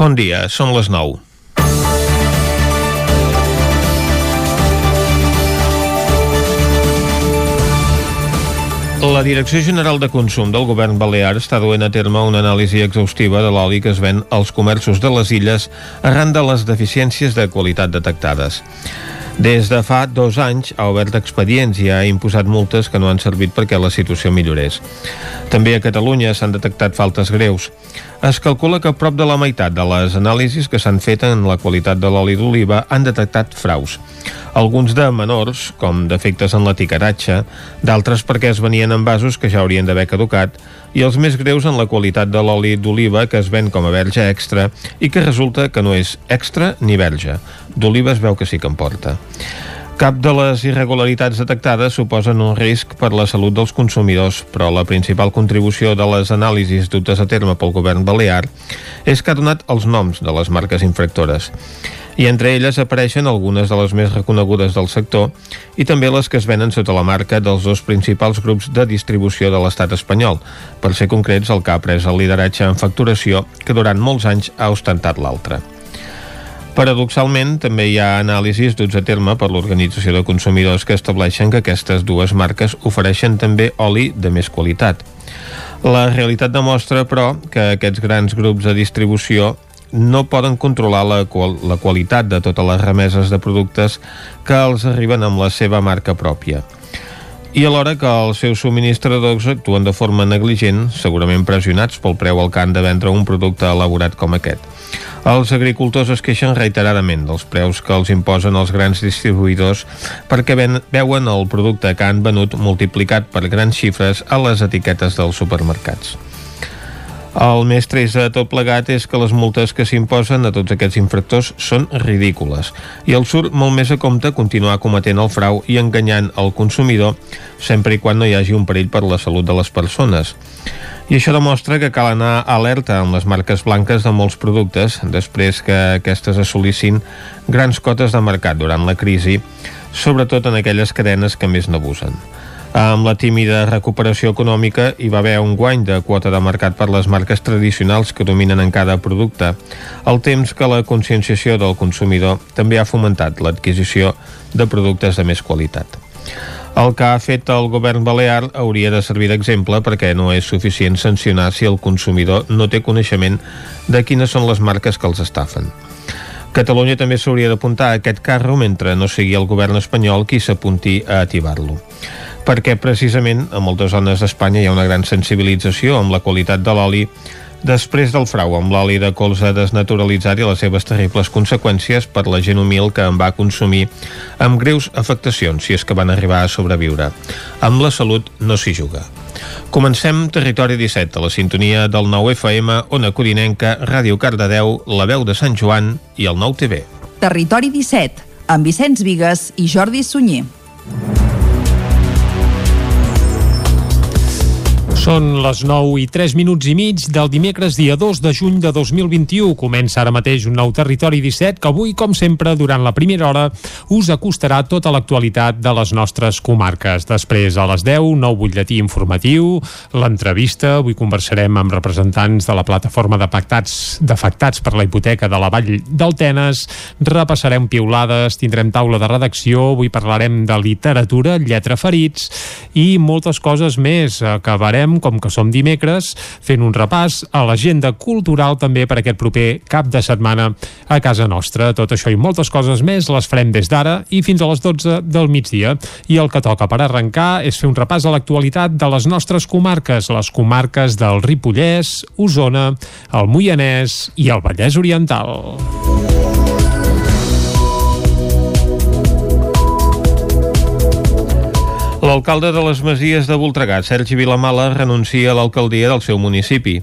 Bon dia, són les 9. La Direcció General de Consum del Govern Balear està duent a terme una anàlisi exhaustiva de l'oli que es ven als comerços de les illes arran de les deficiències de qualitat detectades. Des de fa dos anys ha obert expedients i ha imposat multes que no han servit perquè la situació millorés. També a Catalunya s'han detectat faltes greus. Es calcula que prop de la meitat de les anàlisis que s'han fet en la qualitat de l'oli d'oliva han detectat fraus. Alguns de menors, com defectes en l'etiquetatge, d'altres perquè es venien en vasos que ja haurien d'haver caducat, i els més greus en la qualitat de l'oli d'oliva que es ven com a verge extra i que resulta que no és extra ni verge. D'oliva es veu que sí que en porta. Cap de les irregularitats detectades suposen un risc per la salut dels consumidors, però la principal contribució de les anàlisis dutes a terme pel govern balear és que ha donat els noms de les marques infractores. I entre elles apareixen algunes de les més reconegudes del sector i també les que es venen sota la marca dels dos principals grups de distribució de l'estat espanyol, per ser concrets el que ha pres el lideratge en facturació que durant molts anys ha ostentat l'altre. Paradoxalment, també hi ha anàlisis duts a terme per l'Organització de Consumidors que estableixen que aquestes dues marques ofereixen també oli de més qualitat. La realitat demostra, però, que aquests grans grups de distribució no poden controlar la, qual la qualitat de totes les remeses de productes que els arriben amb la seva marca pròpia i alhora que els seus subministradors actuen de forma negligent, segurament pressionats pel preu al han de vendre un producte elaborat com aquest. Els agricultors es queixen reiteradament dels preus que els imposen els grans distribuïdors perquè ven, veuen el producte que han venut multiplicat per grans xifres a les etiquetes dels supermercats. El més trist de tot plegat és que les multes que s'imposen a tots aquests infractors són ridícules i el surt molt més a compte continuar cometent el frau i enganyant el consumidor sempre i quan no hi hagi un perill per la salut de les persones. I això demostra que cal anar alerta amb les marques blanques de molts productes després que aquestes assolissin grans cotes de mercat durant la crisi, sobretot en aquelles cadenes que més n'abusen. Amb la tímida recuperació econòmica hi va haver un guany de quota de mercat per les marques tradicionals que dominen en cada producte, el temps que la conscienciació del consumidor també ha fomentat l'adquisició de productes de més qualitat. El que ha fet el govern balear hauria de servir d'exemple perquè no és suficient sancionar si el consumidor no té coneixement de quines són les marques que els estafen. Catalunya també s'hauria d'apuntar a aquest carro mentre no sigui el govern espanyol qui s'apunti a ativar-lo perquè precisament a moltes zones d'Espanya hi ha una gran sensibilització amb la qualitat de l'oli després del frau amb l'oli de colza desnaturalitzat i les seves terribles conseqüències per la gent humil que en va consumir amb greus afectacions si és que van arribar a sobreviure. Amb la salut no s'hi juga. Comencem Territori 17, a la sintonia del 9 FM, Ona Codinenca, Ràdio Cardedeu, La Veu de Sant Joan i el 9 TV. Territori 17, amb Vicenç Vigues i Jordi Sunyer. Són les 9 i 3 minuts i mig del dimecres dia 2 de juny de 2021. Comença ara mateix un nou Territori 17 que avui, com sempre, durant la primera hora us acostarà tota l'actualitat de les nostres comarques. Després, a les 10, nou butlletí informatiu, l'entrevista. Avui conversarem amb representants de la plataforma d'afectats d'afectats per la hipoteca de la Vall del Tenes. Repassarem piulades, tindrem taula de redacció, avui parlarem de literatura, lletra ferits i moltes coses més. Acabarem com que som dimecres, fent un repàs a l'agenda cultural també per aquest proper cap de setmana a casa nostra. Tot això i moltes coses més les farem des d'ara i fins a les 12 del migdia. I el que toca per arrencar és fer un repàs a l'actualitat de les nostres comarques, les comarques del Ripollès, Osona, el Moianès i el Vallès Oriental. L'alcalde de les Masies de Voltregà, Sergi Vilamala, renuncia a l'alcaldia del seu municipi.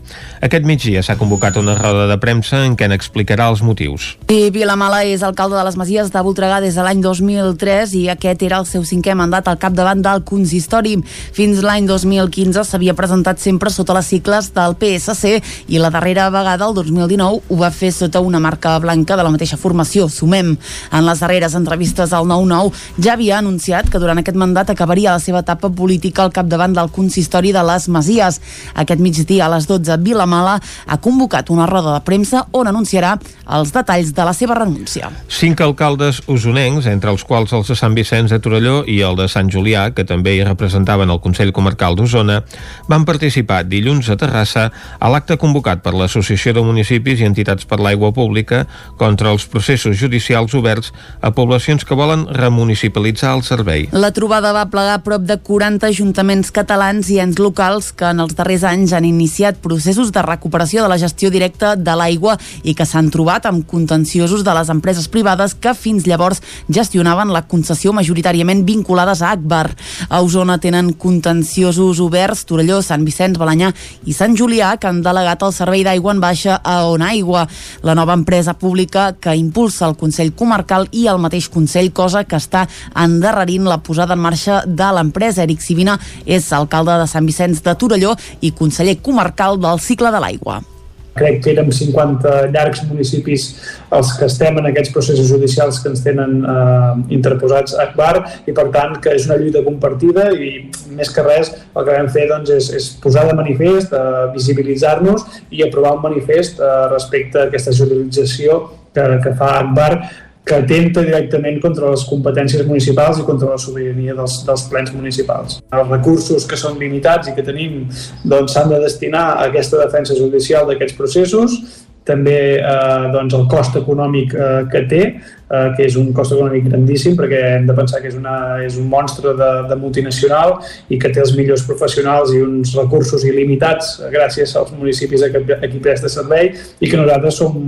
Aquest migdia s'ha convocat una roda de premsa en què n'explicarà els motius. I Vilamala és alcalde de les Masies de Voltregà des de l'any 2003 i aquest era el seu cinquè mandat al capdavant del consistori. Fins l'any 2015 s'havia presentat sempre sota les cicles del PSC i la darrera vegada, el 2019, ho va fer sota una marca blanca de la mateixa formació, Sumem. En les darreres entrevistes al 9-9 ja havia anunciat que durant aquest mandat acabaria la seva etapa política al capdavant del consistori de les Masies. Aquest migdia a les 12, Vilamala ha convocat una roda de premsa on anunciarà els detalls de la seva renúncia. Cinc alcaldes usonencs, entre els quals els de Sant Vicenç de Torelló i el de Sant Julià, que també hi representaven el Consell Comarcal d'Osona, van participar dilluns a Terrassa a l'acte convocat per l'Associació de Municipis i Entitats per l'Aigua Pública contra els processos judicials oberts a poblacions que volen remunicipalitzar el servei. La trobada va plegar prop de 40 ajuntaments catalans i ens locals que en els darrers anys han iniciat processos de recuperació de la gestió directa de l'aigua i que s'han trobat amb contenciosos de les empreses privades que fins llavors gestionaven la concessió majoritàriament vinculades a Akbar. A Osona tenen contenciosos oberts Torelló, Sant Vicenç, Balanyà i Sant Julià que han delegat el servei d'aigua en baixa a On Aigua, la nova empresa pública que impulsa el Consell Comarcal i el mateix Consell, cosa que està endarrerint la posada en marxa de l'empresa. Eric Sivina és alcalde de Sant Vicenç de Torelló i conseller comarcal del cicle de l'aigua crec que érem 50 llargs municipis els que estem en aquests processos judicials que ens tenen eh, interposats a Akbar i per tant que és una lluita compartida i més que res el que vam fer doncs, és, és posar de manifest, eh, visibilitzar-nos i aprovar un manifest eh, respecte a aquesta judicialització que, que fa Akbar que atenta directament contra les competències municipals i contra la sobirania dels, dels plens municipals. Els recursos que són limitats i que tenim doncs, s'han doncs, de destinar a aquesta defensa judicial d'aquests processos també eh, doncs el cost econòmic eh, que té, eh, que és un cost econòmic grandíssim perquè hem de pensar que és, una, és un monstre de, de multinacional i que té els millors professionals i uns recursos il·limitats gràcies als municipis a, a qui presta servei i que nosaltres som,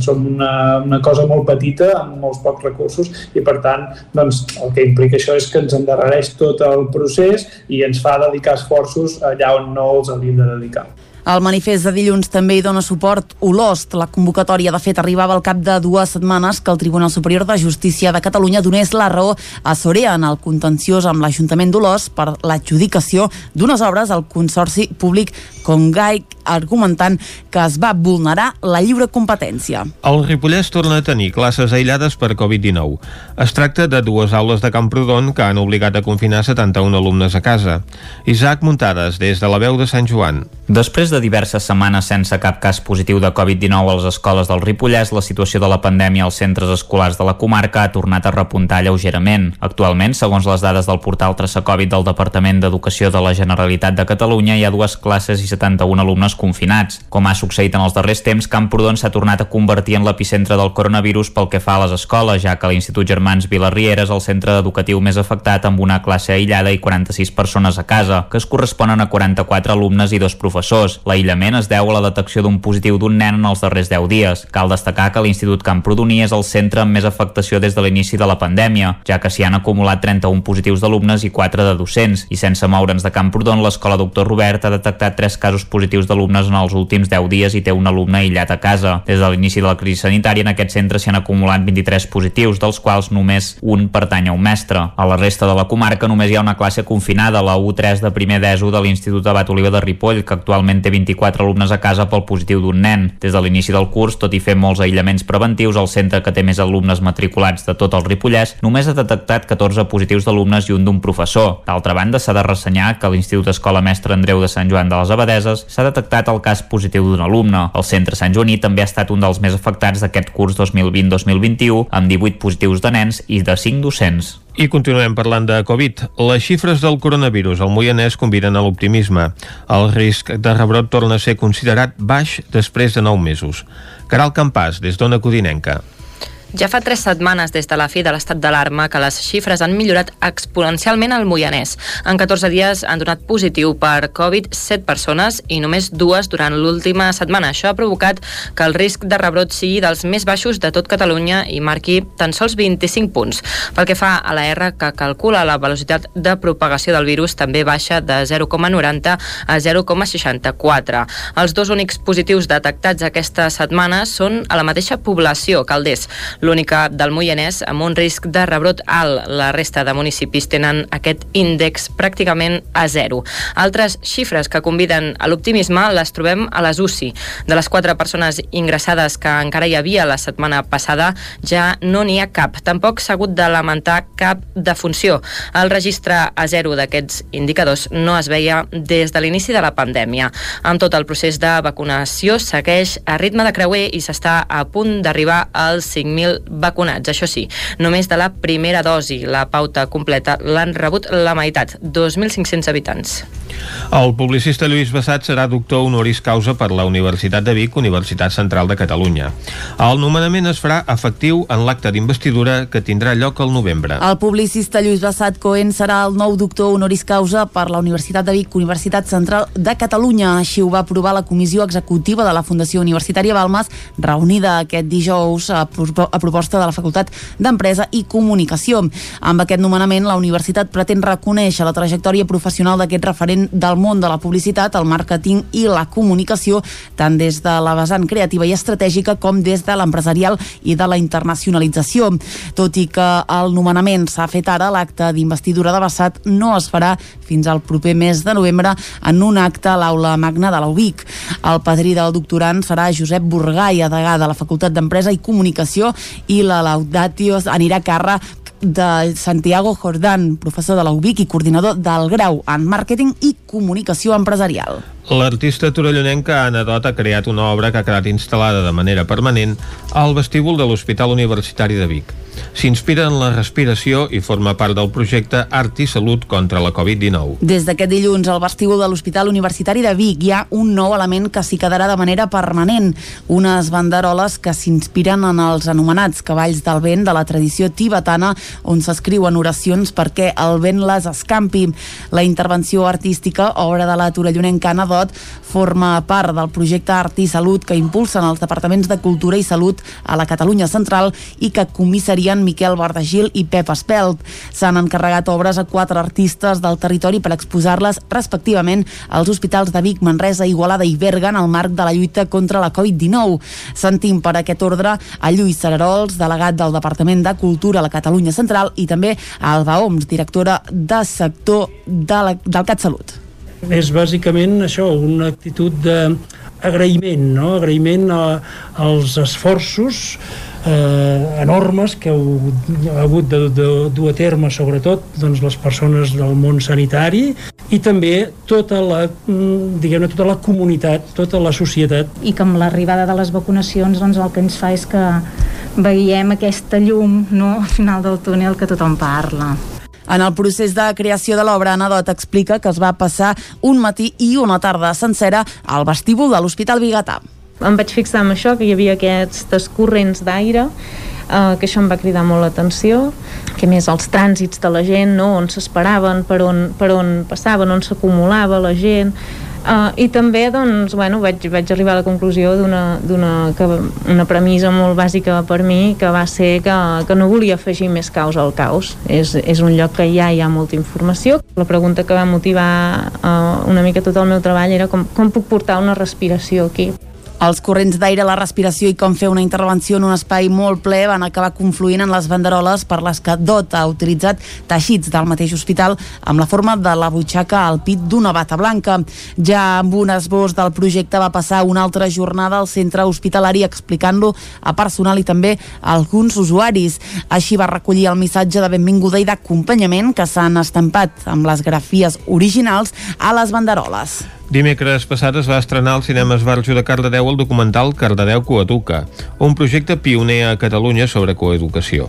som una, una cosa molt petita amb molts pocs recursos i per tant doncs, el que implica això és que ens endarrereix tot el procés i ens fa dedicar esforços allà on no els hauríem de dedicar. El manifest de dilluns també hi dona suport Olost. La convocatòria, de fet, arribava al cap de dues setmanes que el Tribunal Superior de Justícia de Catalunya donés la raó a Sorea en el contenciós amb l'Ajuntament d'Olost per l'adjudicació d'unes obres al Consorci Públic Congai, argumentant que es va vulnerar la lliure competència. El Ripollès torna a tenir classes aïllades per Covid-19. Es tracta de dues aules de Camprodon que han obligat a confinar 71 alumnes a casa. Isaac Muntades, des de la veu de Sant Joan. Després de diverses setmanes sense cap cas positiu de Covid-19 a les escoles del Ripollès, la situació de la pandèmia als centres escolars de la comarca ha tornat a repuntar lleugerament. Actualment, segons les dades del portal Traça Covid del Departament d'Educació de la Generalitat de Catalunya, hi ha dues classes i 71 alumnes confinats. Com ha succeït en els darrers temps, Camprodon s'ha tornat a convertir en l'epicentre del coronavirus pel que fa a les escoles, ja que l'Institut Germans Vilarriera és el centre educatiu més afectat amb una classe aïllada i 46 persones a casa, que es corresponen a 44 alumnes i dos professors. L'aïllament es deu a la detecció d'un positiu d'un nen en els darrers 10 dies. Cal destacar que l'Institut Camprodoní és el centre amb més afectació des de l'inici de la pandèmia, ja que s'hi han acumulat 31 positius d'alumnes i 4 de docents, i sense moure'ns de Camprodon, l'escola Doctor Robert ha detectat 3 casos positius d'alumnes en els últims 10 dies i té un alumne aïllat a casa. Des de l'inici de la crisi sanitària en aquest centre s'hi han acumulat 23 positius, dels quals només un pertany a un mestre. A la resta de la comarca només hi ha una classe confinada, la U3 de primer d'ESO de l'Institut Abat Oliva de Ripoll, que actualment té 24 alumnes a casa pel positiu d'un nen. Des de l'inici del curs, tot i fer molts aïllaments preventius, el centre que té més alumnes matriculats de tot el Ripollès només ha detectat 14 positius d'alumnes i un d'un professor. D'altra banda, s'ha de ressenyar que a l'Institut Escola Mestre Andreu de Sant Joan de les Abadeses s'ha detectat el cas positiu d'un alumne. El centre Sant Joaní també ha estat un dels més afectats d'aquest curs 2020-2021, amb 18 positius de nens i de 5 docents. I continuem parlant de Covid. Les xifres del coronavirus al Moianès conviden a l'optimisme. El risc de rebrot torna a ser considerat baix després de 9 mesos. Caral Campàs, des d'Ona Codinenca. Ja fa tres setmanes des de la fi de l'estat d'alarma que les xifres han millorat exponencialment al Moianès. En 14 dies han donat positiu per Covid 7 persones i només dues durant l'última setmana. Això ha provocat que el risc de rebrot sigui dels més baixos de tot Catalunya i marqui tan sols 25 punts. Pel que fa a la R, que calcula la velocitat de propagació del virus, també baixa de 0,90 a 0,64. Els dos únics positius detectats aquesta setmana són a la mateixa població, Calders. L'única del Moianès amb un risc de rebrot alt. La resta de municipis tenen aquest índex pràcticament a zero. Altres xifres que conviden a l'optimisme les trobem a les UCI. De les quatre persones ingressades que encara hi havia la setmana passada, ja no n'hi ha cap. Tampoc s'ha hagut de lamentar cap defunció. El registre a zero d'aquests indicadors no es veia des de l'inici de la pandèmia. Amb tot el procés de vacunació segueix a ritme de creuer i s'està a punt d'arribar als 5.000 vacunats. Això sí, només de la primera dosi. La pauta completa l'han rebut la meitat, 2.500 habitants. El publicista Lluís Bassat serà doctor honoris causa per la Universitat de Vic, Universitat Central de Catalunya. El nomenament es farà efectiu en l'acte d'investidura que tindrà lloc al novembre. El publicista Lluís Bassat Cohen serà el nou doctor honoris causa per la Universitat de Vic, Universitat Central de Catalunya. Així ho va aprovar la comissió executiva de la Fundació Universitària Balmes, reunida aquest dijous a, proposta de la Facultat d'Empresa i Comunicació. Amb aquest nomenament, la universitat pretén reconèixer la trajectòria professional d'aquest referent del món de la publicitat, el màrqueting i la comunicació, tant des de la vessant creativa i estratègica com des de l'empresarial i de la internacionalització. Tot i que el nomenament s'ha fet ara, l'acte d'investidura de Bassat no es farà fins al proper mes de novembre en un acte a l'aula magna de l'UBIC. El padrí del doctorant serà Josep Burgai, degà de la Facultat d'Empresa i Comunicació, i la Laudatio anirà a càrrec de Santiago Jordán, professor de la UBIC i coordinador del grau en màrqueting i comunicació empresarial. L'artista torellonenca Anna Dot ha creat una obra que ha quedat instal·lada de manera permanent al vestíbul de l'Hospital Universitari de Vic. S'inspira en la respiració i forma part del projecte Art i Salut contra la Covid-19. Des d'aquest dilluns al vestíbul de l'Hospital Universitari de Vic hi ha un nou element que s'hi quedarà de manera permanent, unes banderoles que s'inspiren en els anomenats cavalls del vent de la tradició tibetana on s'escriuen oracions perquè el vent les escampi. La intervenció artística, obra de la torellonenca Anna Olot forma part del projecte Art i Salut que impulsen els departaments de Cultura i Salut a la Catalunya Central i que comissarien Miquel Bardagil i Pep Espelt. S'han encarregat obres a quatre artistes del territori per exposar-les respectivament als hospitals de Vic, Manresa, Igualada i Berga en el marc de la lluita contra la Covid-19. Sentim per aquest ordre a Lluís Sararols, delegat del Departament de Cultura a la Catalunya Central i també a Alba Oms, directora de sector de la, del CatSalut. És bàsicament això, una actitud d'agraïment, no? agraïment a, als esforços eh, enormes que heu hagut de, de dur a terme sobretot doncs, les persones del món sanitari i també tota la, diguem tota la comunitat, tota la societat. I que amb l'arribada de les vacunacions doncs, el que ens fa és que veiem aquesta llum no, al final del túnel que tothom parla. En el procés de creació de l'obra, Anadot explica que es va passar un matí i una tarda sencera al vestíbul de l'Hospital Bigatà. Em vaig fixar en això, que hi havia aquests corrents d'aire eh, que això em va cridar molt l'atenció, que més els trànsits de la gent, no? on s'esperaven, per, on, per on passaven, on s'acumulava la gent, Uh, I també doncs, bueno, vaig, vaig arribar a la conclusió d'una una premissa molt bàsica per mi que va ser que, que no volia afegir més caos al caos. És, és un lloc que ja hi ha molta informació. La pregunta que va motivar uh, una mica tot el meu treball era com, com puc portar una respiració aquí els corrents d'aire, la respiració i com fer una intervenció en un espai molt ple van acabar confluint en les banderoles per les que DOT ha utilitzat teixits del mateix hospital amb la forma de la butxaca al pit d'una bata blanca. Ja amb un esbós del projecte va passar una altra jornada al centre hospitalari explicant-lo a personal i també a alguns usuaris. Així va recollir el missatge de benvinguda i d'acompanyament que s'han estampat amb les grafies originals a les banderoles. Dimecres passat es va estrenar al cinema Esbarjo de Cardedeu el documental Cardedeu Coeduca, un projecte pioner a Catalunya sobre coeducació.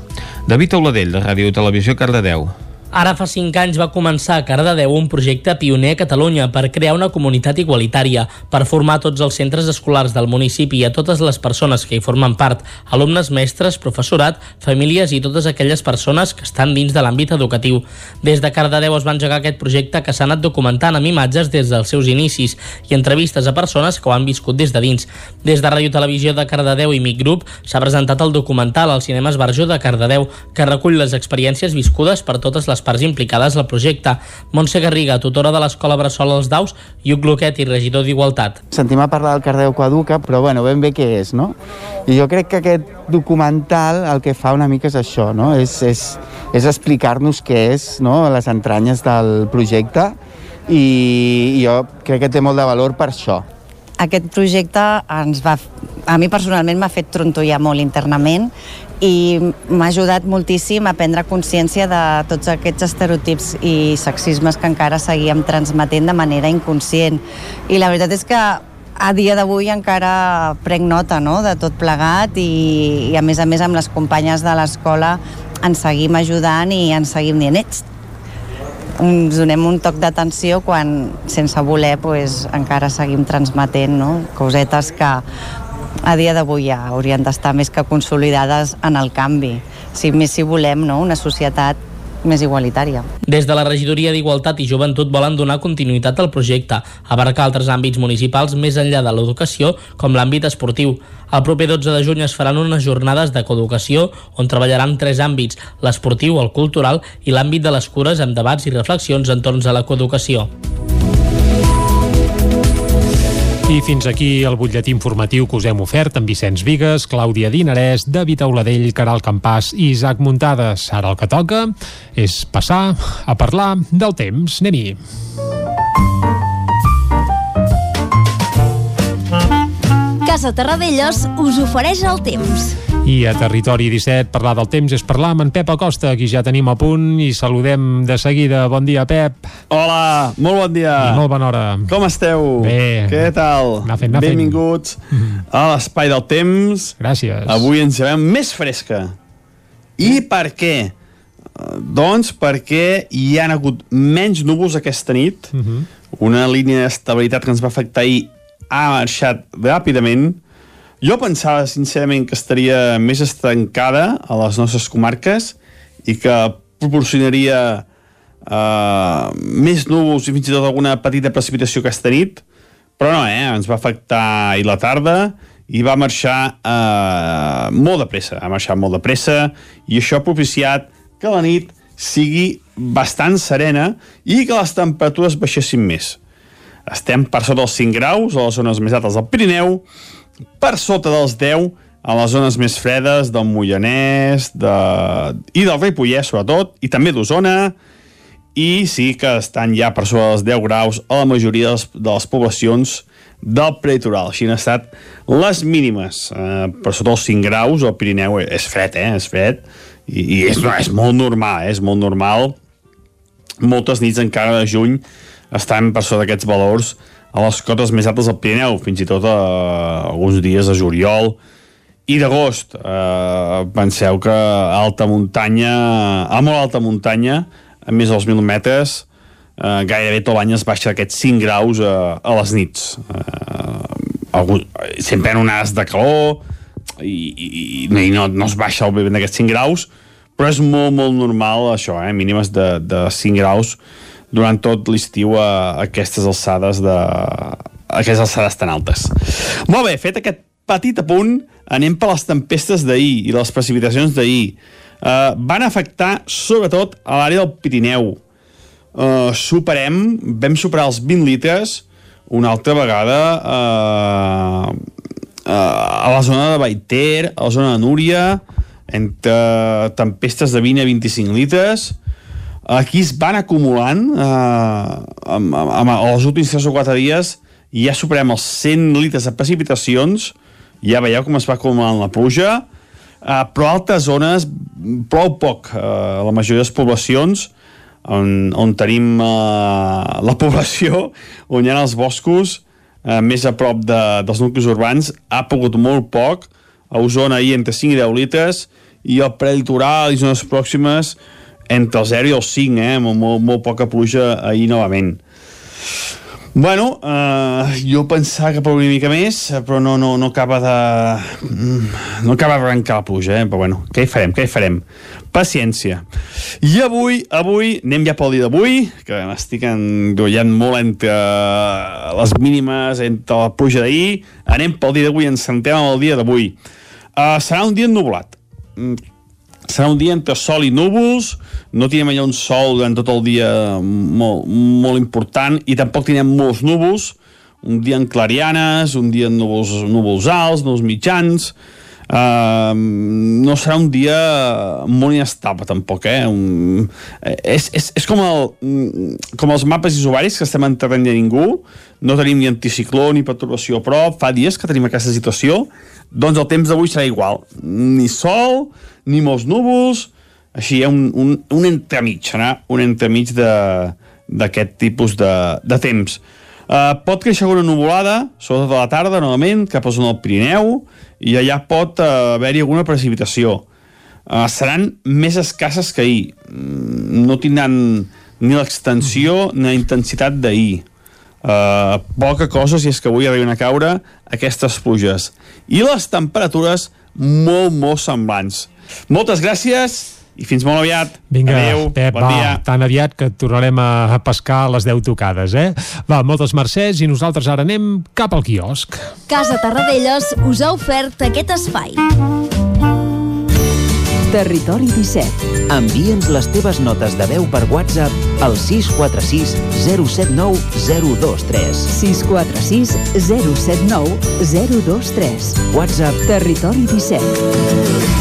David Auladell, de Ràdio Televisió Cardedeu. Ara fa 5 anys va començar a Cardedeu un projecte pioner a Catalunya per crear una comunitat igualitària, per formar tots els centres escolars del municipi i a totes les persones que hi formen part, alumnes, mestres, professorat, famílies i totes aquelles persones que estan dins de l'àmbit educatiu. Des de Cardedeu es va engegar aquest projecte que s'ha anat documentant amb imatges des dels seus inicis i entrevistes a persones que ho han viscut des de dins. Des de Ràdio Televisió de Cardedeu i Mic Group s'ha presentat el documental al Cinema Esbarjó de Cardedeu, que recull les experiències viscudes per totes les les parts implicades al projecte. Montse Garriga, tutora de l'Escola Bressol als Daus, i Uc Luquet i regidor d'Igualtat. Sentim a parlar del Cardeu Coeduca, però bueno, ben bé què és, no? I jo crec que aquest documental el que fa una mica és això, no? És, és, és explicar-nos què és no? les entranyes del projecte i jo crec que té molt de valor per això. Aquest projecte ens va, a mi personalment m'ha fet trontollar molt internament i m'ha ajudat moltíssim a prendre consciència de tots aquests estereotips i sexismes que encara seguíem transmetent de manera inconscient. I la veritat és que a dia d'avui encara prenc nota no? de tot plegat i, i a més a més amb les companyes de l'escola ens seguim ajudant i ens seguim dient ets, ens donem un toc d'atenció quan sense voler pues, encara seguim transmetent no? cosetes que a dia d'avui ja haurien d'estar més que consolidades en el canvi. Si més si volem no? una societat més igualitària. Des de la Regidoria d'Igualtat i Joventut volen donar continuïtat al projecte, abarcar altres àmbits municipals més enllà de l'educació, com l'àmbit esportiu. El proper 12 de juny es faran unes jornades de coeducació on treballaran tres àmbits, l'esportiu, el cultural i l'àmbit de les cures amb debats i reflexions entorn a la coeducació. I fins aquí el butlletí informatiu que us hem ofert amb Vicenç Vigues, Clàudia Dinarès, David Auladell, Caral Campàs i Isaac Muntades. Ara el que toca és passar a parlar del temps. Anem-hi. Casa Terradellos us ofereix el temps. I a Territori 17 parlar del temps és parlar amb en Pep Acosta, qui ja tenim a punt i saludem de seguida. Bon dia, Pep. Hola, molt bon dia. I molt bona hora. Com esteu? Bé. Què tal? Anar fent, anar fent. Benvinguts a l'Espai del Temps. Gràcies. Avui ens llevem més fresca. I per què? Doncs perquè hi han hagut menys núvols aquesta nit. Uh -huh. Una línia d'estabilitat que ens va afectar ahir ha marxat ràpidament. Jo pensava, sincerament, que estaria més estancada a les nostres comarques i que proporcionaria uh, més núvols i fins i tot alguna petita precipitació aquesta nit, però no, eh? ens va afectar ahir la tarda i va marxar uh, molt de pressa, ha marxat molt de pressa i això ha propiciat que la nit sigui bastant serena i que les temperatures baixessin més. Estem per sota dels 5 graus a les zones més altes del Pirineu, per sota dels 10 a les zones més fredes del Moianès de... i del Ripollès, sobretot, i també d'Osona, i sí que estan ja per sobre dels 10 graus a la majoria de les, poblacions del prelitoral. Així han estat les mínimes. Eh, per sota dels 5 graus, al Pirineu és fred, eh? És fred. I, i és, és molt normal, eh? És molt normal. Moltes nits encara de juny estan per sota d'aquests valors a les cotes més altes del Pirineu, fins i tot a, alguns dies de juliol i d'agost. Eh, penseu que a alta muntanya, a molt alta muntanya, a més dels 1.000 metres, eh, gairebé tot l'any es baixa aquests 5 graus a, a les nits. Eh, algun, sempre en onades de calor i, i, i no, no es baixa vent d'aquests 5 graus, però és molt, molt normal això, eh, mínimes de, de 5 graus durant tot l'estiu a, aquestes alçades de a aquestes alçades tan altes. Molt bé, fet aquest petit apunt, anem per les tempestes d'ahir i les precipitacions d'ahir. Uh, van afectar sobretot a l'àrea del Pirineu. Uh, superem, vam superar els 20 litres una altra vegada uh, uh, a la zona de Baiter, a la zona de Núria, entre tempestes de 20 a 25 litres, aquí es van acumulant eh, amb, amb, amb els últims 3 o 4 dies ja superem els 100 litres de precipitacions ja veieu com es va acumulant la pluja eh, però altres zones prou poc eh, la majoria de les poblacions on, on tenim eh, la població on hi ha els boscos eh, més a prop de, dels nuclis urbans ha pogut molt poc. A Osona ahir entre 5 i 10 litres i al prelitoral i zones pròximes entre el 0 i el 5, eh? Molt, molt, molt poca pluja ahir novament. Bueno, eh, jo pensava que plouria una mica més, però no, no, no acaba de... mm, No acaba d'arrencar la pluja, eh? Però bueno, què hi farem, què hi farem? Paciència. I avui, avui, anem ja pel dia d'avui, que m'estic endollant molt entre les mínimes, entre la pluja d'ahir, anem pel dia d'avui, ens centrem en el dia d'avui. Uh, serà un dia ennublat. Mm, serà un dia entre sol i núvols, no tindrem allà un sol durant tot el dia molt, molt important i tampoc tindrem molts núvols, un dia en clarianes, un dia en núvols, núvols alts, núvols mitjans, Uh, no serà un dia molt inestable tampoc eh? un, és, és, és com, el, com els mapes isobaris que estem en terreny de ningú. No tenim ni anticicló ni perturbació a prop. Fa dies que tenim aquesta situació. Doncs el temps d'avui serà igual. Ni sol, ni molts núvols així hi ha un, un, un entremig serà un entremig d'aquest tipus de, de temps Uh, pot créixer una nuvolada, sobretot a la tarda, novament, cap a zona del Pirineu, i allà pot uh, haver-hi alguna precipitació. Uh, seran més escasses que ahir. Mm, no tindran ni l'extensió ni la intensitat d'ahir. Uh, poca cosa si és que avui arriben a caure aquestes pluges. I les temperatures molt, molt semblants. Moltes gràcies i fins molt aviat. Vinga, Adéu, Pep, bon va, dia. tan aviat que tornarem a pescar a les 10 tocades, eh? Va, moltes mercès i nosaltres ara anem cap al quiosc. Casa Tarradellas us ha ofert aquest espai. Territori 17. Envia'ns les teves notes de veu per WhatsApp al 646 079 023. 646 079 023. WhatsApp Territori 17.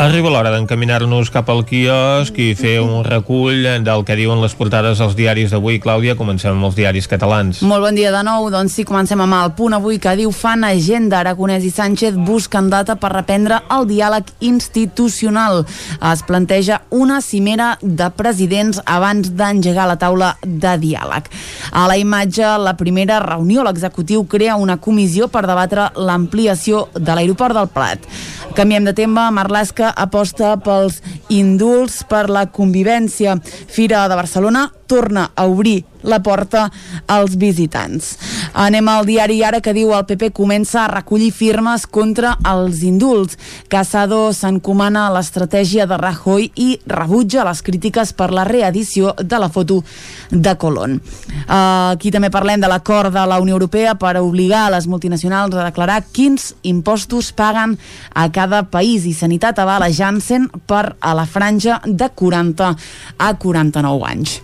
Arriba l'hora d'encaminar-nos cap al quiosc i fer un recull del que diuen les portades als diaris d'avui. Clàudia, comencem amb els diaris catalans. Molt bon dia de nou, doncs sí, comencem amb el punt avui que diu fan agenda. Aragonès i Sánchez busquen data per reprendre el diàleg institucional. Es planteja una cimera de presidents abans d'engegar la taula de diàleg. A la imatge, la primera reunió, l'executiu crea una comissió per debatre l'ampliació de l'aeroport del Prat. Canviem de tema, Marlaska aposta pels indults per la convivència. Fira de Barcelona torna a obrir la porta als visitants. Anem al diari ara que diu el PP comença a recollir firmes contra els indults. Casado s'encomana a l'estratègia de Rajoy i rebutja les crítiques per la reedició de la foto de Colón. Aquí també parlem de l'acord de la Unió Europea per obligar a les multinacionals a declarar quins impostos paguen a cada país i Sanitat avala Janssen per a la franja de 40 a 49 anys.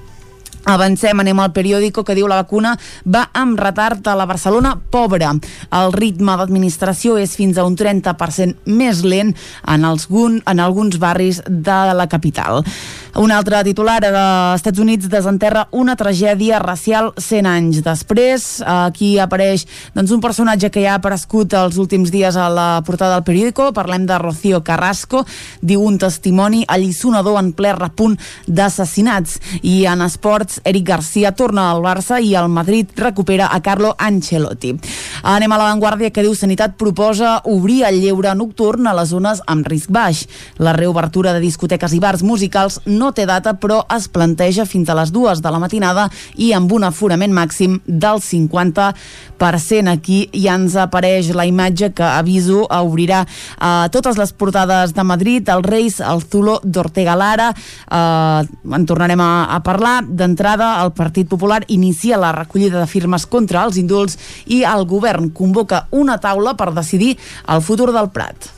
Avancem, anem al periòdico que diu la vacuna va amb retard a la Barcelona pobra. El ritme d'administració és fins a un 30% més lent en, els, en alguns barris de la capital. Un altre titular de Estats Units desenterra una tragèdia racial 100 anys després. Aquí apareix doncs, un personatge que ja ha aparegut els últims dies a la portada del periòdico. Parlem de Rocío Carrasco. Diu un testimoni allisonador en ple repunt d'assassinats. I en esports, Eric Garcia torna al Barça i el Madrid recupera a Carlo Ancelotti. Anem a l'avantguàrdia que diu Sanitat proposa obrir el lleure nocturn a les zones amb risc baix. La reobertura de discoteques i bars musicals no té data però es planteja fins a les dues de la matinada i amb un aforament màxim del 50%. Aquí ja ens apareix la imatge que aviso obrirà eh, totes les portades de Madrid, el Reis, el Zulo d'Ortega Lara, eh, en tornarem a, a parlar. D'entrada, el Partit Popular inicia la recollida de firmes contra els indults i el govern convoca una taula per decidir el futur del Prat.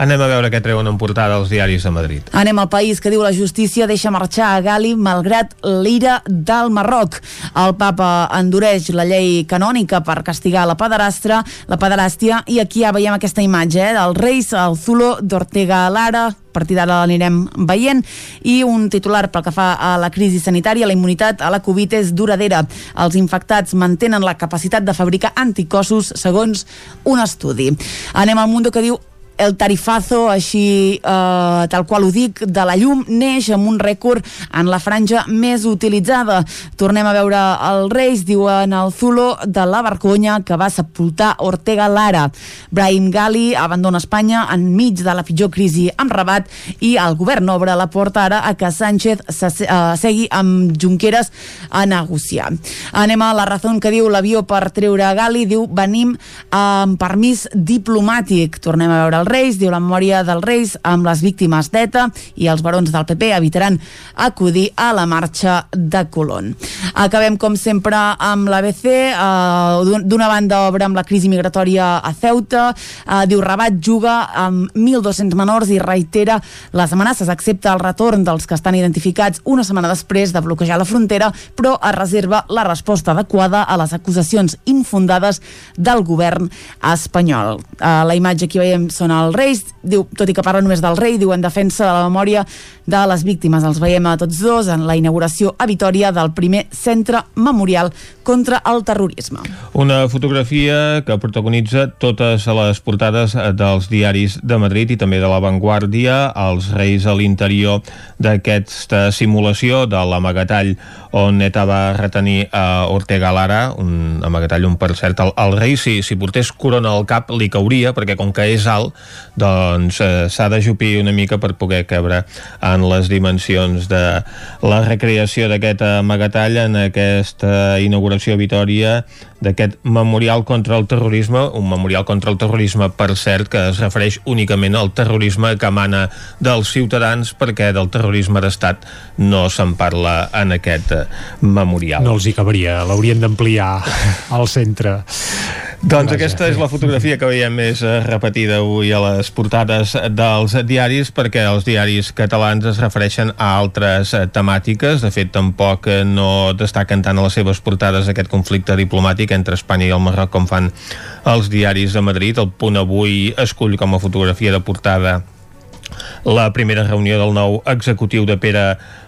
Anem a veure què treuen en portada els diaris de Madrid. Anem al país que diu la justícia deixa marxar a Gali malgrat l'ira del Marroc. El papa endureix la llei canònica per castigar la pederastra, la pederàstia, i aquí ja veiem aquesta imatge eh, del Reis, el Zulo d'Ortega Lara, a partir d'ara l'anirem veient i un titular pel que fa a la crisi sanitària la immunitat a la Covid és duradera els infectats mantenen la capacitat de fabricar anticossos segons un estudi anem al Mundo que diu el tarifazo, així eh, tal qual ho dic, de la llum neix amb un rècord en la franja més utilitzada. Tornem a veure el Reis, diuen el Zulo de la Vergonya, que va sepultar Ortega Lara. Brahim Gali abandona Espanya enmig de la pitjor crisi amb Rabat i el govern obre la porta ara a que Sánchez se, uh, segui amb Junqueras a negociar. Anem a la raó que diu l'avió per treure Gali, diu venim amb permís diplomàtic. Tornem a veure els Reis, diu la memòria dels Reis amb les víctimes d'ETA i els barons del PP evitaran acudir a la marxa de Colón. Acabem, com sempre, amb l'ABC. Uh, D'una banda, obre amb la crisi migratòria a Ceuta. Uh, diu Rabat juga amb 1.200 menors i reitera les amenaces. Accepta el retorn dels que estan identificats una setmana després de bloquejar la frontera, però es reserva la resposta adequada a les acusacions infundades del govern espanyol. Uh, la imatge que veiem són els reis, diu, tot i que parla només del rei, diu en defensa de la memòria de les víctimes. Els veiem a tots dos en la inauguració a Vitoria del primer centre memorial contra el terrorisme. Una fotografia que protagonitza totes les portades dels diaris de Madrid i també de La Vanguardia, els reis a l'interior d'aquesta simulació de l'amagatall on ETA va retenir a Ortega Lara, un amagatall on per cert el, el rei si, si portés corona al cap li cauria perquè com que és alt doncs eh, s'ha d'ajupir una mica per poder cabre en les dimensions de la recreació d'aquest amagatall en aquesta inauguració a Vitoria d'aquest memorial contra el terrorisme, un memorial contra el terrorisme, per cert, que es refereix únicament al terrorisme que emana dels ciutadans, perquè del terrorisme d'estat no se'n parla en aquest eh, memorial. No els hi cabria, l'haurien d'ampliar al centre. Doncs Vaja. aquesta és la fotografia que veiem més eh, repetida avui a les portades dels diaris perquè els diaris catalans es refereixen a altres eh, temàtiques. De fet, tampoc no destaquen tant a les seves portades aquest conflicte diplomàtic entre Espanya i el Marroc com fan els diaris de Madrid. El punt avui escull com a fotografia de portada la primera reunió del nou executiu de Pere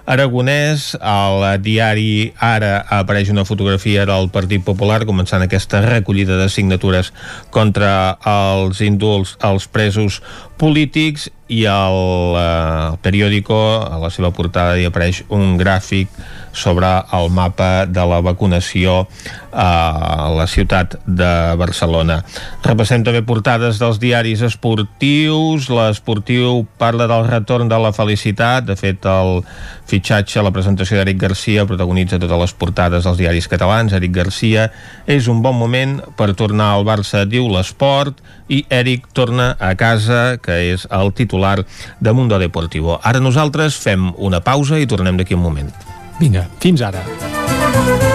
Aragonès. Al diari Ara apareix una fotografia del Partit Popular començant aquesta recollida de signatures contra els indults als presos polítics i al eh, periòdico, a la seva portada, hi apareix un gràfic sobre el mapa de la vacunació a la ciutat de Barcelona. Repassem també portades dels diaris esportius. L'esportiu parla del retorn de la felicitat. De fet, el la presentació d'Eric Garcia protagonitza totes les portades dels diaris catalans. Eric Garcia és un bon moment per tornar al Barça, diu l'esport, i Eric torna a casa, que és el titular de Mundo Deportivo. Ara nosaltres fem una pausa i tornem d'aquí un moment. Vinga, fins ara.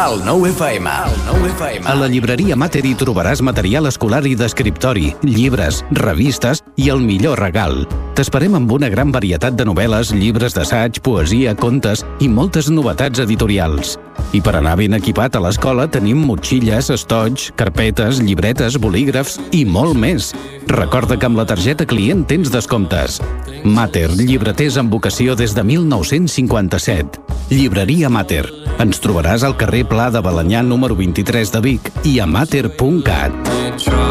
El nou FM. El nou FM. A la llibreria Mater hi trobaràs material escolar i d'escriptori, llibres, revistes i el millor regal. T'esperem amb una gran varietat de novel·les, llibres d'assaig, poesia, contes i moltes novetats editorials. I per anar ben equipat a l'escola tenim motxilles, estoig, carpetes, llibretes, bolígrafs i molt més. Recorda que amb la targeta client tens descomptes. Mater, llibreters amb vocació des de 1957. Llibreria Mater. Ens trobaràs al carrer Pla de Balanyà número 23 de Vic i a mater.cat.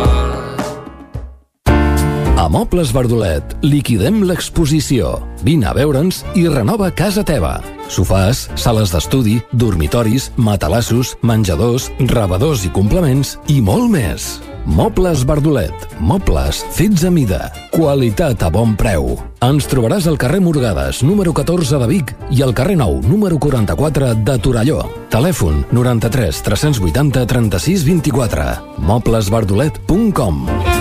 A Mobles Verdolet liquidem l'exposició. Vine a veure'ns i renova casa teva. Sofàs, sales d'estudi, dormitoris, matalassos, menjadors, rebedors i complements i molt més. Mobles Verdolet. Mobles fets a mida. Qualitat a bon preu. Ens trobaràs al carrer Morgades, número 14 de Vic i al carrer Nou, número 44 de Torelló. Telèfon 93 380 36 24. Moblesverdolet.com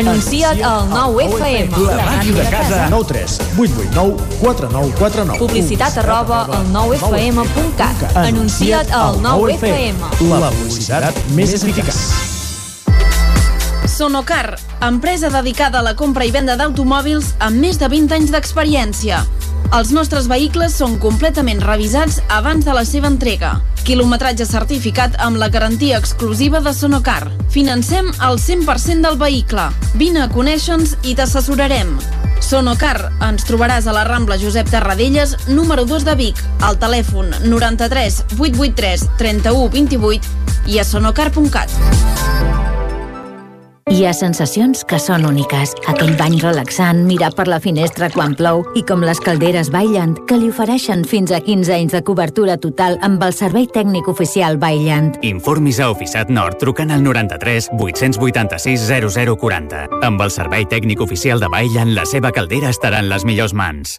Anuncia't al 9FM. La màquina de casa. 9 3 8 8 9 4 9 4 9. Publicitat arroba al 9FM.cat. Anuncia't al 9FM. La publicitat més eficaç. Sonocar, empresa dedicada a la compra i venda d'automòbils amb més de 20 anys d'experiència. Els nostres vehicles són completament revisats abans de la seva entrega. Quilometratge certificat amb la garantia exclusiva de Sonocar. Financem el 100% del vehicle. Vine a conèixer-nos i t'assessorarem. Sonocar, ens trobaràs a la Rambla Josep Tarradellas, número 2 de Vic, al telèfon 93 883 31 28 i a sonocar.cat. Hi ha sensacions que són úniques. Aquell bany relaxant, mirar per la finestra quan plou i com les calderes Bailand, que li ofereixen fins a 15 anys de cobertura total amb el servei tècnic oficial Bailand. Informis a Oficiat Nord trucant al 93 886 0040. Amb el servei tècnic oficial de Bailand, la seva caldera estarà en les millors mans.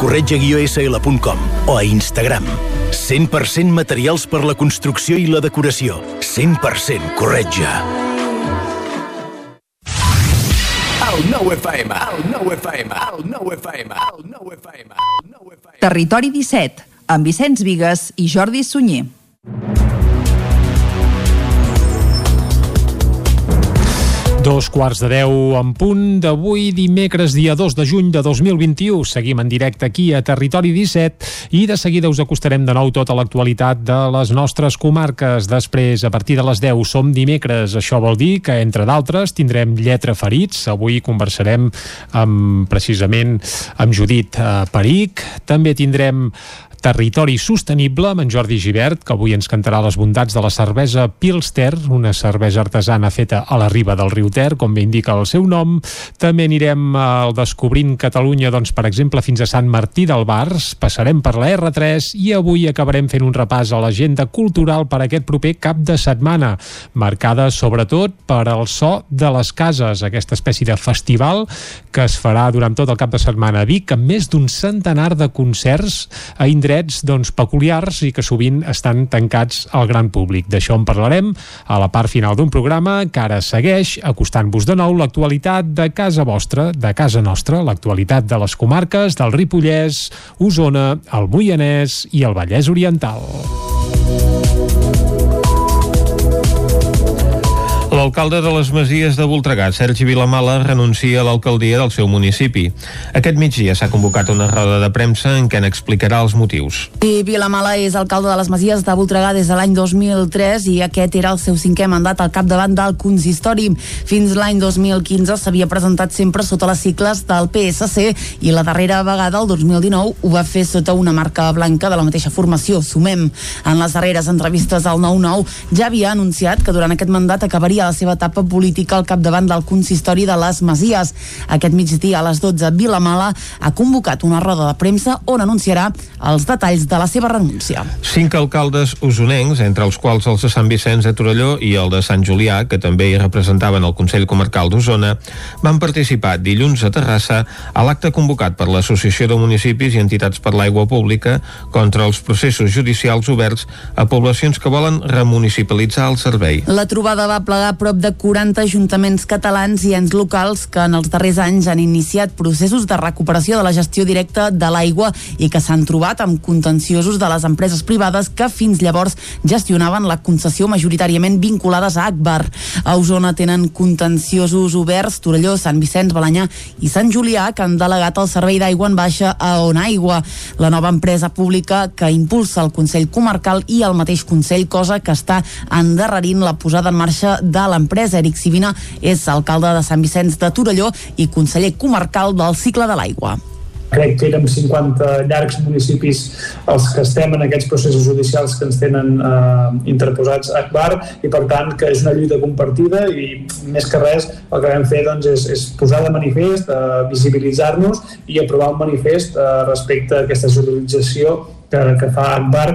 corretja-sl.com o a Instagram. 100% materials per la construcció i la decoració. 100% corretja. El nou FM, el nou FM, el nou FM, el nou FM. Territori 17, amb Vicenç Vigues i Jordi Sunyer. Dos quarts de deu en punt d'avui, dimecres, dia 2 de juny de 2021. Seguim en directe aquí a Territori 17 i de seguida us acostarem de nou tota l'actualitat de les nostres comarques. Després, a partir de les 10, som dimecres. Això vol dir que, entre d'altres, tindrem lletra ferits. Avui conversarem amb, precisament amb Judit eh, Peric. També tindrem Territori Sostenible amb en Jordi Givert, que avui ens cantarà les bondats de la cervesa Pilster, una cervesa artesana feta a la riba del riu Ter, com bé indica el seu nom. També anirem al Descobrint Catalunya, doncs, per exemple, fins a Sant Martí del Bars, passarem per la R3 i avui acabarem fent un repàs a l'agenda cultural per aquest proper cap de setmana, marcada sobretot per al so de les cases, aquesta espècie de festival que es farà durant tot el cap de setmana a Vic, amb més d'un centenar de concerts a indrets doncs, peculiars i que sovint estan tancats al gran públic. D'això en parlarem a la part final d'un programa que ara segueix acostant-vos de nou l'actualitat de casa vostra, de casa nostra, l'actualitat de les comarques del Ripollès, Osona, el Moianès i el Vallès Oriental. L'alcalde de les Masies de Voltregà, Sergi Vilamala, renuncia a l'alcaldia del seu municipi. Aquest migdia s'ha convocat una roda de premsa en què n'explicarà els motius. I Vilamala és alcalde de les Masies de Voltregà des de l'any 2003 i aquest era el seu cinquè mandat al capdavant del consistori. Fins l'any 2015 s'havia presentat sempre sota les cicles del PSC i la darrera vegada, el 2019, ho va fer sota una marca blanca de la mateixa formació, Sumem. En les darreres entrevistes al 9-9 ja havia anunciat que durant aquest mandat acabaria la seva etapa política al capdavant del consistori de les Masies. Aquest migdia a les 12, Vilamala ha convocat una roda de premsa on anunciarà els detalls de la seva renúncia. Cinc alcaldes usonencs, entre els quals els de Sant Vicenç de Torelló i el de Sant Julià, que també hi representaven el Consell Comarcal d'Osona, van participar dilluns a Terrassa a l'acte convocat per l'Associació de Municipis i Entitats per l'Aigua Pública contra els processos judicials oberts a poblacions que volen remunicipalitzar el servei. La trobada va plegar prop de 40 ajuntaments catalans i ens locals que en els darrers anys han iniciat processos de recuperació de la gestió directa de l'aigua i que s'han trobat amb contenciosos de les empreses privades que fins llavors gestionaven la concessió majoritàriament vinculades a Akbar. A Osona tenen contenciosos oberts Torelló, Sant Vicenç, Balanyà i Sant Julià que han delegat el servei d'aigua en baixa a On Aigua, la nova empresa pública que impulsa el Consell Comarcal i el mateix Consell, cosa que està endarrerint la posada en marxa de l'empresa. Eric Sivina és alcalde de Sant Vicenç de Torelló i conseller comarcal del cicle de l'aigua crec que érem 50 llargs municipis els que estem en aquests processos judicials que ens tenen eh, interposats a Akbar i per tant que és una lluita compartida i més que res el que vam fer doncs, és, és posar de manifest, eh, visibilitzar-nos i aprovar un manifest eh, respecte a aquesta judicialització que, que fa Akbar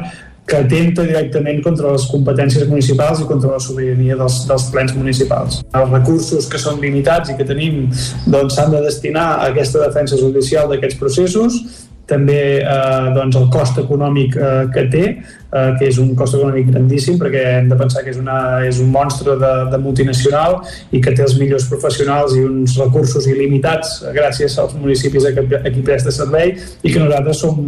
que atenta directament contra les competències municipals i contra la sobirania dels, dels plens municipals. Els recursos que són limitats i que tenim doncs, s'han doncs, de destinar a aquesta defensa judicial d'aquests processos també eh, doncs el cost econòmic eh, que té, eh, que és un cost econòmic grandíssim perquè hem de pensar que és, una, és un monstre de, de multinacional i que té els millors professionals i uns recursos il·limitats gràcies als municipis a, a qui presta servei i que nosaltres som,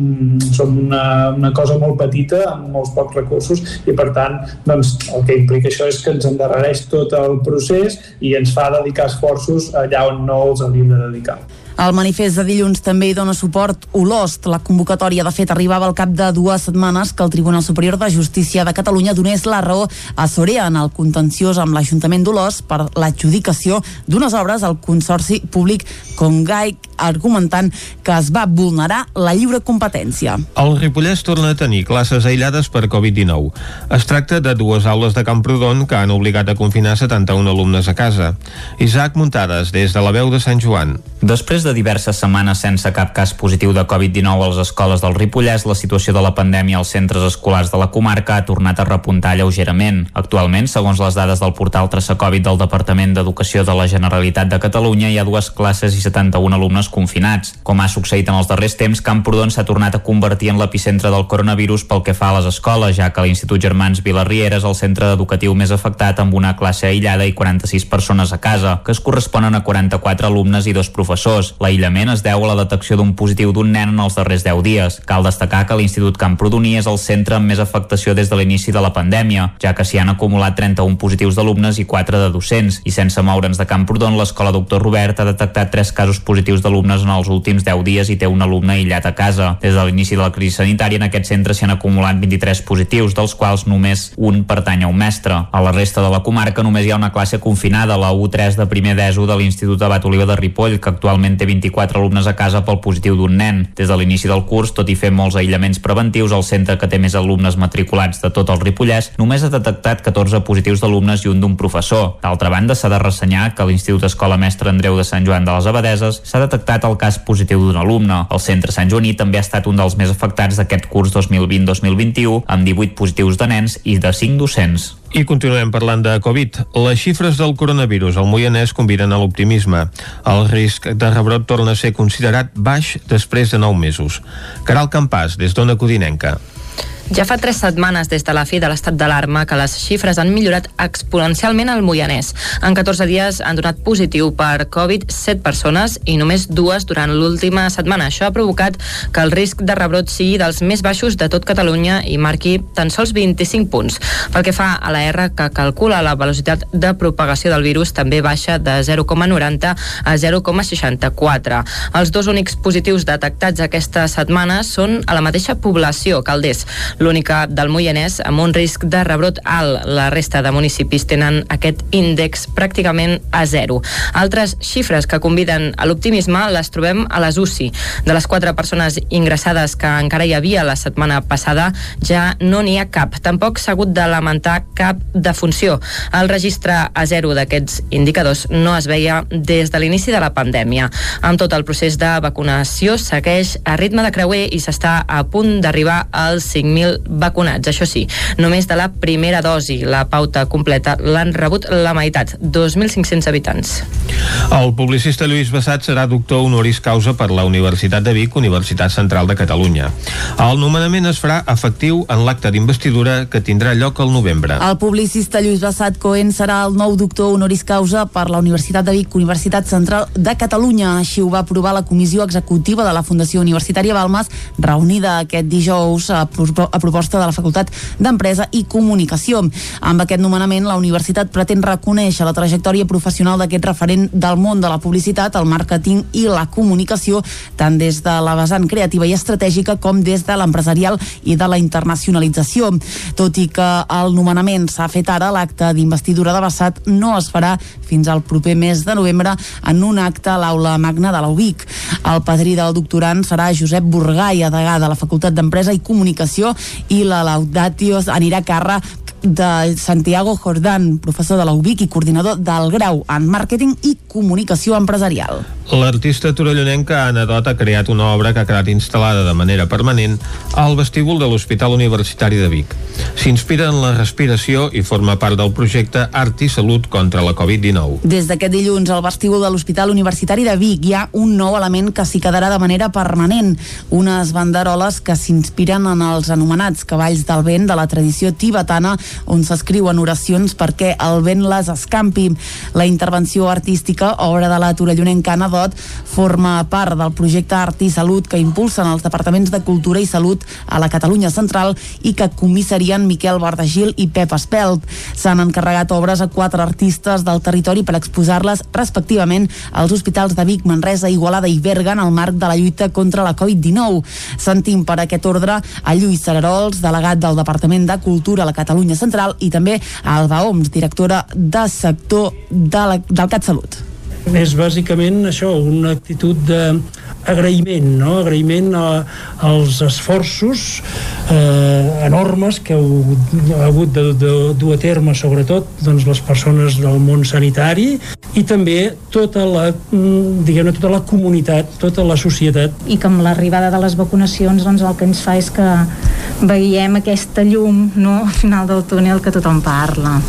som una, una cosa molt petita amb molts pocs recursos i per tant doncs, el que implica això és que ens endarrereix tot el procés i ens fa dedicar esforços allà on no els hauríem de dedicar. El manifest de dilluns també hi dona suport Olost. La convocatòria, de fet, arribava al cap de dues setmanes que el Tribunal Superior de Justícia de Catalunya donés la raó a Sorea en el contenciós amb l'Ajuntament d'Olost per l'adjudicació d'unes obres al Consorci Públic Congai, argumentant que es va vulnerar la lliure competència. El Ripollès torna a tenir classes aïllades per Covid-19. Es tracta de dues aules de Camprodon que han obligat a confinar 71 alumnes a casa. Isaac Muntades, des de la veu de Sant Joan. Després de diverses setmanes sense cap cas positiu de Covid-19 a les escoles del Ripollès, la situació de la pandèmia als centres escolars de la comarca ha tornat a repuntar lleugerament. Actualment, segons les dades del portal Traça Covid del Departament d'Educació de la Generalitat de Catalunya, hi ha dues classes i 71 alumnes confinats. Com ha succeït en els darrers temps, Camprodon s'ha tornat a convertir en l'epicentre del coronavirus pel que fa a les escoles, ja que l'Institut Germans Vilarriera és el centre educatiu més afectat amb una classe aïllada i 46 persones a casa, que es corresponen a 44 alumnes i dos professors. L'aïllament es deu a la detecció d'un positiu d'un nen en els darrers 10 dies. Cal destacar que l'Institut Camprodoní és el centre amb més afectació des de l'inici de la pandèmia, ja que s'hi han acumulat 31 positius d'alumnes i 4 de docents. I sense moure'ns de Camprodon, l'escola Doctor Robert ha detectat 3 casos positius d'alumnes en els últims 10 dies i té un alumne aïllat a casa. Des de l'inici de la crisi sanitària, en aquest centre s'hi han acumulat 23 positius, dels quals només un pertany a un mestre. A la resta de la comarca només hi ha una classe confinada, la U3 de primer d'ESO de l'Institut Abat Oliva de Ripoll, que actualment té 24 alumnes a casa pel positiu d'un nen. Des de l'inici del curs, tot i fer molts aïllaments preventius, el centre que té més alumnes matriculats de tot el Ripollès només ha detectat 14 positius d'alumnes i un d'un professor. D'altra banda, s'ha de ressenyar que a l'Institut Escola Mestre Andreu de Sant Joan de les Abadeses s'ha detectat el cas positiu d'un alumne. El centre Sant Joaní també ha estat un dels més afectats d'aquest curs 2020-2021, amb 18 positius de nens i de 5 docents. I continuem parlant de Covid. Les xifres del coronavirus al Moianès conviden a l'optimisme. El risc de rebrot torna a ser considerat baix després de 9 mesos. Caral Campàs, des d'Ona Codinenca. Ja fa tres setmanes des de la fi de l'estat d'alarma que les xifres han millorat exponencialment al Moianès. En 14 dies han donat positiu per Covid 7 persones i només dues durant l'última setmana. Això ha provocat que el risc de rebrot sigui dels més baixos de tot Catalunya i marqui tan sols 25 punts. Pel que fa a la R, que calcula la velocitat de propagació del virus, també baixa de 0,90 a 0,64. Els dos únics positius detectats aquesta setmana són a la mateixa població, Calders l'única del Moianès amb un risc de rebrot alt. La resta de municipis tenen aquest índex pràcticament a zero. Altres xifres que conviden a l'optimisme les trobem a les UCI. De les quatre persones ingressades que encara hi havia la setmana passada, ja no n'hi ha cap. Tampoc s'ha hagut de lamentar cap defunció. El registre a zero d'aquests indicadors no es veia des de l'inici de la pandèmia. Amb tot el procés de vacunació segueix a ritme de creuer i s'està a punt d'arribar als 5.000 vacunats. Això sí, només de la primera dosi. La pauta completa l'han rebut la meitat, 2.500 habitants. El publicista Lluís Bassat serà doctor honoris causa per la Universitat de Vic, Universitat Central de Catalunya. El nomenament es farà efectiu en l'acte d'investidura que tindrà lloc al novembre. El publicista Lluís Bassat Cohen serà el nou doctor honoris causa per la Universitat de Vic, Universitat Central de Catalunya. Així ho va aprovar la comissió executiva de la Fundació Universitària Balmes, reunida aquest dijous a, a proposta de la Facultat d'Empresa i Comunicació. Amb aquest nomenament, la universitat pretén reconèixer la trajectòria professional d'aquest referent del món de la publicitat, el màrqueting i la comunicació, tant des de la vessant creativa i estratègica com des de l'empresarial i de la internacionalització. Tot i que el nomenament s'ha fet ara, l'acte d'investidura de Bassat no es farà fins al proper mes de novembre en un acte a l'aula magna de la UBIC. El padrí del doctorant serà Josep Burgai, degà de la Facultat d'Empresa i Comunicació, i la Laudatio anirà a de Santiago Jordán, professor de la UBIC i coordinador del grau en màrqueting i comunicació empresarial. L'artista torellonenca Anna Dot ha creat una obra que ha quedat instal·lada de manera permanent al vestíbul de l'Hospital Universitari de Vic. S'inspira en la respiració i forma part del projecte Art i Salut contra la Covid-19. Des d'aquest dilluns al vestíbul de l'Hospital Universitari de Vic hi ha un nou element que s'hi quedarà de manera permanent, unes banderoles que s'inspiren en els anomenats cavalls del vent de la tradició tibetana on s'escriuen oracions perquè el vent les escampi. La intervenció artística, obra de la torellonenca Anna Dot, Dot forma part del projecte Art i Salut que impulsen els departaments de Cultura i Salut a la Catalunya Central i que comissarien Miquel Bardagil i Pep Espelt. S'han encarregat obres a quatre artistes del territori per exposar-les respectivament als hospitals de Vic, Manresa, Igualada i Berga en el marc de la lluita contra la Covid-19. Sentim per aquest ordre a Lluís Sararols, delegat del Departament de Cultura a la Catalunya Central i també a Alba Oms, directora de sector de la, del CatSalut és bàsicament això, una actitud d'agraïment, no? agraïment a, als esforços eh, enormes que heu, ha hagut de, de dur a terme sobretot doncs, les persones del món sanitari i també tota la, mm, diguem tota la comunitat, tota la societat. I que amb l'arribada de les vacunacions doncs, el que ens fa és que veiem aquesta llum no, al final del túnel que tothom parla.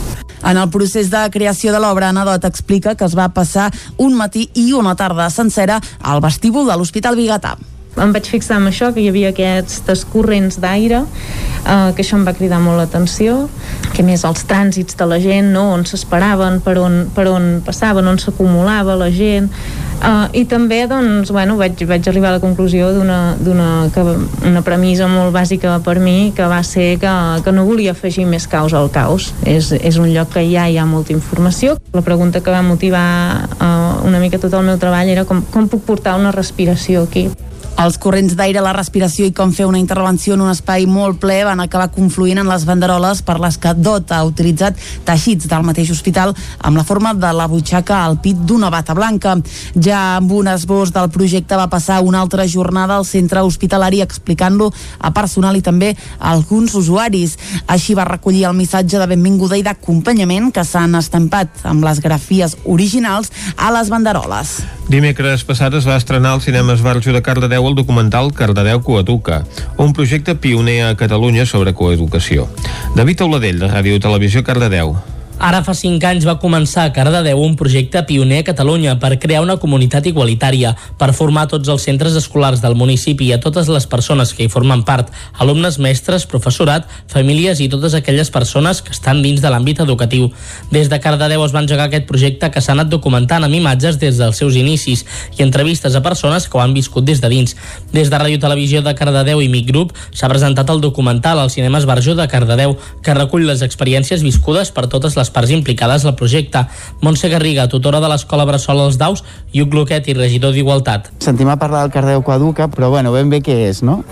En el procés de creació de l'obra, Anadot explica que es va passar un matí i una tarda sencera al vestíbul de l'Hospital Bigatà em vaig fixar en això, que hi havia aquests corrents d'aire, eh, que això em va cridar molt l'atenció, que més els trànsits de la gent, no? on s'esperaven, per, on, per on passaven, on s'acumulava la gent, Uh, I també doncs, bueno, vaig, vaig arribar a la conclusió d'una una premissa molt bàsica per mi que va ser que, que no volia afegir més caos al caos. És, és un lloc que ja hi ha molta informació. La pregunta que va motivar uh, una mica tot el meu treball era com, com puc portar una respiració aquí els corrents d'aire, la respiració i com fer una intervenció en un espai molt ple van acabar confluint en les banderoles per les que DOT ha utilitzat teixits del mateix hospital amb la forma de la butxaca al pit d'una bata blanca. Ja amb un esbós del projecte va passar una altra jornada al centre hospitalari explicant-lo a personal i també a alguns usuaris. Així va recollir el missatge de benvinguda i d'acompanyament que s'han estampat amb les grafies originals a les banderoles. Dimecres passat es va estrenar al cinema Esbarjo de Cardedeu el documental Cardedeu Coeduca, un projecte pioner a Catalunya sobre coeducació. David Auladell, de Ràdio Televisió Cardedeu. Ara fa 5 anys va començar a Cardedeu un projecte pioner a Catalunya per crear una comunitat igualitària, per formar tots els centres escolars del municipi i a totes les persones que hi formen part, alumnes, mestres, professorat, famílies i totes aquelles persones que estan dins de l'àmbit educatiu. Des de Cardedeu es va engegar aquest projecte que s'ha anat documentant amb imatges des dels seus inicis i entrevistes a persones que ho han viscut des de dins. Des de Ràdio Televisió de Cardedeu i Mic Group s'ha presentat el documental al Cinema Esbarjó de Cardedeu, que recull les experiències viscudes per totes les les parts implicades al projecte. Montse Garriga, tutora de l'Escola Bressol als Daus, i Uc i regidor d'Igualtat. Sentim a parlar del Cardeu Coeduca, però bueno, ben bé què és, no?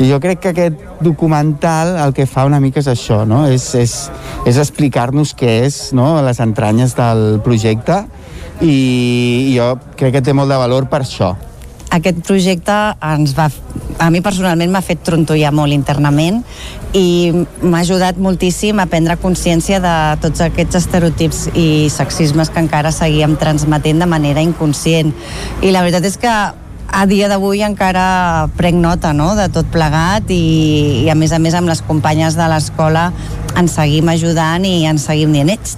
I jo crec que aquest documental el que fa una mica és això, no? És, és, és explicar-nos què és, no?, les entranyes del projecte i jo crec que té molt de valor per això aquest projecte ens va, a mi personalment m'ha fet trontollar molt internament i m'ha ajudat moltíssim a prendre consciència de tots aquests estereotips i sexismes que encara seguíem transmetent de manera inconscient. I la veritat és que a dia d'avui encara prenc nota no? de tot plegat i, i a més a més amb les companyes de l'escola ens seguim ajudant i ens seguim dient ets,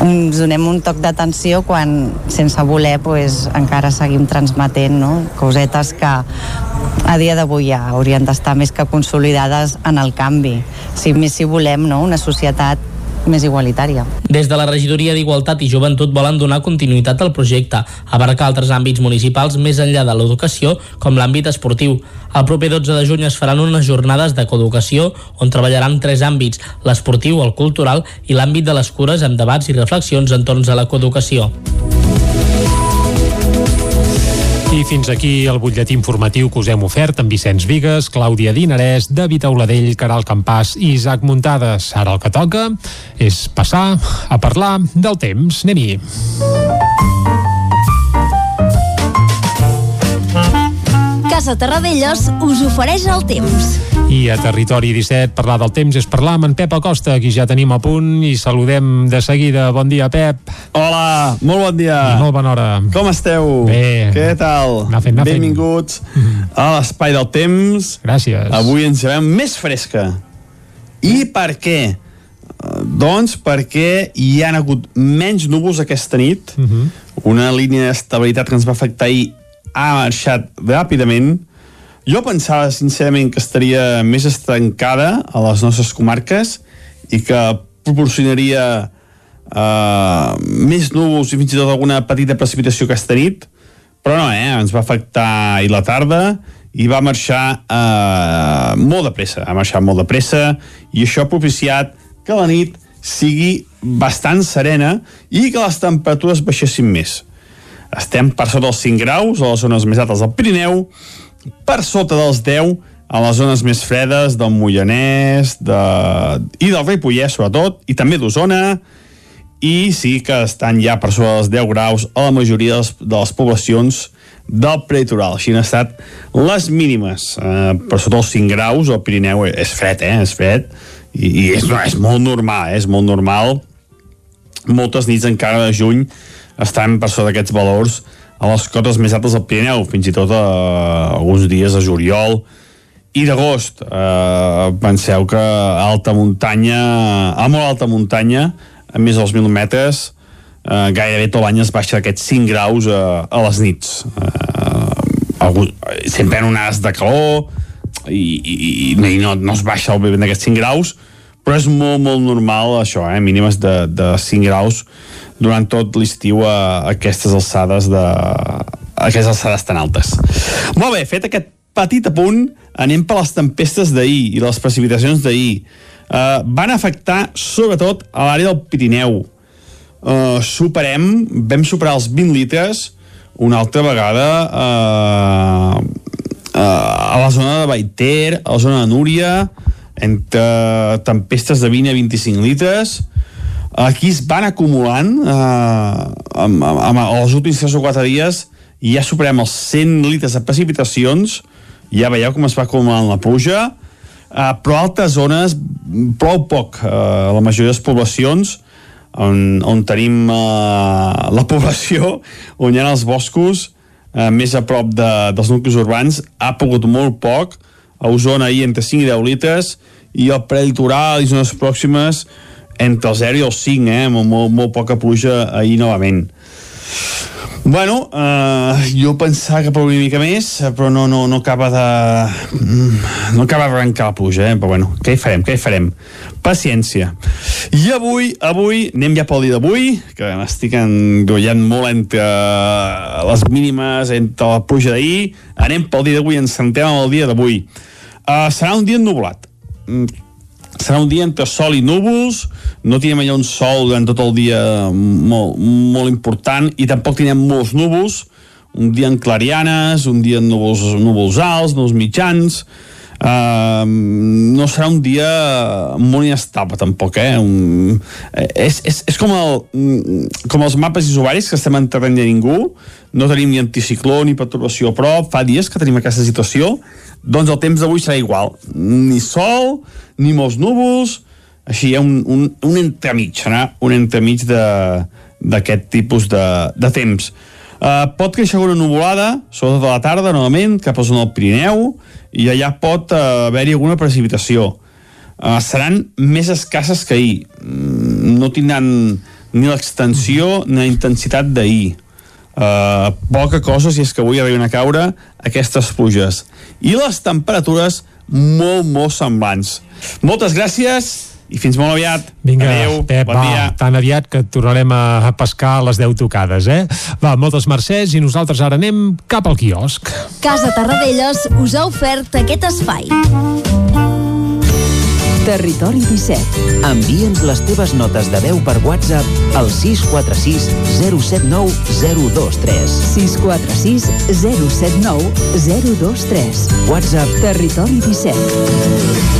ens donem un toc d'atenció quan sense voler pues, encara seguim transmetent no? cosetes que a dia d'avui ja haurien d'estar més que consolidades en el canvi si més si volem no? una societat més igualitària. Des de la regidoria d'Igualtat i Joventut volen donar continuïtat al projecte, abarcar altres àmbits municipals més enllà de l'educació, com l'àmbit esportiu. El proper 12 de juny es faran unes jornades de coeducació on treballaran tres àmbits, l'esportiu, el cultural i l'àmbit de les cures amb debats i reflexions entorn a la coeducació. I fins aquí el butlletí informatiu que us hem ofert amb Vicenç Vigues, Clàudia Dinarès, David Auladell, Caral Campàs i Isaac Muntades. Ara el que toca és passar a parlar del temps. Anem-hi. Casa Terradellos us ofereix el temps. I a Territori 17 parlar del temps és parlar amb en Pep Acosta, qui ja tenim a punt i saludem de seguida. Bon dia, Pep. Hola, molt bon dia. I molt bona hora. Com esteu? Bé. Què tal? Anar fent, anar fent. Benvinguts a l'Espai del Temps. Gràcies. Avui ens llevem més fresca. I per què? Doncs perquè hi han hagut menys núvols aquesta nit. Uh -huh. Una línia d'estabilitat que ens va afectar ahir ha marxat ràpidament. Jo pensava, sincerament, que estaria més estancada a les nostres comarques i que proporcionaria uh, més núvols i fins i tot alguna petita precipitació aquesta nit, però no, eh? ens va afectar ahir la tarda i va marxar uh, molt de pressa, ha marxat molt de pressa i això ha propiciat que la nit sigui bastant serena i que les temperatures baixessin més. Estem per sota dels 5 graus a les zones més altes del Pirineu, per sota dels 10 a les zones més fredes del Moianès de... i del Ripollès, sobretot, i també d'Osona, i sí que estan ja per sobre dels 10 graus a la majoria de les, poblacions del prelitoral. Així han estat les mínimes. Eh, per sota els 5 graus al Pirineu és fred, eh? És fred. I, i és, és molt normal, eh? És molt normal. Moltes nits encara de juny estan per sota d'aquests valors a les cotes més altes del Pirineu, fins i tot a, alguns dies de juliol i d'agost. Eh, penseu que a alta muntanya, a molt alta muntanya, a més dels 1.000 metres, eh, gairebé tot l'any es baixa d'aquests 5 graus a, a les nits. Eh, algun, sempre en onades de calor i, i, i no, no es baixa vent d'aquests 5 graus, però és molt, molt normal això, eh? mínimes de, de 5 graus durant tot l'estiu a, aquestes alçades de a aquestes alçades tan altes. Molt bé, fet aquest petit apunt, anem per les tempestes d'ahir i les precipitacions d'ahir. Uh, van afectar sobretot a l'àrea del Pirineu. Uh, superem, vam superar els 20 litres una altra vegada uh, uh, a la zona de Baiter, a la zona de Núria, entre tempestes de 20 a 25 litres, aquí es van acumulant eh, amb, amb, amb els últims 3 o 4 dies i ja superem els 100 litres de precipitacions. Ja veieu com es va acumulant la pluja. Eh, però altres zones prou poc eh, la majoria de les poblacions on, on tenim eh, la població on hi ha els boscos eh, més a prop de, dels nuclis urbans ha pogut molt poc. A Osona ahir entre 5 i 10 litres i al prelitoral i zones pròximes entre el 0 i el 5, eh? Molt, molt, molt poca pluja ahir novament. Bueno, eh, jo pensava que plouria una mica més, però no, no, no acaba de... mm, no acaba d'arrencar la pluja, eh? Però bueno, què hi farem, què hi farem? Paciència. I avui, avui, anem ja pel dia d'avui, que m'estic enrollant molt entre les mínimes, entre la pluja d'ahir, anem pel dia d'avui, ens centrem en el dia d'avui. Uh, serà un dia ennublat. Mm, serà un dia entre sol i núvols, no tindrem allà un sol durant tot el dia molt, molt important i tampoc tindrem molts núvols, un dia en clarianes, un dia en núvols, núvols alts, núvols mitjans, Uh, no serà un dia molt inestable tampoc eh? un, eh, és, és, és com, el, com els mapes isobaris que estem en terreny de ningú. No tenim ni anticicló ni perturbació prop. Fa dies que tenim aquesta situació. Doncs el temps d'avui serà igual. Ni sol, ni molts núvols. Així hi ha un, un, un entremig. Serà un entremig d'aquest tipus de, de temps. Uh, pot créixer una nuvolada, sobretot a la tarda, novament, cap a zona del Pirineu, i allà pot uh, haver-hi alguna precipitació. Uh, seran més escasses que ahir. Mm, no tindran ni l'extensió ni la intensitat d'ahir. Uh, poca cosa si és que avui arriben a caure aquestes pluges. I les temperatures molt, molt semblants. Moltes gràcies i fins molt aviat. Vinga, Adéu, Pep, bon va, dia. tan aviat que tornarem a, a pescar a les 10 tocades, eh? Va, moltes mercès i nosaltres ara anem cap al quiosc. Casa Tarradellas us ha ofert aquest espai. Territori 17. Envia'ns les teves notes de veu per WhatsApp al 646 079 023. 646 079 023. WhatsApp Territori 17.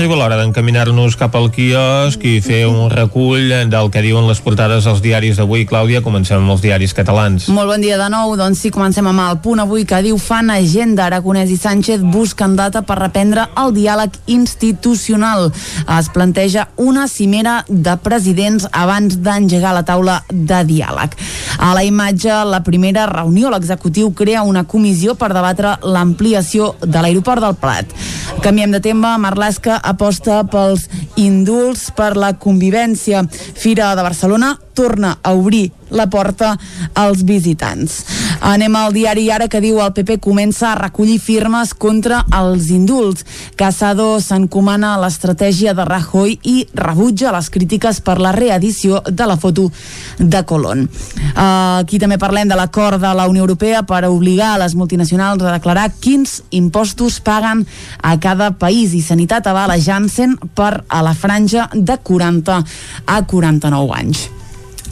Arriba l'hora d'encaminar-nos cap al quiosc i fer un recull del que diuen les portades als diaris d'avui. Clàudia, comencem amb els diaris catalans. Molt bon dia de nou, doncs sí, comencem amb el punt avui que diu fan agenda. Aragonès i Sánchez busquen data per reprendre el diàleg institucional. Es planteja una cimera de presidents abans d'engegar la taula de diàleg. A la imatge, la primera reunió, l'executiu crea una comissió per debatre l'ampliació de l'aeroport del Prat. Canviem de tema, Marlaska aposta pels indults per la convivència. Fira de Barcelona torna a obrir la porta als visitants. Anem al diari ara que diu el PP comença a recollir firmes contra els indults. Casado s'encomana a l'estratègia de Rajoy i rebutja les crítiques per la reedició de la foto de Colón. Aquí també parlem de l'acord de la Unió Europea per obligar a les multinacionals a declarar quins impostos paguen a cada país i Sanitat avala Janssen per a la franja de 40 a 49 anys.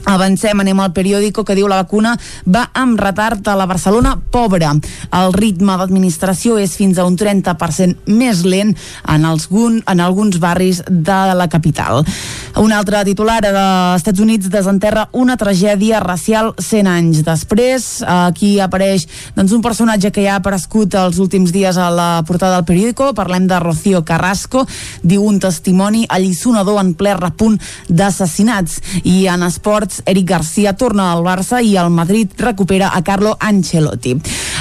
Avancem, anem al periòdico que diu la vacuna va amb retard a la Barcelona pobra. El ritme d'administració és fins a un 30% més lent en, algun, en alguns barris de la capital. Un altre titular de Estats Units desenterra una tragèdia racial 100 anys després. Aquí apareix doncs, un personatge que ja ha aparegut els últims dies a la portada del periòdico. Parlem de Rocío Carrasco. Diu un testimoni allisonador en ple repunt d'assassinats. I en esports Eric Garcia torna al Barça i el Madrid recupera a Carlo Ancelotti.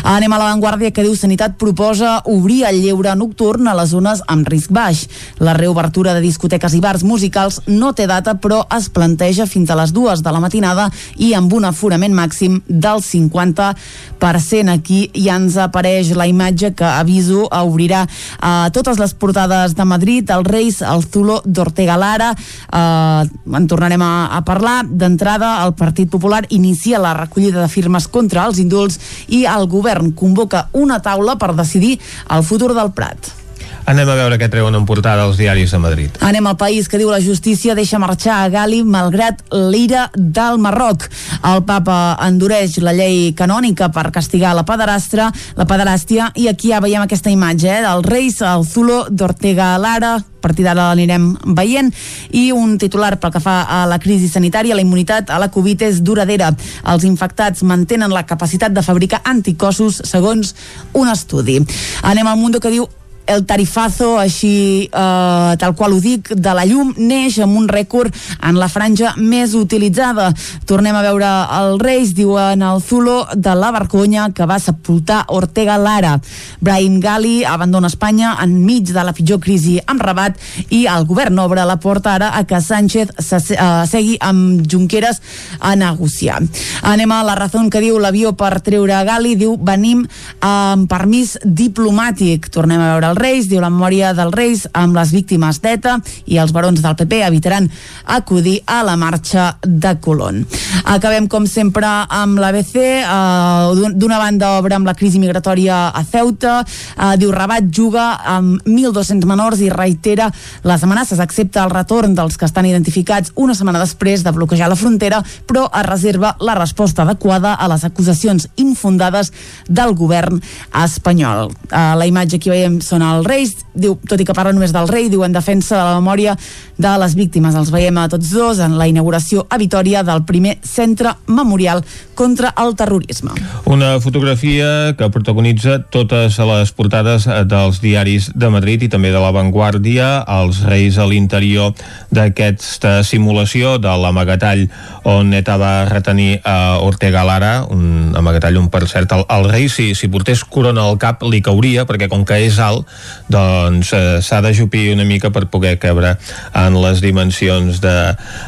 Anem a l'avantguàrdia que diu Sanitat proposa obrir el lleure nocturn a les zones amb risc baix. La reobertura de discoteques i bars musicals no té data però es planteja fins a les dues de la matinada i amb un aforament màxim del 50%. Aquí ja ens apareix la imatge que aviso obrirà eh, totes les portades de Madrid, els Reis, el Zulo d'Ortega Lara. Eh, en tornarem a, a parlar. D'entrada, el Partit Popular inicia la recollida de firmes contra els indults i el govern convoca una taula per decidir el futur del Prat. Anem a veure què treuen en portada els diaris de Madrid. Anem al país que diu la justícia deixa marxar a Gali malgrat l'ira del Marroc. El papa endureix la llei canònica per castigar la pederastra, la pederàstia, i aquí ja veiem aquesta imatge eh, dels reis, el Zulo d'Ortega Lara, a partir d'ara l'anirem veient i un titular pel que fa a la crisi sanitària la immunitat a la Covid és duradera els infectats mantenen la capacitat de fabricar anticossos segons un estudi anem al Mundo que diu el tarifazo, així eh, tal qual ho dic, de la llum neix amb un rècord en la franja més utilitzada. Tornem a veure el Reis, diuen el Zulo de la Vergonya que va sepultar Ortega Lara. Brahim Gali abandona Espanya enmig de la pitjor crisi amb Rabat i el govern obre la porta ara a que Sánchez se, uh, segui amb Junqueras a negociar. Anem a la raó que diu l'avió per treure Gali, diu venim amb permís diplomàtic. Tornem a veure el Reis, diu la memòria dels Reis amb les víctimes d'ETA i els barons del PP evitaran acudir a la marxa de Colón. Acabem, com sempre, amb l'ABC. Eh, D'una banda, obre amb la crisi migratòria a Ceuta. Eh, diu Rabat juga amb 1.200 menors i reitera les amenaces. Accepta el retorn dels que estan identificats una setmana després de bloquejar la frontera, però es reserva la resposta adequada a les acusacions infundades del govern espanyol. Eh, la imatge que veiem són els Reis, diu, tot i que parla només del rei, diu en defensa de la memòria de les víctimes. Els veiem a tots dos en la inauguració a Vitoria del primer centre memorial contra el terrorisme. Una fotografia que protagonitza totes les portades eh, dels diaris de Madrid i també de La Vanguardia, els reis a l'interior d'aquesta simulació de l'amagatall on ETA va retenir a Ortega Lara, un amagatall on per cert el, el rei si, si portés corona al cap li cauria perquè com que és alt doncs eh, s'ha d'ajupir una mica per poder cabre en les dimensions de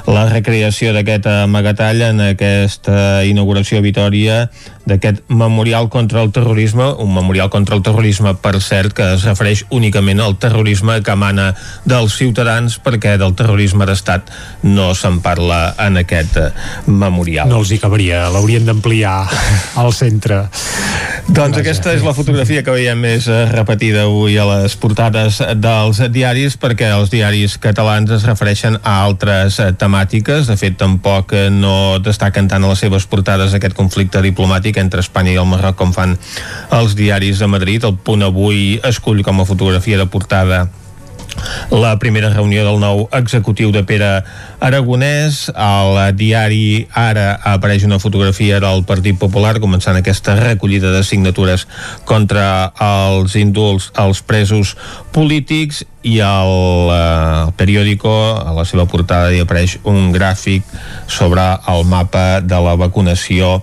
la recreació d'aquest amagatall en aquesta inauguració a Vitoria d'aquest memorial contra el terrorisme, un memorial contra el terrorisme, per cert, que es refereix únicament al terrorisme que emana dels ciutadans, perquè del terrorisme d'estat no se'n parla en aquest memorial. No els hi cabria, l'haurien d'ampliar al centre. Doncs aquesta és la fotografia que veiem més eh, repetida avui a les portades dels diaris perquè els diaris catalans es refereixen a altres eh, temàtiques. De fet, tampoc eh, no destaquen tant a les seves portades aquest conflicte diplomàtic entre Espanya i el Marroc com fan els diaris de Madrid. El punt avui escull com a fotografia de portada la primera reunió del nou executiu de Pere Aragonès. Al diari Ara apareix una fotografia del Partit Popular començant aquesta recollida de signatures contra els indults als presos polítics i al eh, periòdico a la seva portada hi apareix un gràfic sobre el mapa de la vacunació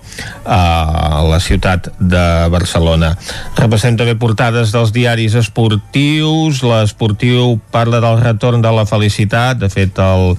a la ciutat de Barcelona. Repassem també portades dels diaris esportius. L'esportiu parla del retorn de la felicitat. De fet, el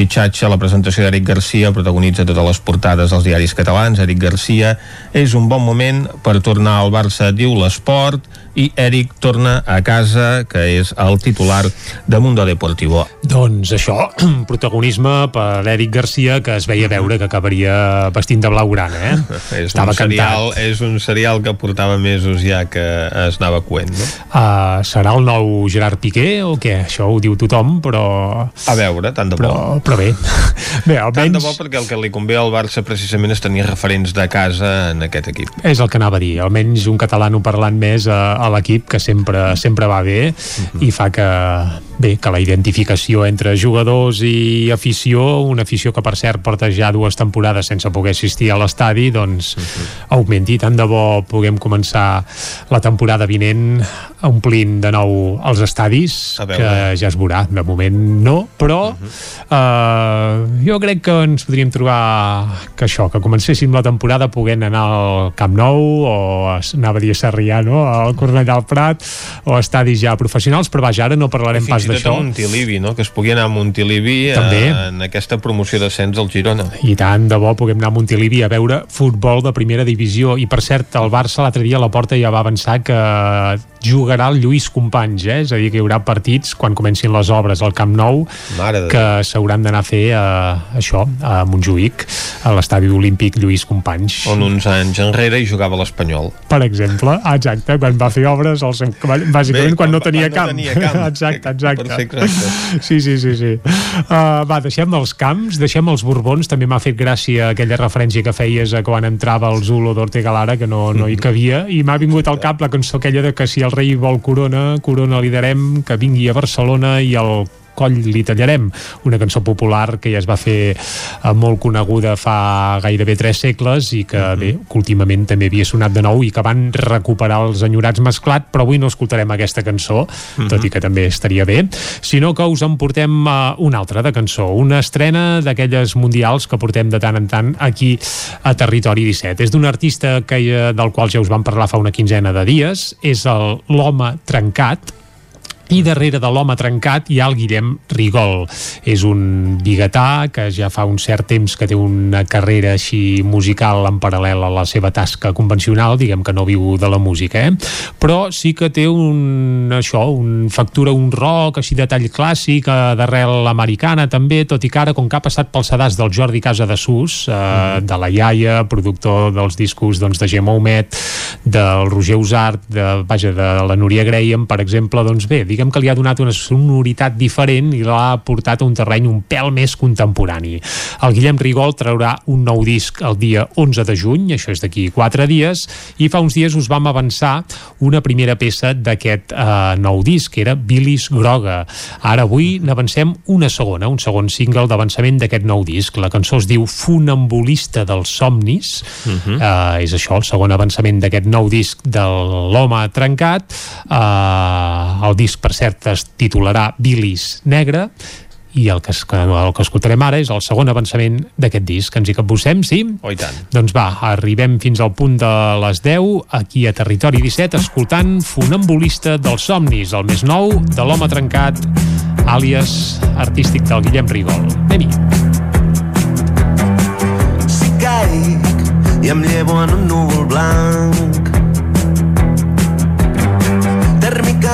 fitxatge, la presentació d'Eric Garcia protagonitza totes les portades dels diaris catalans. Eric Garcia és un bon moment per tornar al Barça, diu l'esport, i Eric torna a casa, que és el titular de Mundo Deportivo. Doncs això, protagonisme per Eric Garcia, que es veia veure que acabaria vestint de blaugrana, eh? és, Estava un serial, cantat. és un serial que portava mesos ja que es anava coent, no? Uh, serà el nou Gerard Piqué o què? Això ho diu tothom, però... A veure, tant de bo. Però, però bé, bé almenys... Tant de bo perquè el que li convé al Barça precisament és tenir referents de casa en aquest equip. És el que anava a dir, almenys un catalano parlant més a, a l'equip, que sempre, sempre va bé Mhm. i fa que, bé, que la identificació entre jugadors i afició, una afició que per cert porta ja dues temporades sense poder assistir a l'estadi, doncs Mhm. augmenti. Tant de bo puguem començar la temporada vinent omplint de nou els estadis, que ja es veurà. De moment no, però Mhm. eh, jo crec que ens podríem trobar que això, que comencéssim la temporada poguent anar al Camp Nou o anava a dir a Sarrià, no? al Cornellà al Prat o estadis ja professionals, però vaja, ara no parlarem pas Fins i tot d'això. a Montilivi, no? Que es pugui anar a Montilivi També. eh, en aquesta promoció d'ascens al Girona. I tant, de bo puguem anar a Montilivi a veure futbol de primera divisió. I per cert, el Barça l'altre dia a la porta ja va avançar que jugarà el Lluís Companys, eh? és a dir, que hi haurà partits quan comencin les obres al Camp Nou Mare que s'hauran d'anar a fer eh, això, a Montjuïc, a l'estadi olímpic Lluís Companys. On uns anys enrere hi jugava l'Espanyol. Per exemple, exacte, quan va fer obres, el seu, bàsicament Bé, quan, no quan- tenia quan camp. no tenia camp. exacte, exacte. Exacte. Sí, sí, sí. sí. Uh, va, deixem els camps, deixem els Borbons, també m'ha fet gràcia aquella referència que feies a quan entrava el Zulo d'Ortega Lara, que no, no hi cabia, i m'ha vingut al cap la cançó aquella de que si el rei vol corona, corona li darem, que vingui a Barcelona i el coll li tallarem, una cançó popular que ja es va fer eh, molt coneguda fa gairebé tres segles i que bé, que últimament també havia sonat de nou i que van recuperar els enyorats mesclat, però avui no escoltarem aquesta cançó, tot i que també estaria bé, sinó que us en portem uh, una altra de cançó, una estrena d'aquelles mundials que portem de tant en tant aquí a Territori 17. És d'un artista que, eh, del qual ja us vam parlar fa una quinzena de dies, és l'Home Trencat, i darrere de l'home trencat hi ha el Guillem Rigol. És un biguetà que ja fa un cert temps que té una carrera així musical en paral·lel a la seva tasca convencional, diguem que no viu de la música, eh? però sí que té un, això, un factura, un rock així de tall clàssic, eh, d'arrel americana també, tot i que ara, com que ha passat pel sedàs del Jordi Casa de Sus, eh, de la iaia, productor dels discos doncs, de Gemma Humet, del Roger Usart, de, vaja, de la Núria Graham, per exemple, doncs bé, diguem que li ha donat una sonoritat diferent i l'ha portat a un terreny un pèl més contemporani. El Guillem Rigol traurà un nou disc el dia 11 de juny, això és d'aquí 4 dies, i fa uns dies us vam avançar una primera peça d'aquest eh, nou disc, que era Bilis Groga. Ara avui n'avancem una segona, un segon single d'avançament d'aquest nou disc. La cançó es diu Funambulista dels somnis, uh -huh. eh, és això, el segon avançament d'aquest nou disc de l'home trencat. Eh, el disc, per cert, es titularà Bilis Negre, i el que, el que escoltarem ara és el segon avançament d'aquest disc. Ens hi capbussem, sí? Oh, i tant. Doncs va, arribem fins al punt de les 10, aquí a Territori 17, escoltant Funambulista dels somnis, el més nou de l'home trencat, àlies artístic del Guillem Rigol. Anem-hi. Si caic i em llevo en un núvol blanc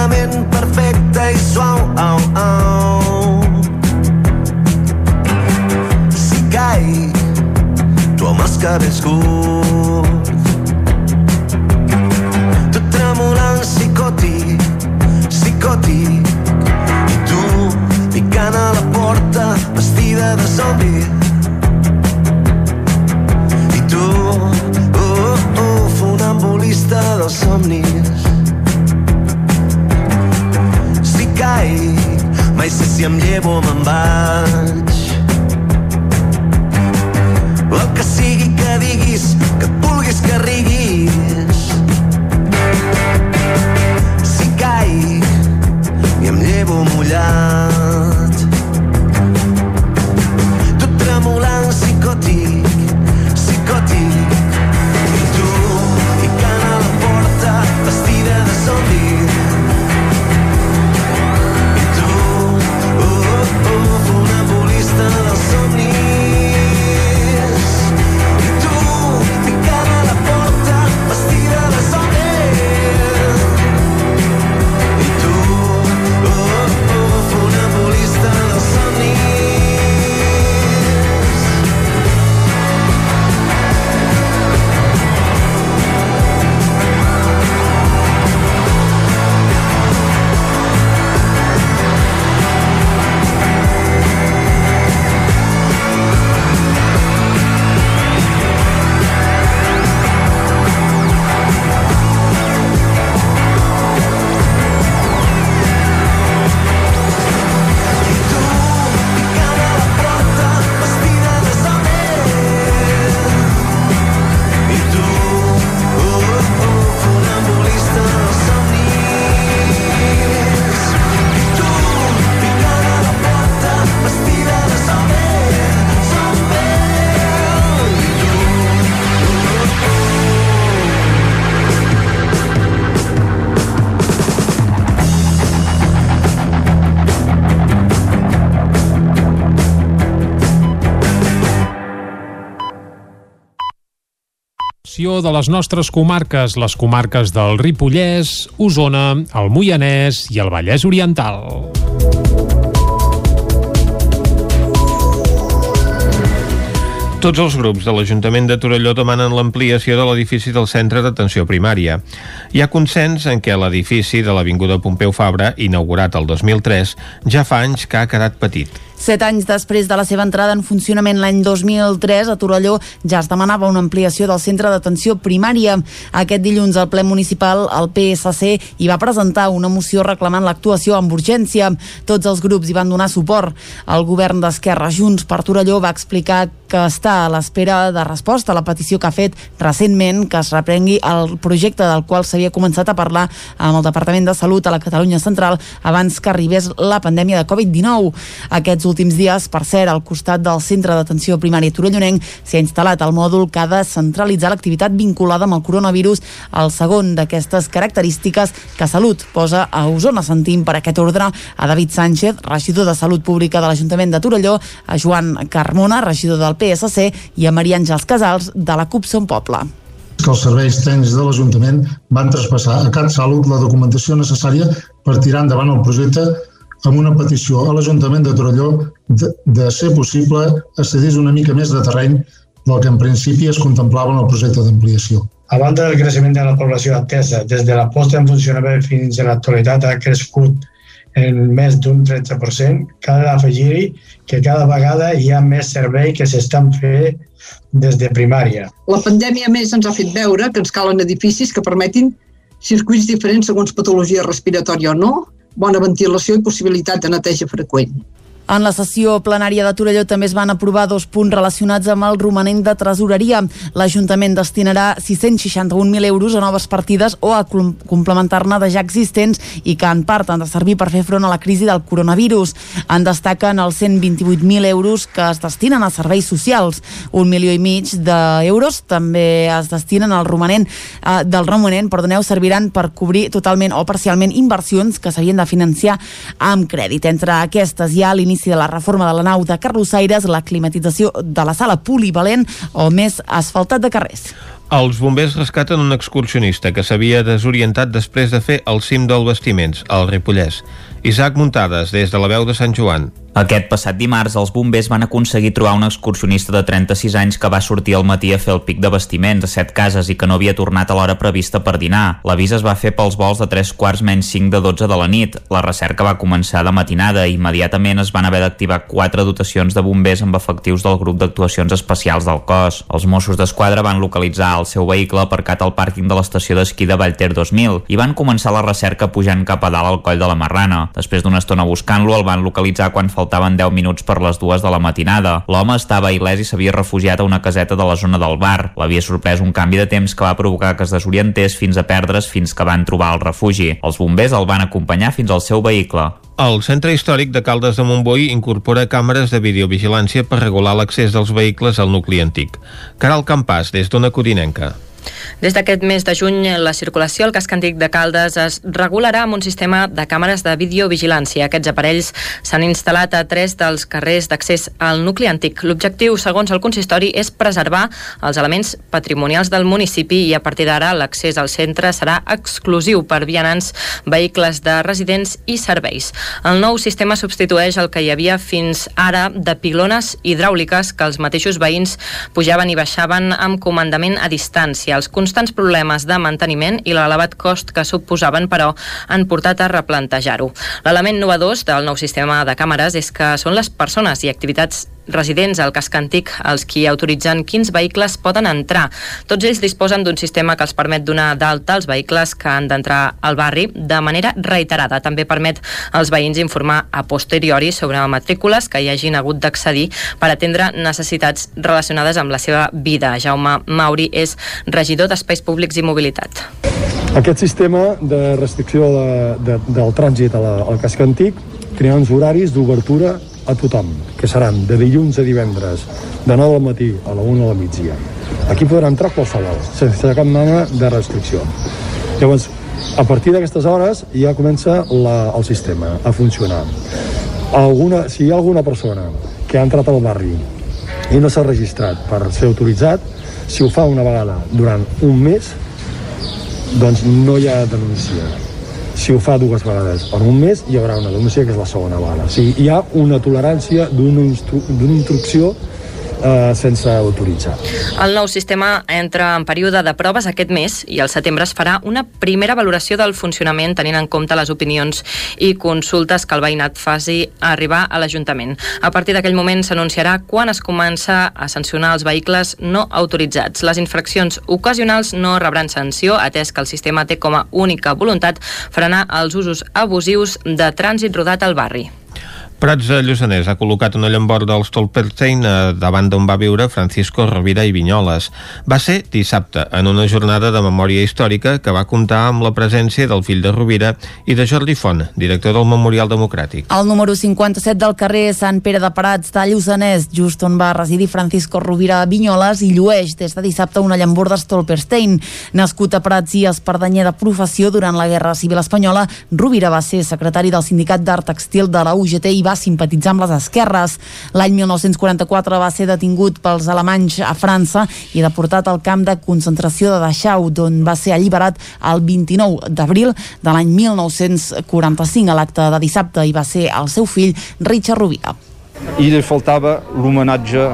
perfectament perfecte i suau. Au, au. Si caic, tu amb els cabells curts, tu tremolant psicòtic, psicòtic, i tu picant a la porta vestida de zombi. I tu, uh, uh, uh funambulista dels somnis, em llevo me'n vaig. El que sigui que diguis, que et vulguis que riguis. Si caic i em llevo mullat. Tu tremolant psicòtic, psicòtic. I tu ficant a la porta, vestida de somni. De les nostres comarques, les comarques del Ripollès, Osona, el Moianès i el Vallès Oriental. Tots els grups de l'Ajuntament de Torelló demanen l'ampliació de l'edifici del centre d'atenció primària. Hi ha consens en què l'edifici de l'Avinguda Pompeu Fabra, inaugurat el 2003, ja fa anys que ha quedat petit. Set anys després de la seva entrada en funcionament l'any 2003, a Torelló ja es demanava una ampliació del centre d'atenció primària. Aquest dilluns al ple municipal el PSC hi va presentar una moció reclamant l'actuació amb urgència. Tots els grups hi van donar suport. El govern d'Esquerra Junts per Torelló va explicar que està a l'espera de resposta a la petició que ha fet recentment que es reprengui el projecte del qual s'havia començat a parlar amb el Departament de Salut a la Catalunya Central abans que arribés la pandèmia de Covid-19. Aquests últims dies, per cert, al costat del Centre d'Atenció Primària Torellonenc s'hi ha instal·lat el mòdul que ha de centralitzar l'activitat vinculada amb el coronavirus, el segon d'aquestes característiques que Salut posa a Osona. Sentim per aquest ordre a David Sánchez, regidor de Salut Pública de l'Ajuntament de Torelló, a Joan Carmona, regidor del PSC, i a Maria Àngels Casals, de la CUP Som Poble que els serveis tècnics de l'Ajuntament van traspassar a CatSalut la documentació necessària per tirar endavant el projecte amb una petició a l'Ajuntament de Torelló de, de ser possible accedís una mica més de terreny del que en principi es contemplava en el projecte d'ampliació. A banda del creixement de la població atesa, des de la posta en funcionament fins a l'actualitat ha crescut en més d'un 13%, cal afegir-hi que cada vegada hi ha més servei que s'estan fent des de primària. La pandèmia més ens ha fet veure que ens calen edificis que permetin circuits diferents segons patologia respiratòria o no, bona ventilació i possibilitat de neteja freqüent. En la sessió plenària de Torelló també es van aprovar dos punts relacionats amb el romanent de tresoreria. L'Ajuntament destinarà 661.000 euros a noves partides o a complementar-ne de ja existents i que en part han de servir per fer front a la crisi del coronavirus. En destaquen els 128.000 euros que es destinen a serveis socials. Un milió i mig d'euros també es destinen al romanent eh, del romanent, perdoneu, serviran per cobrir totalment o parcialment inversions que s'havien de financiar amb crèdit. Entre aquestes hi ha l'inici l'inici de la reforma de la nau de carrossaires, la climatització de la sala polivalent o més asfaltat de carrers. Els bombers rescaten un excursionista que s'havia desorientat després de fer el cim del Vestiments, al Ripollès. Isaac Muntades, des de la veu de Sant Joan. Aquest passat dimarts, els bombers van aconseguir trobar un excursionista de 36 anys que va sortir al matí a fer el pic de vestiments a set cases i que no havia tornat a l'hora prevista per dinar. L'avís es va fer pels vols de 3 quarts menys 5 de 12 de la nit. La recerca va començar de matinada i immediatament es van haver d'activar quatre dotacions de bombers amb efectius del grup d'actuacions especials del cos. Els Mossos d'Esquadra van localitzar el seu vehicle aparcat al pàrquing de l'estació d'esquí de Vallter 2000 i van començar la recerca pujant cap a dalt al coll de la Marrana. Després d'una estona buscant-lo, el van localitzar quan faltava faltaven 10 minuts per les dues de la matinada. L'home estava il·lès i s'havia refugiat a una caseta de la zona del bar. L'havia sorprès un canvi de temps que va provocar que es desorientés fins a perdre's fins que van trobar el refugi. Els bombers el van acompanyar fins al seu vehicle. El Centre Històric de Caldes de Montbui incorpora càmeres de videovigilància per regular l'accés dels vehicles al nucli antic. Caral Campàs, des d'una Codinenca. Des d'aquest mes de juny, la circulació al casc antic de Caldes es regularà amb un sistema de càmeres de videovigilància. Aquests aparells s'han instal·lat a tres dels carrers d'accés al nucli antic. L'objectiu, segons el consistori, és preservar els elements patrimonials del municipi i a partir d'ara l'accés al centre serà exclusiu per vianants, vehicles de residents i serveis. El nou sistema substitueix el que hi havia fins ara de pilones hidràuliques que els mateixos veïns pujaven i baixaven amb comandament a distància els constants problemes de manteniment i l'elevat cost que suposaven, però, han portat a replantejar-ho. L'element novedós del nou sistema de càmeres és que són les persones i activitats residents al casc antic els qui autoritzen quins vehicles poden entrar. Tots ells disposen d'un sistema que els permet donar d'alta els vehicles que han d'entrar al barri de manera reiterada. També permet als veïns informar a posteriori sobre matrícules que hi hagin hagut d'accedir per atendre necessitats relacionades amb la seva vida. Jaume Mauri és regidor d'Espais Públics i Mobilitat. Aquest sistema de restricció de, de, del trànsit a la, al casc antic crea uns horaris d'obertura a tothom, que seran de dilluns a divendres, de 9 del matí a la 1 de la migdia. Aquí podrà entrar qualsevol, sense cap mena de restricció. Llavors, a partir d'aquestes hores ja comença la, el sistema a funcionar. Alguna, si hi ha alguna persona que ha entrat al barri i no s'ha registrat per ser autoritzat, si ho fa una vegada durant un mes, doncs no hi ha denúncia si ho fa dues vegades en un mes hi haurà una denúncia que és la segona vegada. O sigui, hi ha una tolerància d'una instru instrucció eh, sense autoritzar. El nou sistema entra en període de proves aquest mes i al setembre es farà una primera valoració del funcionament tenint en compte les opinions i consultes que el veïnat faci arribar a l'Ajuntament. A partir d'aquell moment s'anunciarà quan es comença a sancionar els vehicles no autoritzats. Les infraccions ocasionals no rebran sanció, atès que el sistema té com a única voluntat frenar els usos abusius de trànsit rodat al barri. Prats de Lluçanès ha col·locat una llamborda als Stolperstein eh, davant d'on va viure Francisco Rovira i Vinyoles. Va ser dissabte, en una jornada de memòria històrica que va comptar amb la presència del fill de Rovira i de Jordi Font, director del Memorial Democràtic. El número 57 del carrer Sant Pere de Prats de Lluçanès, just on va residir Francisco Rovira Vinyoles, i llueix des de dissabte una llamborda Stolperstein. Nascut a Prats i espardanyer de professió durant la Guerra Civil Espanyola, Rovira va ser secretari del Sindicat d'Art Textil de la UGT i va simpatitzar amb les esquerres. L'any 1944 va ser detingut pels alemanys a França i deportat al camp de concentració de Dachau, d'on va ser alliberat el 29 d'abril de l'any 1945. A l'acte de dissabte hi va ser el seu fill, Richard Rovira i li faltava l'homenatge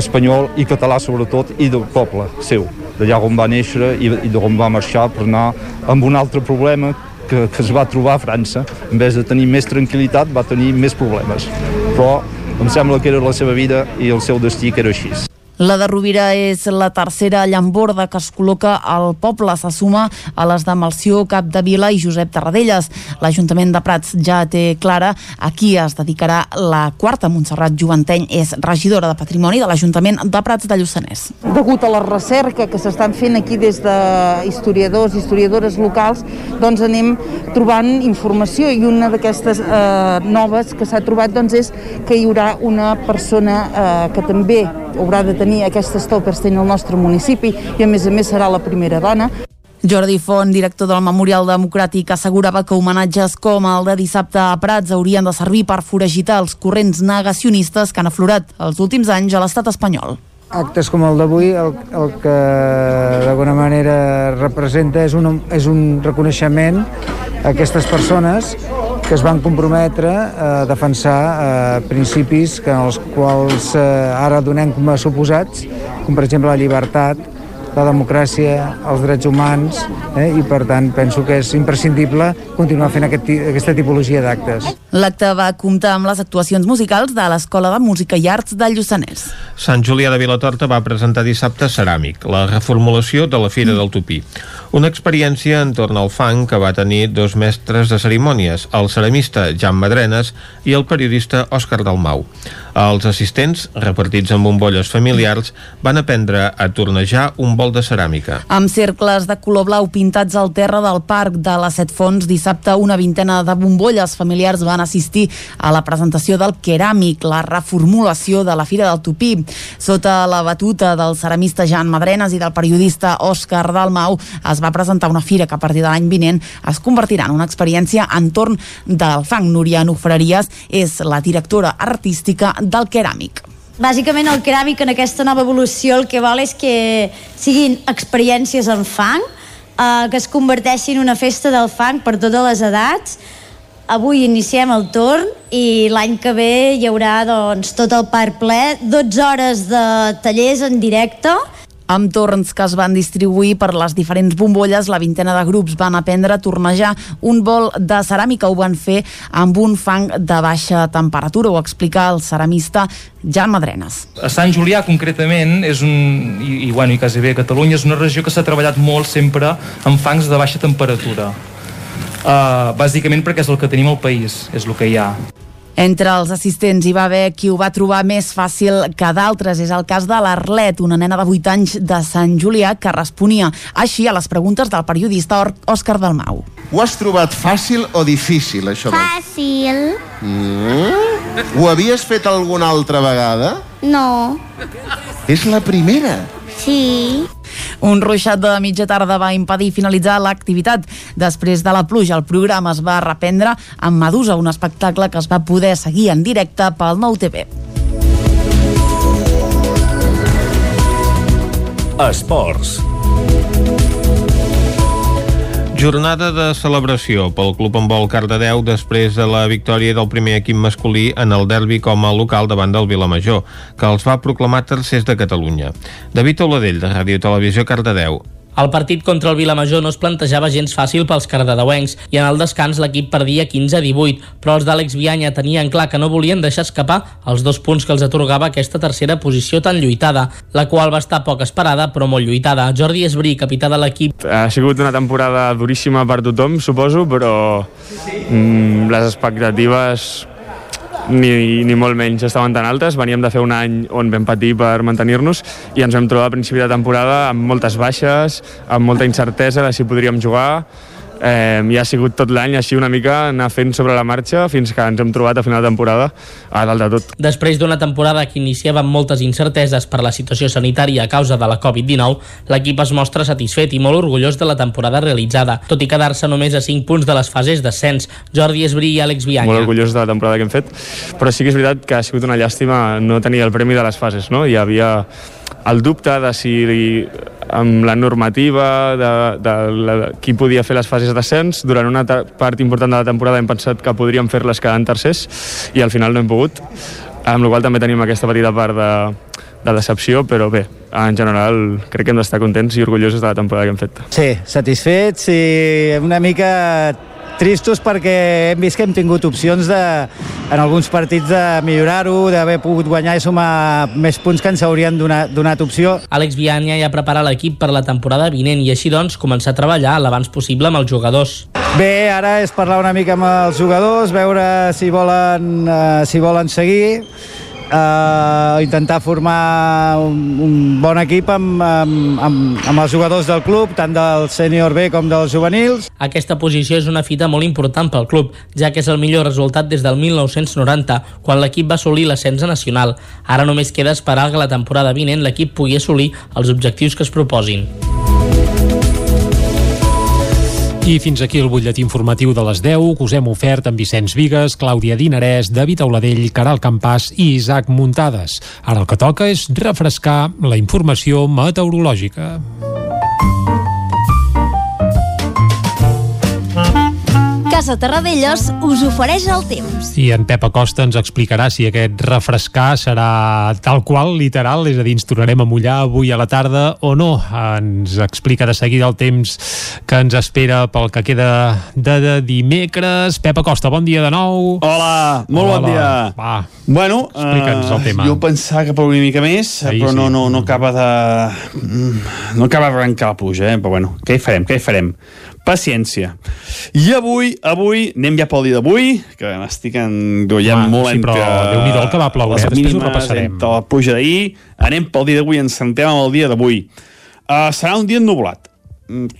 espanyol i català sobretot i del poble seu d'allà on va néixer i, i d'on va marxar per anar amb un altre problema que, que es va trobar a França. En vez de tenir més tranquil·litat, va tenir més problemes. Però em sembla que era la seva vida i el seu destí que era així. La de Rovira és la tercera llamborda que es col·loca al poble. Se suma a les de Malció, Capdevila i Josep Tarradellas. L'Ajuntament de Prats ja té clara a qui es dedicarà la quarta. Montserrat Joventeny és regidora de Patrimoni de l'Ajuntament de Prats de Lluçanès. Degut a la recerca que s'estan fent aquí des de historiadors i historiadores locals, doncs anem trobant informació i una d'aquestes eh, noves que s'ha trobat doncs, és que hi haurà una persona eh, que també haurà de tenir aquestes Stolperstein al nostre municipi i a més a més serà la primera dona. Jordi Font, director del Memorial Democràtic, assegurava que homenatges com el de dissabte a Prats haurien de servir per foragitar els corrents negacionistes que han aflorat els últims anys a l'estat espanyol. Actes com el d'avui el, el que d'alguna manera representa és un, és un reconeixement a aquestes persones que es van comprometre a defensar eh, principis que en els quals eh, ara donem com a suposats, com per exemple la llibertat, la democràcia, els drets humans, eh, i per tant penso que és imprescindible continuar fent aquest, aquesta tipologia d'actes. L'acte va comptar amb les actuacions musicals de l'Escola de Música i Arts del Lluçanès. Sant Julià de Vilatorta va presentar dissabte Ceràmic, la reformulació de la Fira del Tupí. Una experiència entorn al fang que va tenir dos mestres de cerimònies, el ceramista Jan Madrenes i el periodista Òscar Dalmau. Els assistents, repartits en bombolles familiars, van aprendre a tornejar un bol de ceràmica. Amb cercles de color blau pintats al terra del parc de les Set Fonts, dissabte una vintena de bombolles familiars van assistir a la presentació del Keràmic, la reformulació de la Fira del Tupí. Sota la batuta del ceramista Jan Madrenes i del periodista Òscar Dalmau es va presentar una fira que a partir de l'any vinent es convertirà en una experiència entorn del fang. Núria Nufreries és la directora artística del Keràmic. Bàsicament el keràmic en aquesta nova evolució el que vol és que siguin experiències en fang, eh, que es converteixin en una festa del fang per totes les edats. Avui iniciem el torn i l'any que ve hi haurà doncs, tot el parc ple, 12 hores de tallers en directe, amb torns que es van distribuir per les diferents bombolles, la vintena de grups van aprendre a tornejar un bol de ceràmica. Ho van fer amb un fang de baixa temperatura, ho explica el ceramista Jan Madrenes. A Sant Julià, concretament, és un, i, i, bueno, i quasi bé Catalunya, és una regió que s'ha treballat molt sempre amb fangs de baixa temperatura. Uh, bàsicament perquè és el que tenim al país, és el que hi ha. Entre els assistents hi va haver qui ho va trobar més fàcil que d'altres. És el cas de l'Arlet, una nena de 8 anys de Sant Julià que responia així a les preguntes del periodista Òscar Dalmau. Ho has trobat fàcil o difícil, això? Fàcil. Mm? Ho havies fet alguna altra vegada? No. És la primera. Sí. Un ruixat de mitja tarda va impedir finalitzar l'activitat. Després de la pluja, el programa es va reprendre amb Medusa, un espectacle que es va poder seguir en directe pel Nou TV. Esports. Jornada de celebració pel Club Handbol Cardedeu després de la victòria del primer equip masculí en el derbi com a local davant del Vilamajor, que els va proclamar tercers de Catalunya. David Oladell, de Ràdio Televisió Cardedeu. El partit contra el Vilamajor no es plantejava gens fàcil pels cardedeuencs i en el descans l'equip perdia 15-18, però els d'Àlex Vianya tenien clar que no volien deixar escapar els dos punts que els atorgava aquesta tercera posició tan lluitada, la qual va estar poc esperada però molt lluitada. Jordi Esbrí, capità de l'equip. Ha sigut una temporada duríssima per tothom, suposo, però mm, les expectatives ni, ni molt menys estaven tan altes. Veníem de fer un any on vam patir per mantenir-nos i ens vam trobar a principi de temporada amb moltes baixes, amb molta incertesa de si podríem jugar eh, i ha sigut tot l'any així una mica anar fent sobre la marxa fins que ens hem trobat a final de temporada a dalt de tot. Després d'una temporada que iniciava amb moltes incerteses per la situació sanitària a causa de la Covid-19, l'equip es mostra satisfet i molt orgullós de la temporada realitzada, tot i quedar-se només a 5 punts de les fases d'ascens. Jordi Esbrí i Àlex Vianya. Molt orgullós de la temporada que hem fet, però sí que és veritat que ha sigut una llàstima no tenir el premi de les fases, no? Hi havia el dubte de si amb la normativa de, de, de qui podia fer les fases d'ascens durant una part important de la temporada hem pensat que podríem fer-les quedant tercers i al final no hem pogut amb la qual també tenim aquesta petita part de, de decepció, però bé, en general crec que hem d'estar contents i orgullosos de la temporada que hem fet. Sí, satisfets i una mica tristos perquè hem vist que hem tingut opcions de, en alguns partits de millorar-ho, d'haver pogut guanyar i sumar més punts que ens haurien donat, donat opció. Àlex Vianya ja prepara l'equip per la temporada vinent i així doncs començar a treballar l'abans possible amb els jugadors. Bé, ara és parlar una mica amb els jugadors, veure si volen, uh, si volen seguir, uh, intentar formar un, un bon equip amb, amb, amb, amb els jugadors del club, tant del sènior B com dels juvenils. Aquesta posició és una fita molt important pel club, ja que és el millor resultat des del 1990, quan l'equip va assolir l'ascens nacional. Ara només queda esperar que la temporada vinent l'equip pugui assolir els objectius que es proposin. I fins aquí el butlletí informatiu de les 10 que us hem ofert amb Vicenç Vigues, Clàudia Dinarès, David Auladell, Caral Campàs i Isaac Muntades. Ara el que toca és refrescar la informació meteorològica. Casa Terradellos us ofereix el temps. I en Pep Acosta ens explicarà si aquest refrescar serà tal qual, literal, és a dir, ens tornarem a mullar avui a la tarda o no. Ens explica de seguida el temps que ens espera pel que queda de, de dimecres. Pep Acosta, bon dia de nou. Hola, molt Hola, bon dia. Va, Bueno, explica'ns el eh, tema. jo pensava que plouria una mica més, Ahir però no, sí. no, no acaba de... mm, No acaba d'arrencar la pluja, eh? però bueno, què hi farem, què hi farem? Paciència. I avui, avui, anem ja pel dia d'avui, que m'estic enrollant Home, molt sí, però Déu-n'hi-do el que va ploure, les? Després ho mínimes, repassarem. entre la pluja d'ahir, anem pel dia d'avui, ens centrem en el dia d'avui. Uh, serà un dia ennublat. Mm,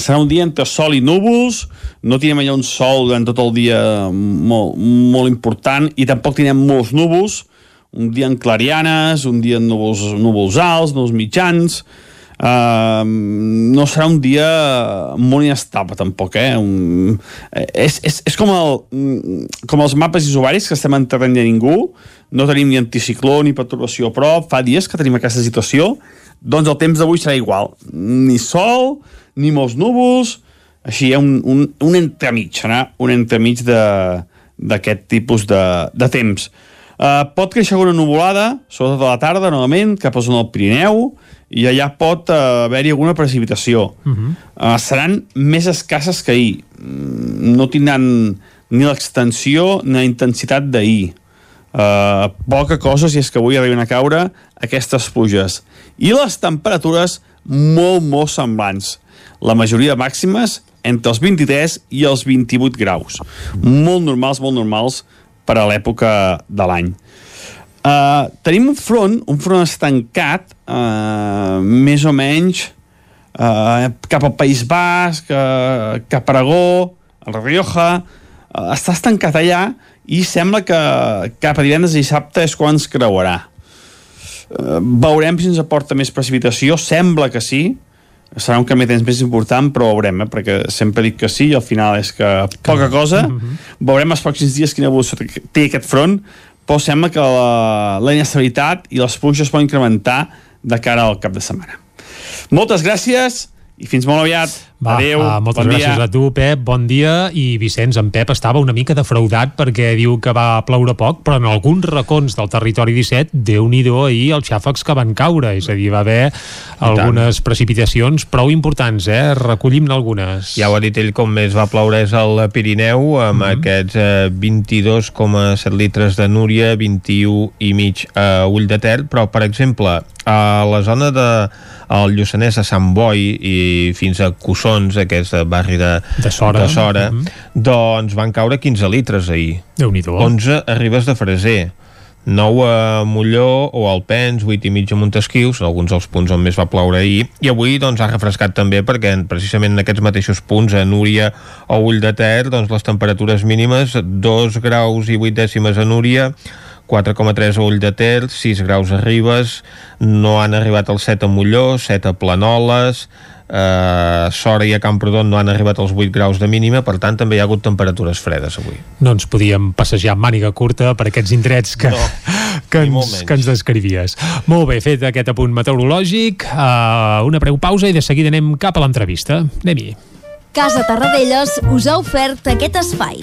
serà un dia entre sol i núvols, no tindrem allà un sol durant tot el dia molt, molt important i tampoc tindrem molts núvols, un dia en clarianes, un dia en núvols, núvols alts, núvols mitjans, Uh, no serà un dia molt inestable tampoc eh? un, eh, és, és, és com, el, mm, com els mapes isobaris que estem en terreny de ningú no tenim ni anticicló ni perturbació a prop fa dies que tenim aquesta situació doncs el temps d'avui serà igual ni sol, ni molts núvols així hi ha un, un, un entremig serà un entremig d'aquest tipus de, de temps uh, pot créixer alguna nuvolada sobretot a la tarda novament cap a zona del Pirineu i allà pot uh, haver-hi alguna precipitació. Uh -huh. uh, seran més escasses que ahir. Mm, no tindran ni l'extensió ni la intensitat d'ahir. Uh, poca cosa si és que avui arriben a caure aquestes pluges. I les temperatures molt molt semblants. La majoria de màximes entre els 23 i els 28 graus. Molt normals, molt normals per a l'època de l'any Uh, tenim un front, un front estancat, uh, més o menys uh, cap al País Basc, uh, cap a Aragó, a la Rioja, uh, està estancat allà i sembla que cap a divendres i dissabte és quan ens creuarà. Uh, veurem si ens aporta més precipitació, sembla que sí, serà un canvi de temps més important, però veurem, eh? perquè sempre dic que sí i al final és que poca cosa. Veurem els pròxims dies quina evolució té- té aquest front, però sembla que la, la inestabilitat i les pluges poden incrementar de cara al cap de setmana. Moltes gràcies i fins molt aviat. Va, Adéu, uh, moltes bon gràcies dia. a tu, Pep, bon dia. I Vicenç, en Pep estava una mica defraudat perquè diu que va ploure poc, però en alguns racons del territori 17, déu nhi ahir els xàfecs que van caure, és a dir, va haver algunes precipitacions prou importants, eh? Recollim-ne algunes. Ja ho ha dit ell com més va ploure és al Pirineu amb aquests eh, 22,7 litres de Núria 21 i mig a Ull de Ter però per exemple a la zona de el Lluçanès a Sant Boi i fins a Cussons aquest barri de, de Sora, de Sora doncs van caure 15 litres ahir. Déu nhi 11 a Ribes de Freser 9 a Molló o al Pens, 8 i mig a Montesquieu, són alguns dels punts on més va ploure ahir, i avui doncs, ha refrescat també perquè precisament en aquests mateixos punts, a Núria o Ull de Ter, doncs, les temperatures mínimes, 2 graus i 8 dècimes a Núria, 4,3 a Ull de Ter, 6 graus a Ribes, no han arribat als 7 a Molló, 7 a Planoles, eh, Sora i a Camprodon no han arribat als 8 graus de mínima, per tant també hi ha hagut temperatures fredes avui. No ens podíem passejar amb màniga curta per aquests indrets que, no, que, ens, que ens descrivies. Molt bé, fet aquest apunt meteorològic, uh, una breu pausa i de seguida anem cap a l'entrevista. Anem-hi. Casa Tarradellas us ha ofert aquest espai.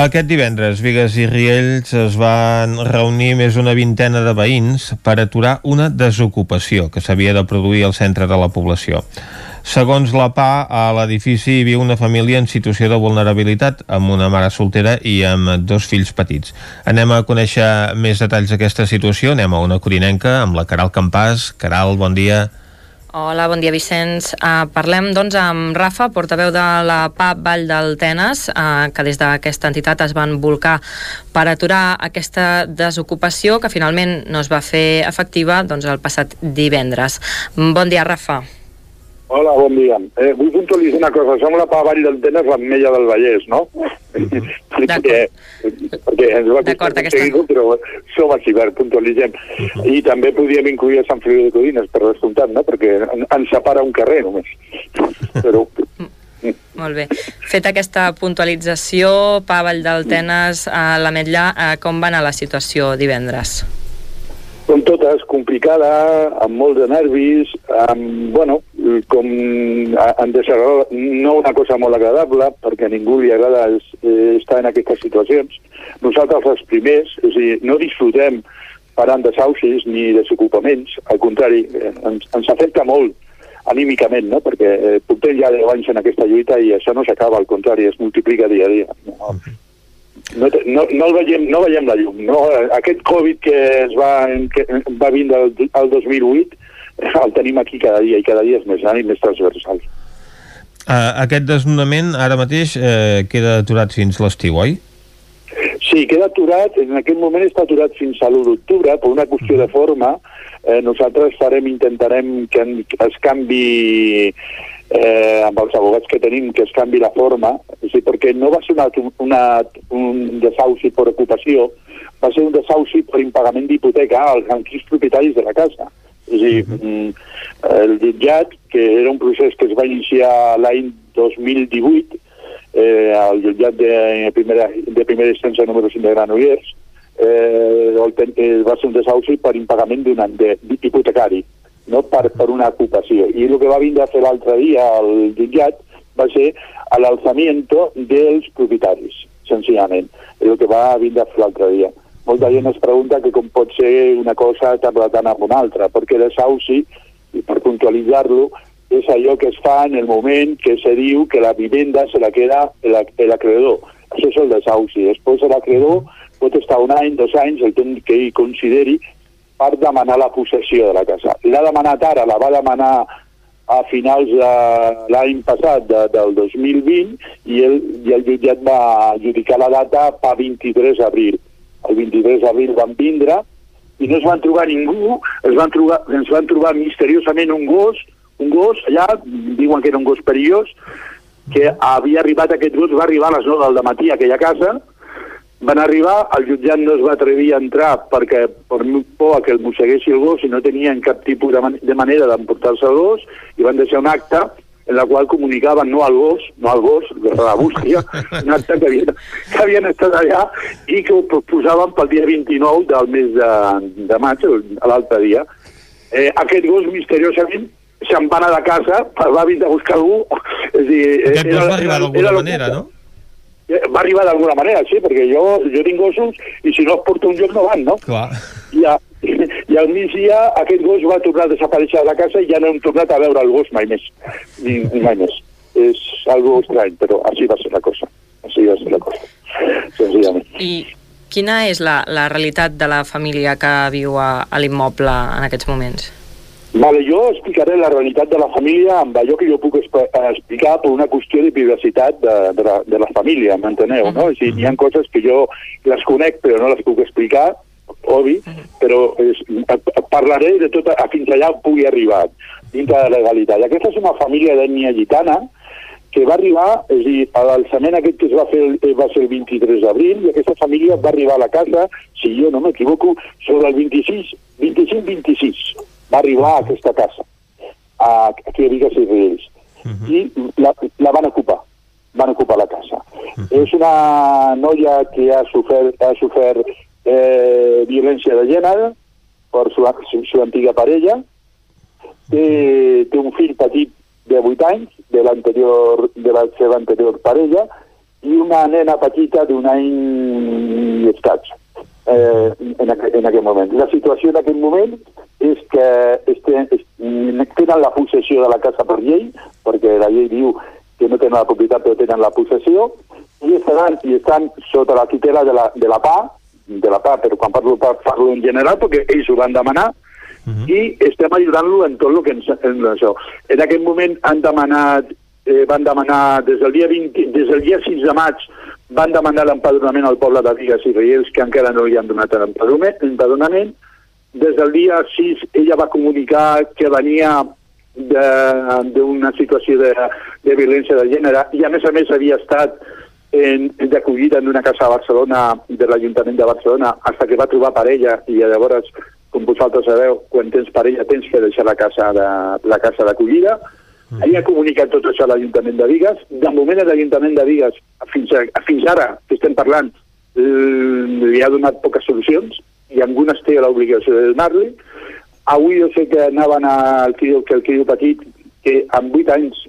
Aquest divendres, Vigues i Riells es van reunir més d'una vintena de veïns per aturar una desocupació que s'havia de produir al centre de la població. Segons la PA, a l'edifici hi viu una família en situació de vulnerabilitat, amb una mare soltera i amb dos fills petits. Anem a conèixer més detalls d'aquesta situació. Anem a una corinenca amb la Caral Campàs. Caral, bon dia. Hola, bon dia, Vicenç. Uh, parlem, doncs, amb Rafa, portaveu de la PAP Vall del Tenes, uh, que des d'aquesta entitat es van volcar per aturar aquesta desocupació que finalment no es va fer efectiva doncs, el passat divendres. Bon dia, Rafa. Hola, bon dia. Eh, vull puntualitzar una cosa. Som la PAP Vall del Tenes, l'Ametlla del Vallès, no? perquè, perquè ens va costar aquesta... però som així, per puntualitzem. I també podíem incluir a Sant Feliu de Codines, per descomptat, no? Perquè ens separa un carrer, només. Però... Molt bé. Fet aquesta puntualització, Pa Vall del Tenes, a l'Ametlla, eh, com va anar la situació divendres? com totes, complicada, amb molts de nervis, amb, bueno, com en desagradable, no una cosa molt agradable, perquè a ningú li agrada eh, estar en aquestes situacions. Nosaltres els primers, és a dir, no disfrutem parant de saucis ni desocupaments, al contrari, eh, ens, ens afecta molt anímicament, no? perquè eh, portem ja 10 anys en aquesta lluita i això no s'acaba, al contrari, es multiplica dia a dia. No? no, no, no, el veiem, no veiem la llum. No? Aquest Covid que es va, que va vindre el 2008 el tenim aquí cada dia i cada dia és més gran i més transversal. Uh, aquest desnonament ara mateix eh, queda aturat fins l'estiu, oi? Sí, queda aturat, en aquest moment està aturat fins a l'1 d'octubre, per una qüestió de forma. Eh, nosaltres farem, intentarem que es canvi eh, amb els abogats que tenim que es canvi la forma, és dir, perquè no va ser una, una, un desauci per ocupació, va ser un desauci per impagament d'hipoteca als antics propietaris de la casa. És a dir, uh -huh. el jutjat, que era un procés que es va iniciar l'any 2018, eh, al jutjat de primera, de primera instància número 5 de Granollers, eh, va ser un desauci per impagament d'un any d'hipotecari no per, per una ocupació. I el que va vindre a fer l'altre dia al jutjat va ser l'alzamiento dels propietaris, senzillament. El que va vindre a fer l'altre dia. Molta gent es pregunta que com pot ser una cosa tan amb una altra, perquè desauci, i per puntualitzar-lo, és allò que es fa en el moment que se diu que la vivenda se la queda l'acreedor. Això és el desauci. Després l'acreedor pot estar un any, dos anys, el temps que ell consideri, per demanar la possessió de la casa. L'ha demanat ara, la va demanar a finals de l'any passat, de, del 2020, i el, i el jutjat va adjudicar la data pa 23 d'abril. El 23 d'abril van vindre i no es van trobar ningú, es van trobar, ens van trobar misteriosament un gos, un gos allà, diuen que era un gos perillós, que havia arribat, aquest gos va arribar a les 9 del matí a aquella casa, van arribar, el jutjat no es va atrevir a entrar perquè per por que el mosseguessi el gos i no tenien cap tipus de, man de manera d'emportar-se el gos i van deixar un acte en la qual comunicaven no al gos, no al gos, de la bústia, un acte que havien, que havien estat allà i que ho posaven pel dia 29 del mes de, de maig, l'altre dia. Eh, aquest gos, misteriosament, se'n va anar de casa, va vindre a buscar algú. És dir, aquest gos va arribar d'alguna manera, no? Eh, va arribar d'alguna manera, sí, perquè jo, jo tinc gossos i si no es porta un lloc no van, no? Clar. I, a, i al migdia aquest gos va tornar a desaparèixer de la casa i ja no hem tornat a veure el gos mai més, ni, ni mai més. És algo estrany, però així va ser la cosa. Així va ser la cosa, senzillament. I quina és la, la realitat de la família que viu a, a l'immoble en aquests moments? Vale, jo explicaré la realitat de la família amb allò que jo puc explicar per una qüestió de privacitat de, de, la, de la família, m'enteneu, no? És dir, hi ha coses que jo les conec però no les puc explicar, obvi, -huh. però és, parlaré de tot a, fins allà on pugui arribar, dintre de la legalitat. I aquesta és una família d'ètnia gitana que va arribar, és a dir, l'alçament aquest que es va fer va ser el 23 d'abril, i aquesta família va arribar a la casa, si jo no m'equivoco, sobre el 26, 25-26 va arribar a aquesta casa, a, aquí a Vigues i Riells, uh -huh. i la, la van ocupar, van ocupar la casa. Uh -huh. És una noia que ha sofert, ha sofert eh, violència de gènere per su, su antiga parella, té, té un fill petit de 8 anys de l'anterior de la seva anterior parella i una nena petita d'un any i escaig eh, en, aqu en aquest moment. La situació en aquest moment és que este, es, tenen la possessió de la casa per llei, perquè la llei diu que no tenen la propietat però tenen la possessió, i estan, i estan sota la tutela de la, de la PA, de la PA, però quan parlo PA parlo en general perquè ells ho van demanar, i estem ajudant-lo en tot el que ens, en això. En aquest moment han demanat, eh, van demanar des del dia 20, des del dia 6 de maig van demanar l'empadronament al poble de Vigues i Riells que encara no li han donat l'empadronament. Des del dia 6 ella va comunicar que venia d'una situació de, de violència de gènere i a més a més havia estat d'acollida en una casa a Barcelona de l'Ajuntament de Barcelona fins que va trobar parella i llavors com vosaltres sabeu, quan tens parella tens que deixar la casa de, la casa d'acollida. Mm. Ell ha comunicat tot això a l'Ajuntament de Vigues. De moment l'Ajuntament de Vigues, fins, a, fins ara que estem parlant, li ha donat poques solucions i algunes té l'obligació de donar-li. Avui jo sé que anaven al criu, que el criu petit, que amb 8 anys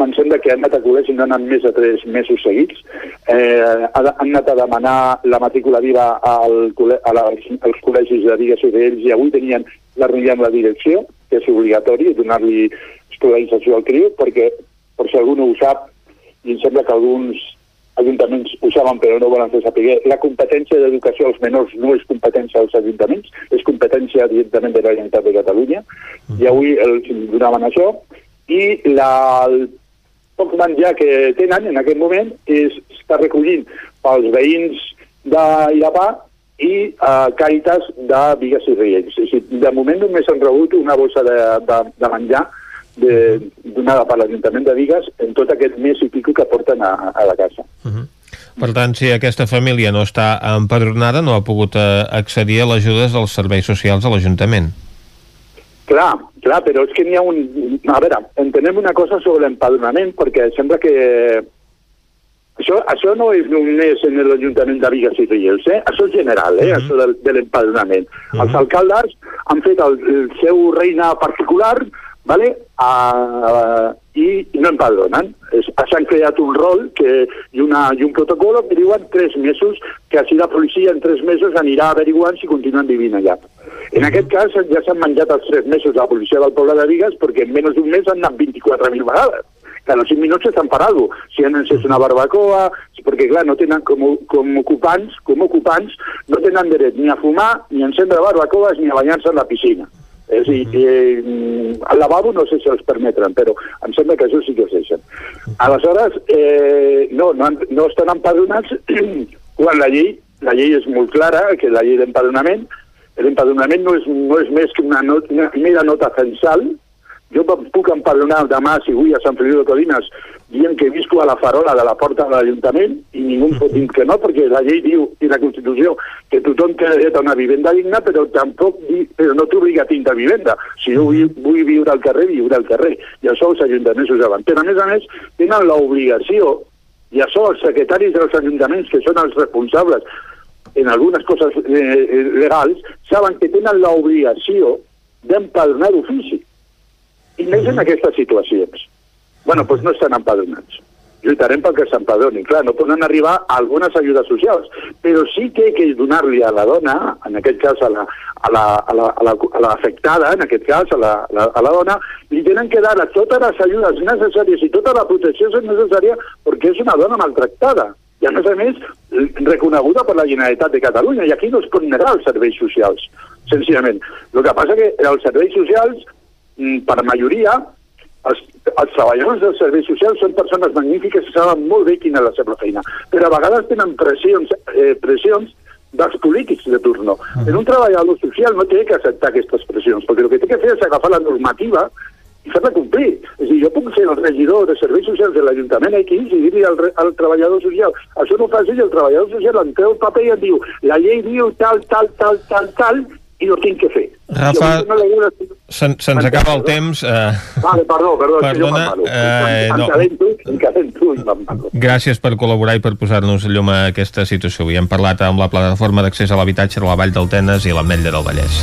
me'n sembla que han anat a col·legi no han anat més de 3 mesos seguits. Eh, han anat a demanar la matrícula viva al, a la, als col·legis de Vigues i d'ells i avui tenien la reunió amb la direcció, que és obligatori donar-li escolarització al criu, perquè, per si algú no ho sap, i em sembla que alguns ajuntaments ho saben però no volen fer saber, la competència d'educació als menors no és competència dels ajuntaments, és competència directament de la Generalitat de Catalunya, i avui els donaven això, i la, el poc menjar que tenen en aquest moment és està recollint pels veïns d'Irapà i uh, Càritas de Vigues i Riells. O sigui, de moment només han rebut una bossa de, de, de menjar de, donada per l'Ajuntament de Vigues en tot aquest mes i pico que porten a, a la casa. Uh -huh. Per tant, si aquesta família no està empadronada, no ha pogut eh, accedir a les ajudes dels serveis socials de l'Ajuntament. Clar, clar, però és que n'hi ha un... A veure, entenem una cosa sobre l'empadronament, perquè sembla que... Això, això no és només en l'Ajuntament de Vigues i Riells, eh? això és general, eh? Uh -huh. això de, de l'empadronament. Uh -huh. Els alcaldes han fet el, el seu reina particular, ¿vale? Uh, i no empadronen. S'han creat un rol que, i, una, i un protocol que diuen tres mesos, que així la policia en tres mesos anirà averiguant si continuen vivint allà. En aquest cas ja s'han menjat els tres mesos la policia del poble de Vigues perquè en menys d'un mes han anat 24.000 vegades que a los 5 minuts estan parado. Si han encès una barbacoa, perquè clar, no tenen com, com ocupants, com ocupants, no tenen dret ni a fumar, ni a encendre barbacoes, ni a banyar-se en la piscina. És a dir, eh, al lavabo no sé si els permetran, però em sembla que això sí que els deixen. Aleshores, eh, no, no, no estan empadronats quan la llei, la llei és molt clara, que la llei d'empadronament, l'empadronament no és, no és més que una, not, una mera nota censal, jo puc empadronar demà, si vull, a Sant Feliu de Codines, dient que visco a la farola de la porta de l'Ajuntament i ningú em pot dir que no, perquè la llei diu, i la Constitució, que tothom té dret a una vivenda digna, però tampoc di, però no t'obliga a tindre vivenda. Si jo vull, vull viure al carrer, viure al carrer. I això els ajuntaments ho saben. Però, a més a més, tenen l'obligació, i això els secretaris dels ajuntaments, que són els responsables en algunes coses eh, legals, saben que tenen l'obligació d'empadronar d'ofici i més en aquestes situacions. bueno, doncs no estan empadronats. Lluitarem perquè s'empadronin. Clar, no poden arribar a algunes ajudes socials, però sí que hay que donar-li a la dona, en aquest cas a la, a la, a la, a la, a la afectada, en aquest cas a la, a la, a la dona, li tenen que dar totes les ajudes necessàries i tota la protecció necessària perquè és una dona maltractada i a més a més reconeguda per la Generalitat de Catalunya i aquí no es pot negar els serveis socials, senzillament. El que passa que els serveis socials Mm, per majoria, els, els treballadors dels serveis socials són persones magnífiques que saben molt bé quina és la seva feina, però a vegades tenen pressions, eh, pressions dels polítics de turno. Uh -huh. un treballador social no té que acceptar aquestes pressions, perquè el que té que fer és agafar la normativa i fer-la complir. És dir, jo puc ser el regidor de serveis socials de l'Ajuntament aquí i dir al, al treballador social això no fa i el treballador social em treu el paper i em diu la llei diu tal, tal, tal, tal, tal, i ho tinc que fer. Rafa, se'ns se acaba el temps. Eh... Vale, perdó, perdó, Perdona, eh, no. Gràcies per col·laborar i per posar-nos llum a aquesta situació. Avui hem parlat amb la plataforma d'accés a l'habitatge de la Vall del Tenes i l'Ametlla del Vallès.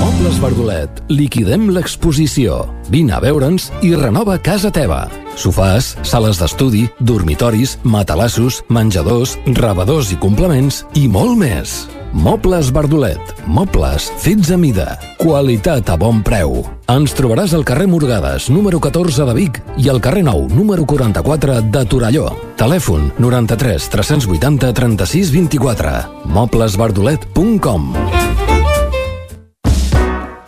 Mobles Verdolet, liquidem l'exposició. Vine a veure'ns i renova casa teva. Sofàs, sales d'estudi, dormitoris, matalassos, menjadors, rebedors i complements i molt més. Mobles Verdolet. Mobles fets a mida. Qualitat a bon preu. Ens trobaràs al carrer Morgades, número 14 de Vic i al carrer Nou, número 44 de Torelló. Telèfon 93 380 36 24. Moblesverdolet.com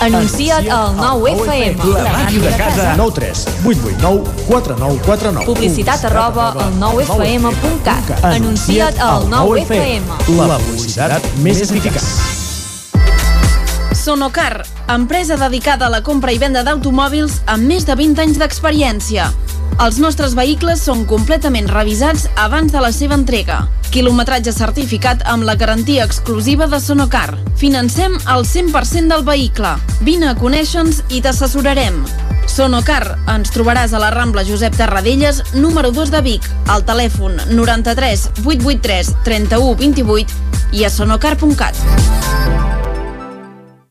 Anuncia't al 9FM. La màquina de casa. 9 3 8 8 9 4 9 4 9. Publicitat arroba al 9FM.cat. Anuncia't al 9FM. La publicitat més eficaç. Sonocar, empresa dedicada a la compra i venda d'automòbils amb més de 20 anys d'experiència. Els nostres vehicles són completament revisats abans de la seva entrega. Quilometratge certificat amb la garantia exclusiva de Sonocar. Financem el 100% del vehicle. Vine a conèixer-nos i t'assessorarem. Sonocar, ens trobaràs a la Rambla Josep Tarradellas, número 2 de Vic, al telèfon 93 883 31 28 i a sonocar.cat.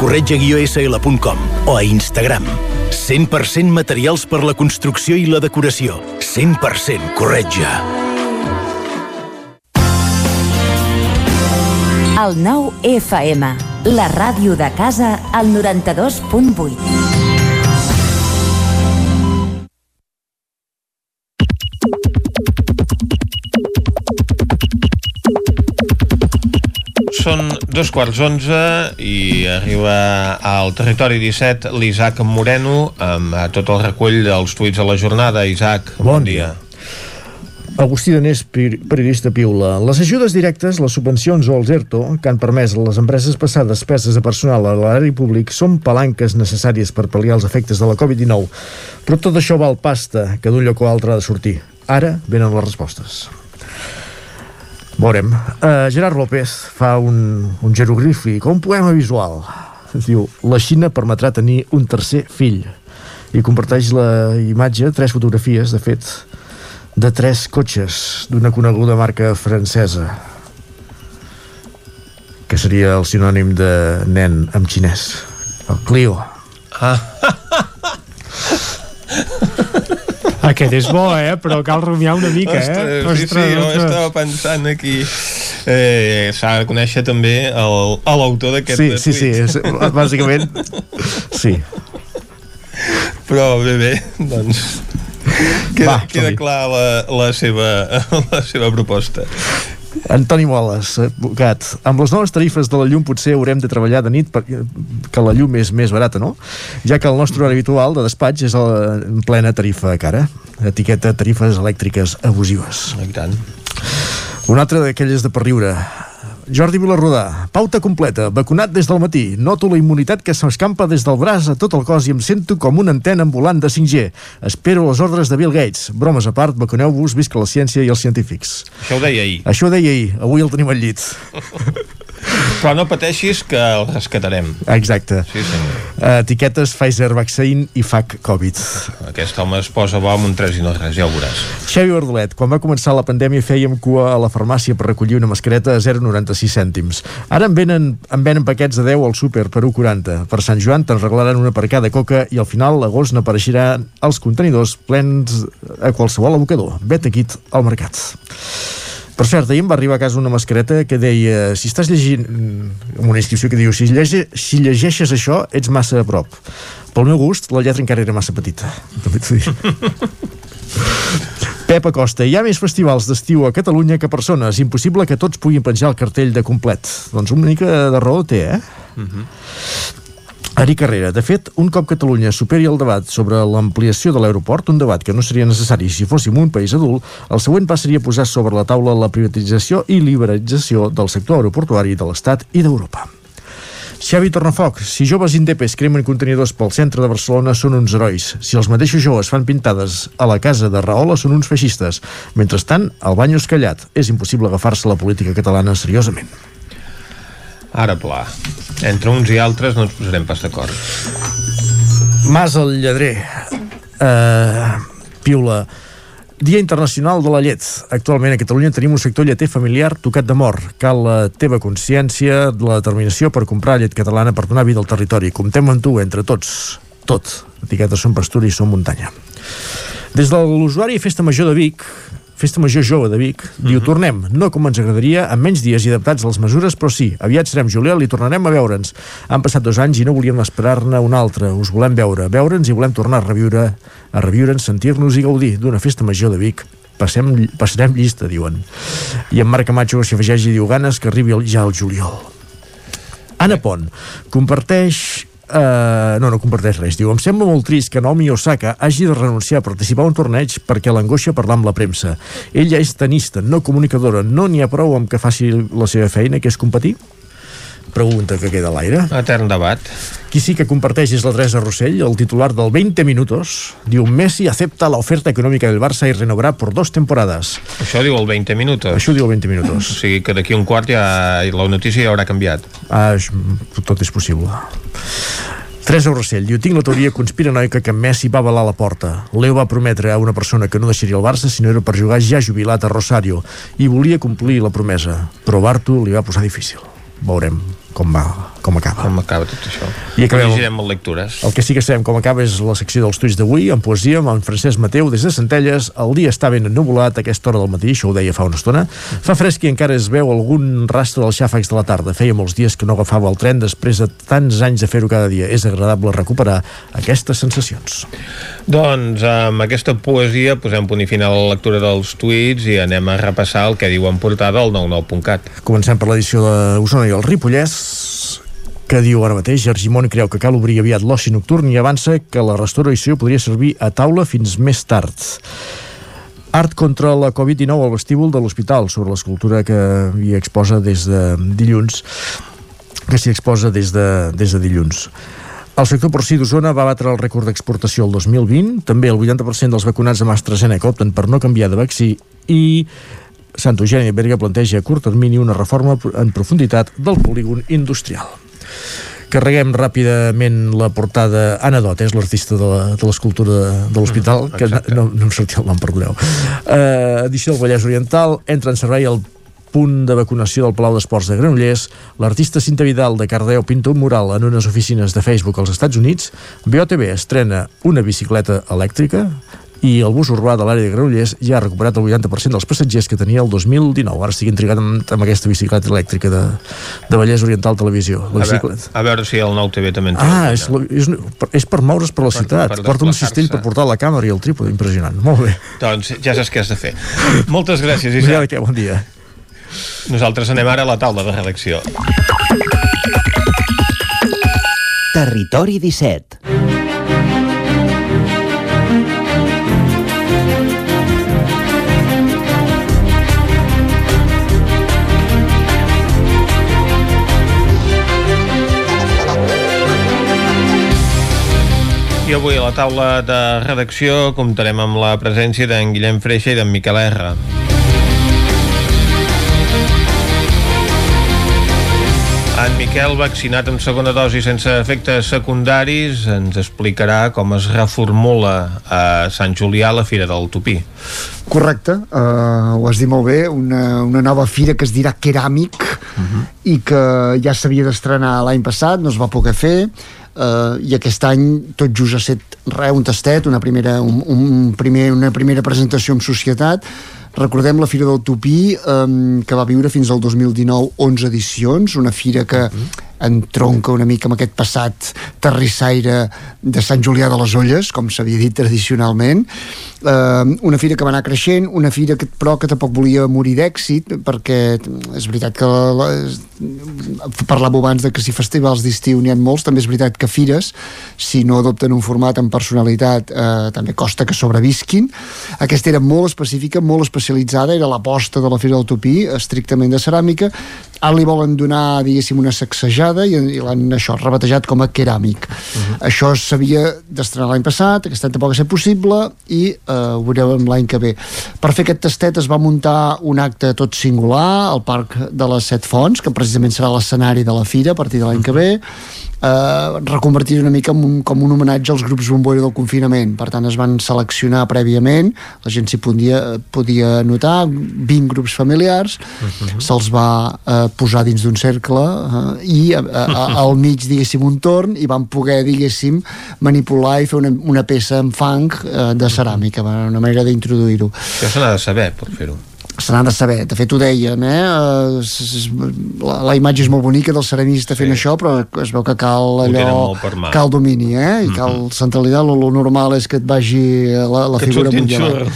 corretja-sl.com o a Instagram. 100% materials per la construcció i la decoració. 100% corretja. El 9 FM, la ràdio de casa, al 92.8. Són dos quarts onze i arriba al territori 17 l'Isaac Moreno amb eh, tot el recull dels tuits de la jornada. Isaac, bon, bon dia. Agustí Danés, periodista Piula. Les ajudes directes, les subvencions o els ERTO que han permès a les empreses passar despeses de personal a l'àrea públic són palanques necessàries per pal·liar els efectes de la Covid-19. Però tot això val pasta que d'un lloc o altre ha de sortir. Ara venen les respostes. Veurem. Uh, Gerard López fa un, un jeroglífic, un poema visual. Diu, la Xina permetrà tenir un tercer fill. I comparteix la imatge, tres fotografies, de fet, de tres cotxes d'una coneguda marca francesa que seria el sinònim de nen en xinès el Clio ah. Aquest és bo, eh? Però cal rumiar una mica, eh? Ostres, sí, sí, jo estava pensant aquí. Eh, s'ha de conèixer també l'autor d'aquest sí, sí, sí, és, bàsicament sí. Però bé, bé, doncs queda, Va, queda clar la, la, seva, la seva proposta Antoni Moles, advocat. Amb les noves tarifes de la llum potser haurem de treballar de nit perquè la llum és més barata, no? Ja que el nostre horari habitual de despatx és en plena tarifa cara. Etiqueta tarifes elèctriques abusives. I tant. Una altra d'aquelles de per riure. Jordi Vilarrodà, pauta completa, vacunat des del matí. Noto la immunitat que s'escampa des del braç a tot el cos i em sento com una antena ambulant de 5G. Espero les ordres de Bill Gates. Bromes a part, vacuneu-vos, visca la ciència i els científics. Això ho deia ahir. Això ho deia ahir. Avui el tenim al llit. Però no pateixis que el rescatarem. Exacte. Sí, senyor. Etiquetes Pfizer Vaccine i FAC Covid. Aquest home es posa bo amb un 3 i no res, ja ho veuràs. Xavi Bardolet, quan va començar la pandèmia fèiem cua a la farmàcia per recollir una mascareta a 0,96 cèntims. Ara en venen, en venen paquets de 10 al súper per 1,40. Per Sant Joan te'n regalaran una per cada coca i al final l'agost n'apareixeran els contenidors plens a qualsevol abocador. Vet aquí al mercat. Per cert, ahir em va arribar a casa una mascareta que deia si estàs llegint amb una inscripció que diu si, llege, si llegeixes això ets massa a prop. Pel meu gust, la lletra encara era massa petita. També t'ho dic. Pep Acosta, hi ha més festivals d'estiu a Catalunya que persones. Impossible que tots puguin penjar el cartell de complet. Doncs una mica de raó té, eh? Uh -huh. Ari Carrera, de fet, un cop Catalunya superi el debat sobre l'ampliació de l'aeroport, un debat que no seria necessari si fóssim un país adult, el següent pas seria posar sobre la taula la privatització i liberalització del sector aeroportuari de l'Estat i d'Europa. Xavi Tornafoc, si joves indepes cremen contenidors pel centre de Barcelona són uns herois. Si els mateixos joves fan pintades a la casa de Rahola són uns feixistes. Mentrestant, el bany és callat. És impossible agafar-se la política catalana seriosament. Ara pla. Entre uns i altres no ens posarem pas d'acord. Mas el lladrer. Uh, piula. Dia Internacional de la Llet. Actualment a Catalunya tenim un sector lleter familiar tocat de mort. Cal la teva consciència, la determinació per comprar llet catalana per donar vida al territori. Comptem amb tu, entre tots. Tot. Etiquetes són pastura i són muntanya. Des de l'usuari Festa Major de Vic, Festa Major Jove de Vic, diu, tornem, no com ens agradaria, amb menys dies i adaptats a les mesures, però sí, aviat serem juliol i tornarem a veure'ns. Han passat dos anys i no volíem esperar-ne un altre. Us volem veure, veure'ns i volem tornar a reviure, a reviure'ns, sentir-nos i gaudir d'una Festa Major de Vic. Passem, passarem llista, diuen. I en Marc Camacho s'hi afegeix i diu ganes que arribi ja el juliol. Anna Pont comparteix Uh, no, no comparteix res. Diu, em sembla molt trist que Naomi Osaka hagi de renunciar a participar a un torneig perquè l'angoixa parlar amb la premsa. Ella és tenista, no comunicadora. No n'hi ha prou amb que faci la seva feina, que és competir? Pregunta que queda a l'aire. Etern debat. Qui sí que comparteix és la Teresa Rossell, el titular del 20 minutos. Diu, Messi acepta la oferta econòmica del Barça i renovarà por dos temporades. Això diu el 20 minutos. Això diu el 20 minutos. O sigui que d'aquí un quart ja la notícia ja haurà canviat. Ah, tot és possible. Teresa Rossell diu, tinc la teoria conspiranoica que Messi va avalar la porta. Leo va prometre a una persona que no deixaria el Barça si no era per jugar ja jubilat a Rosario i volia complir la promesa, però Bartu li va posar difícil. Veurem com va, com acaba. Com acaba tot això. I acabem... Llegirem amb lectures. El que sí que sabem com acaba és la secció dels tuits d'avui, en poesia, amb en Francesc Mateu des de Centelles. El dia està ben ennubulat a aquesta hora del matí, això ho deia fa una estona. Fa fresc i encara es veu algun rastre dels xàfecs de la tarda. Feia molts dies que no agafava el tren després de tants anys de fer-ho cada dia. És agradable recuperar aquestes sensacions. Doncs amb aquesta poesia posem punt i final a la lectura dels tuits i anem a repassar el que diu en portada al 99.cat. Comencem per l'edició d'Osona i el Ripollès que diu ara mateix Argimon creu que cal obrir aviat l'oci nocturn i avança que la restauració podria servir a taula fins més tard. Art contra la Covid-19 al vestíbul de l'hospital sobre l'escultura que hi exposa des de dilluns que s'hi exposa des de, des de dilluns. El sector porcí d'Osona va batre el rècord d'exportació el 2020. També el 80% dels vacunats amb AstraZeneca opten per no canviar de vaccí i Sant Eugeni Berga planteja a curt termini una reforma en profunditat del polígon industrial. Carreguem ràpidament la portada Anna Dot, és l'artista de l'escultura de, de l'hospital, mm, que no, no em sortia el nom, perdoneu. Uh, edició del Vallès Oriental, entra en servei el punt de vacunació del Palau d'Esports de Granollers, l'artista Cinta Vidal de Cardeu pinta un mural en unes oficines de Facebook als Estats Units, BOTB estrena una bicicleta elèctrica, i el bus urbà de l'àrea de Granollers ja ha recuperat el 80% dels passatgers que tenia el 2019. Ara estic intrigat amb, amb aquesta bicicleta elèctrica de, de Vallès Oriental Televisió. La a, veure, a veure si el nou TV també en té. Ah, és, la, és, és per moure's per la per, ciutat. Per Porta un cistell per portar la càmera i el trípode. Impressionant. Molt bé. Doncs ja saps què has de fer. Moltes gràcies, Isaac. Ja, que bon dia. Nosaltres anem ara a la taula de redacció. Territori 17 I avui a la taula de redacció comptarem amb la presència d'en Guillem Freixa i d'en Miquel R. En Miquel, vaccinat amb segona dosi sense efectes secundaris, ens explicarà com es reformula a Sant Julià la Fira del Tupí. Correcte, uh, ho has dit molt bé, una, una nova fira que es dirà Keràmic uh -huh. i que ja s'havia d'estrenar l'any passat, no es va poder fer, uh, i aquest any tot just ha set re, un tastet, una primera, un, un primer, una primera presentació en societat, Recordem la Fira del Tupí, eh, que va viure fins al 2019 11 edicions, una fira que entronca una mica amb aquest passat terrissaire de Sant Julià de les Olles, com s'havia dit tradicionalment. Eh, una fira que va anar creixent, una fira que, però que tampoc volia morir d'èxit, perquè és veritat que la, parlàvem abans de que si festivals d'estiu n'hi ha molts, també és veritat que fires, si no adopten un format amb personalitat, eh, també costa que sobrevisquin. Aquesta era molt específica, molt especialitzada, era l'aposta de la Fira del Tupí, estrictament de ceràmica, ara li volen donar, diguéssim, una sacsejada i, i l'han això rebatejat com a keràmic. Uh -huh. Això s'havia d'estrenar l'any passat, aquest any tampoc va ser possible i eh, ho veurem l'any que ve. Per fer aquest tastet es va muntar un acte tot singular al Parc de les Set Fonts, que precisament serà l'escenari de la fira a partir de l'any que ve eh, reconvertir una mica en un, com un homenatge als grups bomboira del confinament. Per tant es van seleccionar prèviament la gent s'hi podia, podia notar 20 grups familiars uh -huh. se'ls va eh, posar dins d'un cercle eh, i a, a, al mig diguéssim un torn i van poder diguéssim manipular i fer una, una peça en fang eh, de ceràmica. Una manera d'introduir-ho. Això s'ha de saber per fer-ho se n'ha de saber, de fet ho dèiem eh? la, la imatge és molt bonica del ceramista fent sí. això però es veu que cal allò cal domini eh? i mm -hmm. cal centralitat, lo, lo normal és que et vagi la, la que figura mundial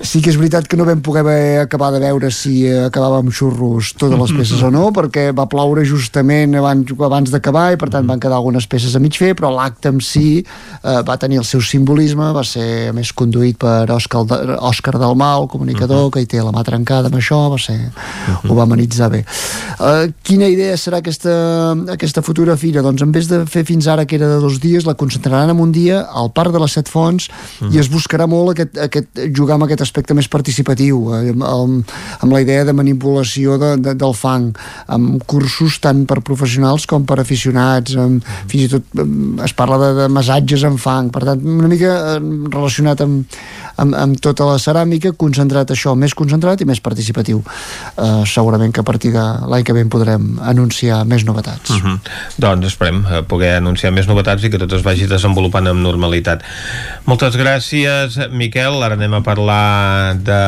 sí que és veritat que no vam poder acabar de veure si acabava amb xurros totes les peces o no, perquè va ploure justament abans, abans d'acabar i per tant van quedar algunes peces a mig fer, però l'acte en si eh, va tenir el seu simbolisme va ser més conduït per Òscar, Òscar Dalmau, comunicador, uh -huh. que hi té la mà trencada amb això, va ser, uh -huh. ho va amenitzar bé. Uh, quina idea serà aquesta, aquesta futura fira? Doncs en vez de fer fins ara que era de dos dies, la concentraran en un dia al Parc de les Set Fonts uh -huh. i es buscarà molt aquest, aquest, jugar amb aquest aspecte més participatiu, eh, amb, amb la idea de manipulació de, de, del fang, amb cursos tant per professionals com per aficionats, amb, fins i tot es parla de, de massatges en fang, per tant, una mica relacionat amb, amb, amb tota la ceràmica, concentrat això, més concentrat i més participatiu. Uh, segurament que a partir de l'any que ve podrem anunciar més novetats. Uh -huh. Doncs esperem eh, poder anunciar més novetats i que tot es vagi desenvolupant amb normalitat. Moltes gràcies, Miquel. Ara anem a parlar de...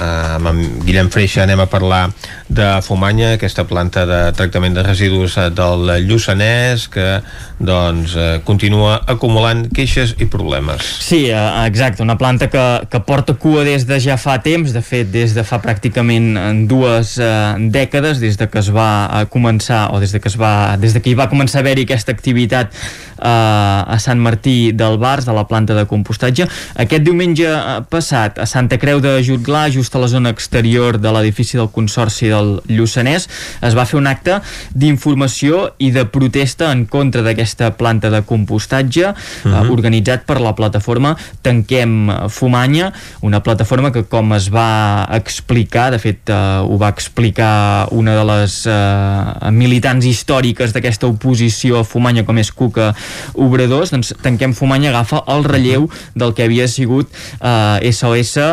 Uh, amb Guillem Freixa anem a parlar de Fumanya, aquesta planta de tractament de residus del Lluçanès que doncs continua acumulant queixes i problemes. Sí, exacte, una planta que, que porta cua des de ja fa temps, de fet des de fa pràcticament dues eh, dècades, des de que es va eh, començar o des de que es va des de que hi va començar a haver-hi aquesta activitat eh, a Sant Martí del Bars, de la planta de compostatge. Aquest diumenge eh, passat a Santa Creu de Jutglà, just a la zona exterior de l'edifici del Consorci del Lluçanès, es va fer un acte d'informació i de protesta en contra d'aquesta planta de compostatge uh -huh. eh, mhm. organitzat per la plataforma Tanquem Fumanya, una plataforma que com es va explicar, de fet eh, ho va explicar una de les eh, militants històriques d'aquesta oposició a Fumanya com és Cuca Obradors, doncs Tanquem Fumanya agafa el relleu del que havia sigut eh, SOS eh,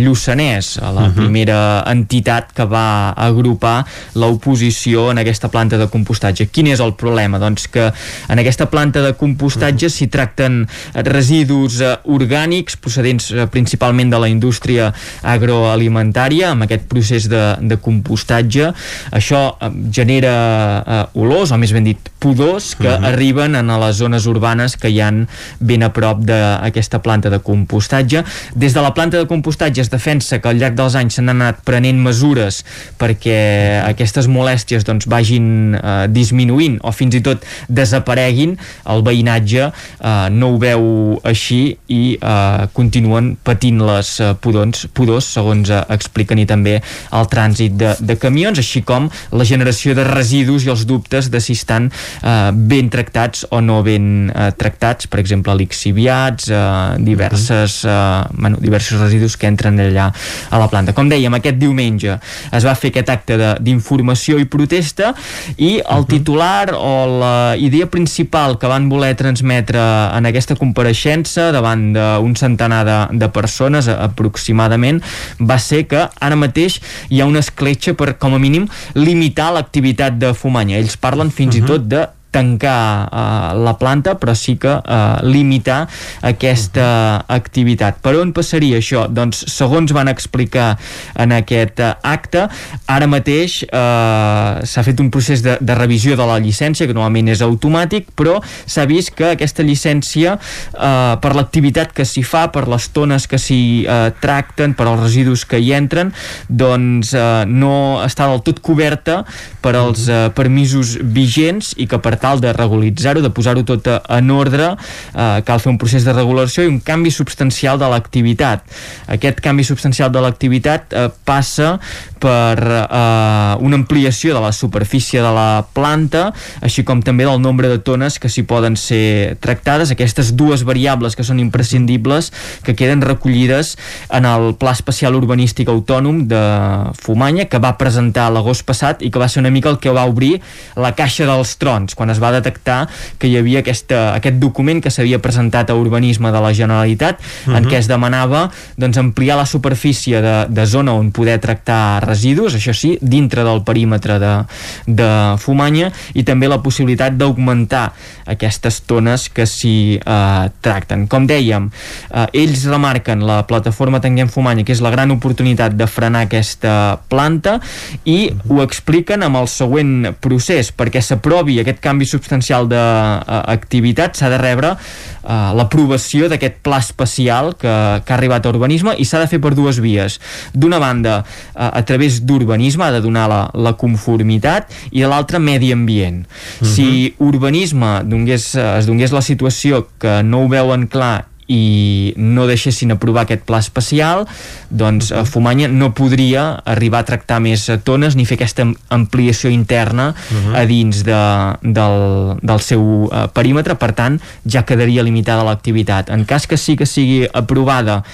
Lluçanès, la uh mhm. -huh. primera entitat que va agrupar l'oposició en aquesta planta de compostatge. Quin és el problema? Doncs que en aquesta planta de compostatge s'hi tracten residus eh, orgànics procedents eh, principalment de la indústria agroalimentària amb aquest procés de, de compostatge. Això eh, genera eh, olors, o més ben dit, pudors que uh mhm. -huh. arriben a les zones urbanes que hi han ben a prop d'aquesta planta de compostatge. Des de la planta de compostatge es defensa que al llarg dels anys s'han anat prenent mesures perquè aquestes molèsties doncs, vagin eh, disminuint o fins i tot desapareguin. El veïnatge eh, no ho veu així i eh, continuen patint les eh, pudors, pudors segons eh, expliquen i també el trànsit de, de camions, així com la generació de residus i els dubtes de si estan eh, ben tractats o no ben eh, tractats, per exemple lixiviats, eh, diverses, eh, bueno, diversos residus que entren allà a la planta. Com dèiem, aquest diumenge es va fer aquest acte d'informació i protesta i el titular o la idea principal que van voler transmetre en aquesta compareixença davant d'un centenar de, de persones aproximadament va ser que ara mateix hi ha una escletxa per com a mínim limitar l'activitat de Fumanya. Ells parlen fins uh -huh. i tot de tancar uh, la planta però sí que uh, limitar aquesta activitat. Per on passaria això? Doncs segons van explicar en aquest uh, acte, ara mateix uh, s'ha fet un procés de, de revisió de la llicència que normalment és automàtic però s'ha vist que aquesta llicència uh, per l'activitat que s'hi fa, per les tones que s'hi uh, tracten, per als residus que hi entren, doncs uh, no està del tot coberta per als uh, permisos vigents i que per tal de regularitzar-ho, de posar-ho tot en ordre, eh, cal fer un procés de regulació i un canvi substancial de l'activitat. Aquest canvi substancial de l'activitat eh, passa per eh, una ampliació de la superfície de la planta, així com també del nombre de tones que s'hi poden ser tractades, aquestes dues variables que són imprescindibles, que queden recollides en el Pla Especial Urbanístic Autònom de Fumanya, que va presentar l'agost passat i que va ser una mica el que va obrir la caixa dels trons, quan es va detectar que hi havia aquesta, aquest document que s'havia presentat a Urbanisme de la Generalitat, uh -huh. en mhm. què es demanava doncs, ampliar la superfície de, de zona on poder tractar residus, això sí, dintre del perímetre de, de Fumanya, i també la possibilitat d'augmentar aquestes tones que s'hi eh, tracten. Com dèiem, eh, ells remarquen la plataforma Tanguem Fumanya, que és la gran oportunitat de frenar aquesta planta, i ho expliquen amb el següent procés, perquè s'aprovi aquest canvi substancial d'activitat s'ha de rebre uh, l'aprovació d'aquest pla especial que, que ha arribat a urbanisme i s'ha de fer per dues vies. D'una banda, uh, a través d'urbanisme ha de donar la, la conformitat i de l'altra, medi ambient. Uh -huh. Si urbanisme dongués, es donés la situació que no ho veuen clar i no deixessin aprovar aquest pla especial, doncs uh, Fumanya no podria arribar a tractar més tones ni fer aquesta ampliació interna uh -huh. a dins de, del, del seu uh, perímetre, per tant ja quedaria limitada l'activitat. En cas que sí que sigui aprovada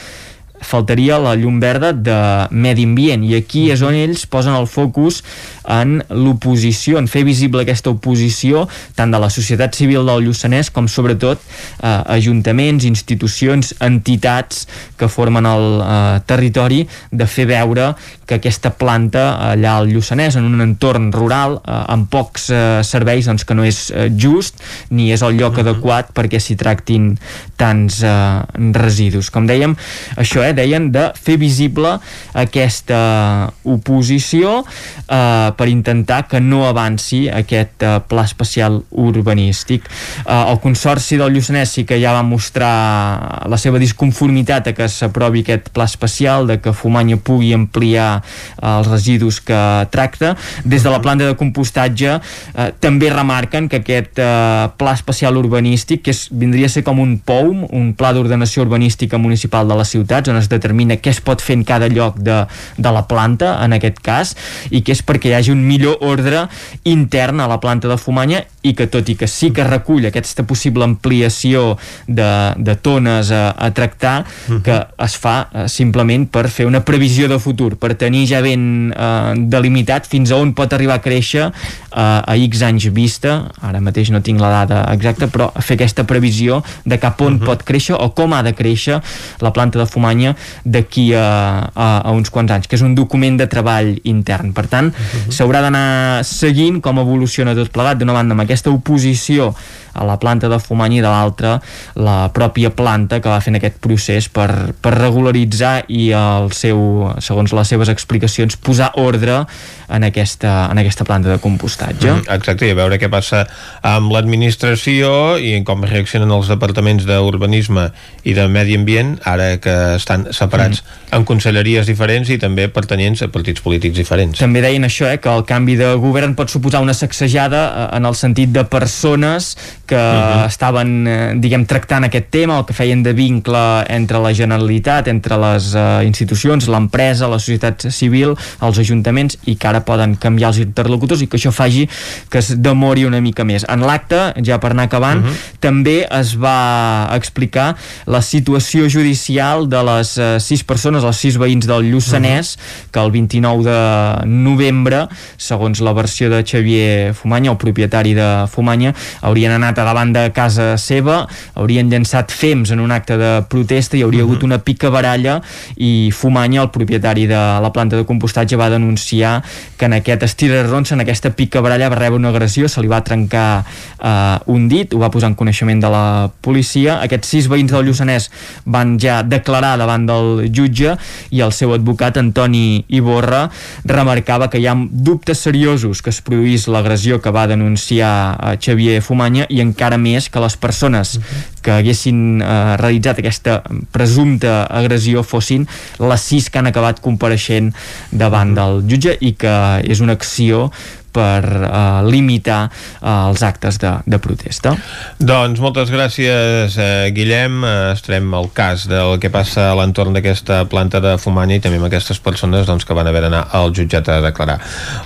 faltaria la llum verda de medi ambient i aquí és on ells posen el focus en l'oposició, en fer visible aquesta oposició tant de la societat civil del Lluçanès com sobretot eh, ajuntaments, institucions, entitats que formen el eh, territori de fer veure que aquesta planta allà al Lluçanès en un entorn rural eh, amb pocs eh, serveis doncs que no és eh, just ni és el lloc uh -huh. adequat perquè s'hi tractin tants eh, residus. Com dèiem, això eh, deien de fer visible aquesta oposició eh, per intentar que no avanci aquest uh, pla especial urbanístic. Uh, el Consorci del Lluçanès sí que ja va mostrar la seva disconformitat a que s'aprovi aquest pla especial, de que Fumanya pugui ampliar uh, els residus que tracta. Des de la planta de compostatge uh, també remarquen que aquest uh, pla especial urbanístic, que és, vindria a ser com un POUM, un pla d'ordenació urbanística municipal de les ciutats, on es determina què es pot fer en cada lloc de, de la planta, en aquest cas, i que és perquè hi hagi un millor ordre intern a la planta de Fumanya i que tot i que sí que recull aquesta possible ampliació de, de tones a, a tractar, uh mhm. -huh. que es fa uh, simplement per fer una previsió de futur, per tenir ja ben uh, delimitat fins a on pot arribar a créixer uh, a X anys vista, ara mateix no tinc la dada exacta, però fer aquesta previsió de cap on uh mhm. -huh. pot créixer o com ha de créixer la planta de Fumanya d'aquí a, a, a uns quants anys, que és un document de treball intern. Per tant, uh mhm. -huh. s'haurà d'anar seguint com evoluciona tot plegat, d'una banda amb aquesta oposició a la planta de Fumany i de l'altra la pròpia planta que va fent aquest procés per, per regularitzar i el seu, segons les seves explicacions, posar ordre en aquesta, en aquesta planta de compostatge. Mm, exacte, i a veure què passa amb l'administració i com reaccionen els departaments d'urbanisme i de medi ambient, ara que estan separats mm. en conselleries diferents i també pertanyents a partits polítics diferents. També deien això, eh, que el canvi de govern pot suposar una sacsejada eh, en el sentit de persones que uh -huh. estaven, eh, diguem, tractant aquest tema, o que feien de vincle entre la Generalitat, entre les eh, institucions, l'empresa, la societat civil, els ajuntaments, i que ara poden canviar els interlocutors i que això faci que es demori una mica més. En l'acte, ja per anar acabant, uh -huh. també es va explicar la situació judicial de les eh, sis persones, els sis veïns del Lluçanès, -huh. que el 29 de novembre, segons la versió de Xavier Fumanya, el propietari de Fumanya, haurien anat a davant de casa seva, haurien llançat fems en un acte de protesta i hauria uh -huh. hagut una pica baralla i Fumanya, el propietari de la planta de compostatge, va denunciar que en aquest estirarrons, en aquesta pica baralla, va rebre una agressió, se li va trencar eh, un dit, ho va posar en coneixement de la policia. Aquests sis veïns del Lluçanès van ja declarar davant del jutge i el seu advocat, Antoni Iborra, remarcava que hi ha dubtes seriosos que es produís l'agressió que va denunciar eh, Xavier Fumanya i encara més que les persones que haguessin eh, realitzat aquesta presumpta agressió fossin les sis que han acabat compareixent davant del jutge i que és una acció per uh, limitar uh, els actes de, de protesta. Doncs moltes gràcies, eh, Guillem. Estarem al cas del que passa a l'entorn d'aquesta planta de Fumanya i també amb aquestes persones doncs, que van haver d'anar al jutjat a declarar.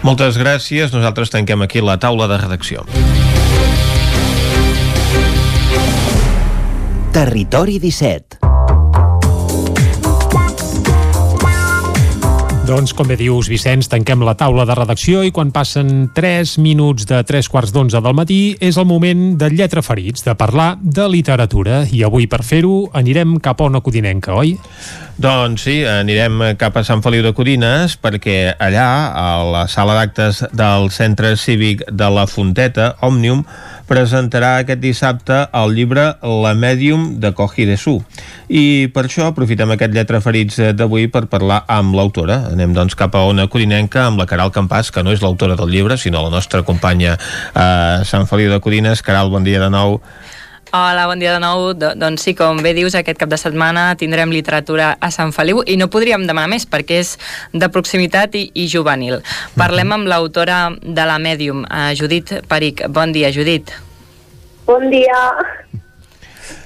Moltes gràcies. Nosaltres tanquem aquí la taula de redacció. Territori 17 Doncs, com bé dius, Vicenç, tanquem la taula de redacció i quan passen 3 minuts de 3 quarts d'11 del matí és el moment de Lletra Ferits, de parlar de literatura. I avui, per fer-ho, anirem cap a una codinenca, oi? Doncs sí, anirem cap a Sant Feliu de Codines perquè allà, a la sala d'actes del Centre Cívic de la Fonteta, Òmnium, presentarà aquest dissabte el llibre La Medium de Koji Desu. I per això aprofitem aquest lletra ferits d'avui per parlar amb l'autora. Anem doncs cap a una corinenca amb la Caral Campàs, que no és l'autora del llibre, sinó la nostra companya a Sant Feliu de Codines. Caral, bon dia de nou. Hola, bon dia de nou. Do doncs sí, com bé dius, aquest cap de setmana tindrem literatura a Sant Feliu i no podríem demanar més perquè és de proximitat i, i juvenil. Parlem amb l'autora de la Medium, uh, Judit Peric. Bon dia, Judit. Bon dia.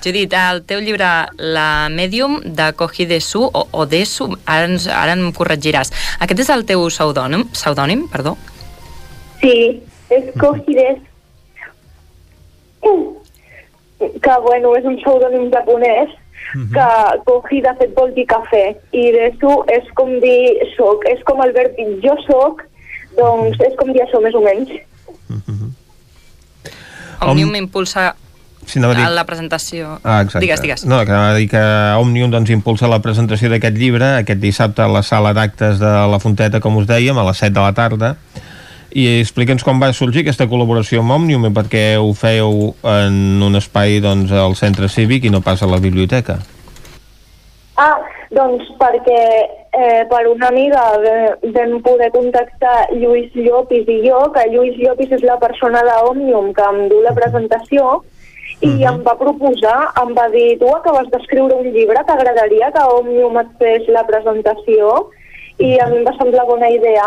Judit, el teu llibre La Medium de Cogi Desu o, o Desu, ara, ens, ara em corregiràs. Aquest és el teu pseudònim, pseudònim, perdó? Sí, és Cogi Desu que bueno, és un pseudònim japonès que Kohi de fet vol dir cafè i Desu és com dir soc, és com el verb dir jo soc, doncs és com dir això més o menys. Òmnium impulsa Sí, a dir- la presentació. Ah, exacte. Digues, digues. No, que anava a dir que Òmnium doncs, impulsa la presentació d'aquest llibre aquest dissabte a la sala d'actes de la Fonteta, com us dèiem, a les 7 de la tarda. I explica'ns com va sorgir aquesta col·laboració amb Òmnium i per què ho fèieu en un espai doncs, al centre cívic i no pas a la biblioteca. Ah, doncs perquè eh, per una amiga vam poder contactar Lluís Llopis i jo, que Lluís Llopis és la persona d'Òmnium que em du la presentació, i em va proposar, em va dir, tu acabes d'escriure un llibre, t'agradaria que Òmnium et fes la presentació? I a mi em va semblar bona idea.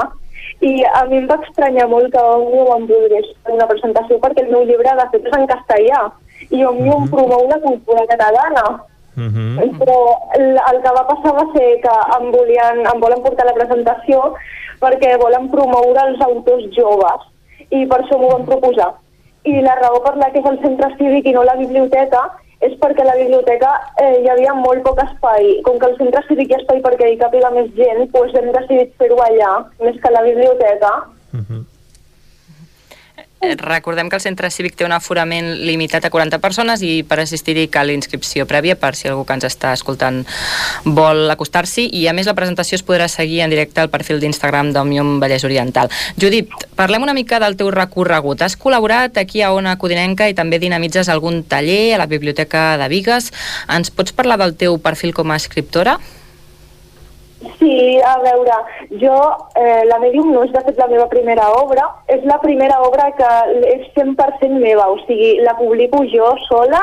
I a mi em va estranyar molt que Òmnium em volgués fer una presentació perquè el meu llibre de fet és en castellà i Òmnium promou la cultura catalana. Però el, el que va passar va ser que em, volien, em volen portar la presentació perquè volen promoure els autors joves i per això m'ho van proposar. I la raó per la que és el centre cívic i no la biblioteca és perquè a la biblioteca eh, hi havia molt poc espai. Com que al centre cívic hi ha espai perquè hi càpiga més gent, doncs hem decidit fer-ho allà, més que a la biblioteca. Eh, Recordem que el centre cívic té un aforament limitat a 40 persones i per assistir-hi cal inscripció prèvia per si algú que ens està escoltant vol acostar-s'hi i a més la presentació es podrà seguir en directe al perfil d'Instagram d'Òmnium Vallès Oriental. Judit, parlem una mica del teu recorregut. Has col·laborat aquí a Ona Codinenca i també dinamitzes algun taller a la Biblioteca de Vigues. Ens pots parlar del teu perfil com a escriptora? Sí, a veure, jo, eh, la Medium no és de fet la meva primera obra, és la primera obra que és 100% meva, o sigui, la publico jo sola,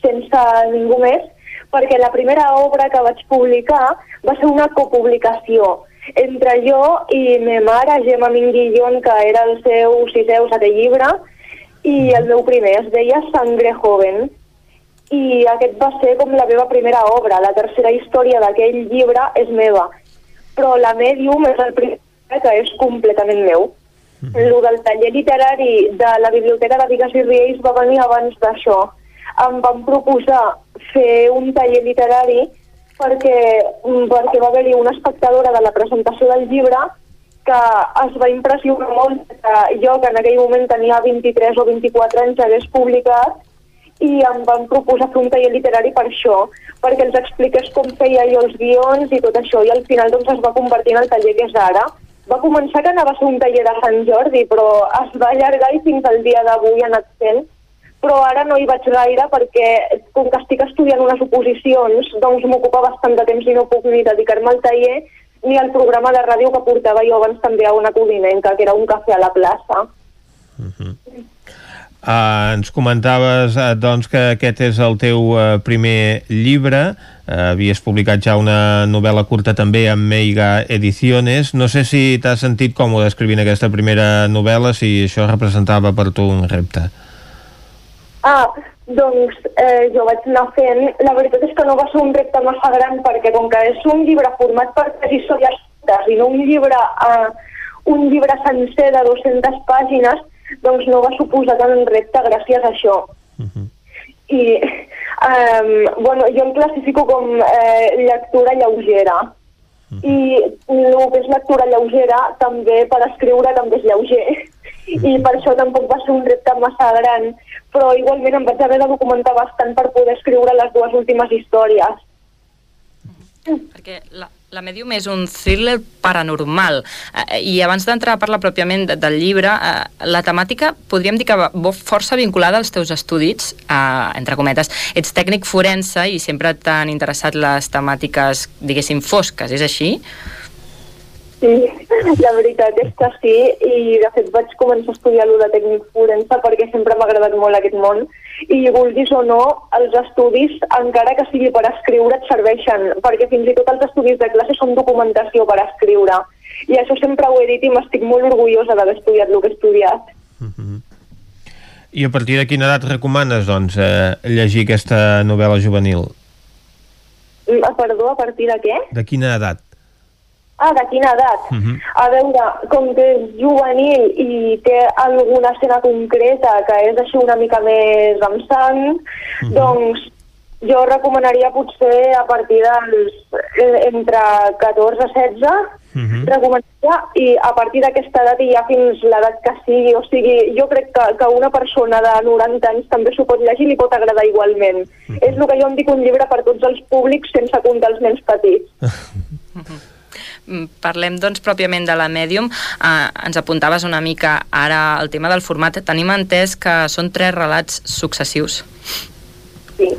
sense ningú més, perquè la primera obra que vaig publicar va ser una copublicació entre jo i ma mare, Gemma Minguillón, que era el seu sisè o setè llibre, i el meu primer es deia Sangre Joven i aquest va ser com la meva primera obra. La tercera història d'aquell llibre és meva, però la Medium és el primer que és completament meu. Mm. Lo del taller literari de la Biblioteca de Vigues i Riells va venir abans d'això. Em van proposar fer un taller literari perquè, perquè va haver-hi una espectadora de la presentació del llibre que es va impressionar molt que jo, que en aquell moment tenia 23 o 24 anys, hagués publicat i em van proposar fer un taller literari per això, perquè ens expliqués com feia jo els guions i tot això, i al final doncs es va convertir en el taller que és ara. Va començar que anava a ser un taller de Sant Jordi, però es va allargar i fins al dia d'avui ha anat fent però ara no hi vaig gaire perquè com que estic estudiant unes oposicions doncs m'ocupa bastant de temps i no puc ni dedicar-me al taller ni al programa de ràdio que portava jo abans també a una codinenca, que era un cafè a la plaça. Uh -huh. Uh, ens comentaves uh, doncs que aquest és el teu uh, primer llibre. Uh, havies publicat ja una novel·la curta també amb Meiga Ediciones. No sé si t'has sentit còmode escrivint aquesta primera novel·la si això representava per tu un repte. Ah, doncs eh, jo vaig anar fent... La veritat és que no va ser un repte massa gran perquè com que és un llibre format per tres històries i no un llibre, eh, un llibre sencer de 200 pàgines, doncs no va suposar tant un repte gràcies a això. Uh -huh. I, eh, bueno, jo em classifico com eh, lectura lleugera. Uh -huh. I el que és lectura lleugera també per escriure també és lleuger. Uh -huh. I per això tampoc va ser un repte massa gran però igualment em vaig haver de documentar bastant per poder escriure les dues últimes històries. Perquè la, la Medium és un thriller paranormal eh, i abans d'entrar a parlar pròpiament de, del llibre, eh, la temàtica podríem dir que va força vinculada als teus estudis, eh, entre cometes. Ets tècnic forense i sempre t'han interessat les temàtiques, diguéssim, fosques, és així? Sí, la veritat és que sí, i de fet vaig començar a estudiar lo de tècnic forense perquè sempre m'ha agradat molt aquest món, i vulguis o no, els estudis, encara que sigui per escriure, et serveixen, perquè fins i tot els estudis de classe són documentació per escriure, i això sempre ho he dit i m'estic molt orgullosa d'haver estudiat el que he estudiat. Uh -huh. I a partir de quina edat recomanes, doncs, eh, llegir aquesta novel·la juvenil? Mm, perdó, a partir de què? De quina edat? Ah, de quina edat? Uh -huh. A veure, com que és juvenil i té alguna escena concreta que és així una mica més amb sang, uh -huh. doncs jo recomanaria potser a partir dels eh, entre 14 i 16 uh -huh. recomanaria i a partir d'aquesta edat i ja fins l'edat que sigui o sigui, jo crec que, que una persona de 90 anys també s'ho pot llegir i li pot agradar igualment uh -huh. és el que jo em dic un llibre per tots els públics sense comptar els nens petits uh -huh. Mm, parlem doncs pròpiament de la Medium. Eh, ens apuntaves una mica ara el tema del format. Tenim entès que són tres relats successius. Sí.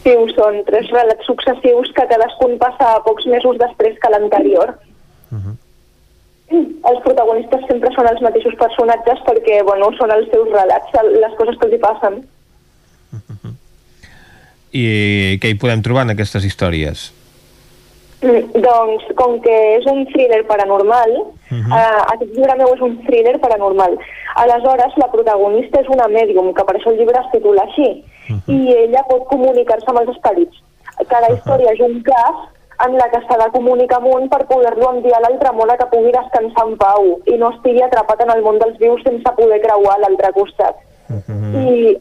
Sí, són. Tres relats successius que cadascun passa pocs mesos després que l'anterior. Uh -huh. Els protagonistes sempre són els mateixos personatges perquè, bueno, són els seus relats, les coses que els hi passen. Uh -huh. I què hi podem trobar en aquestes històries? Mm, doncs, com que és un thriller paranormal, uh -huh. uh, aquest llibre meu és un thriller paranormal. Aleshores, la protagonista és una mèdium, que per això el llibre es titula així, uh -huh. i ella pot comunicar-se amb els esperits. Cada uh -huh. història és un cas en la que s'ha de comunicar amb un per poder-lo enviar a l'altre món a que pugui descansar en pau i no estigui atrapat en el món dels vius sense poder creuar a l'altre costat. Uh -huh. I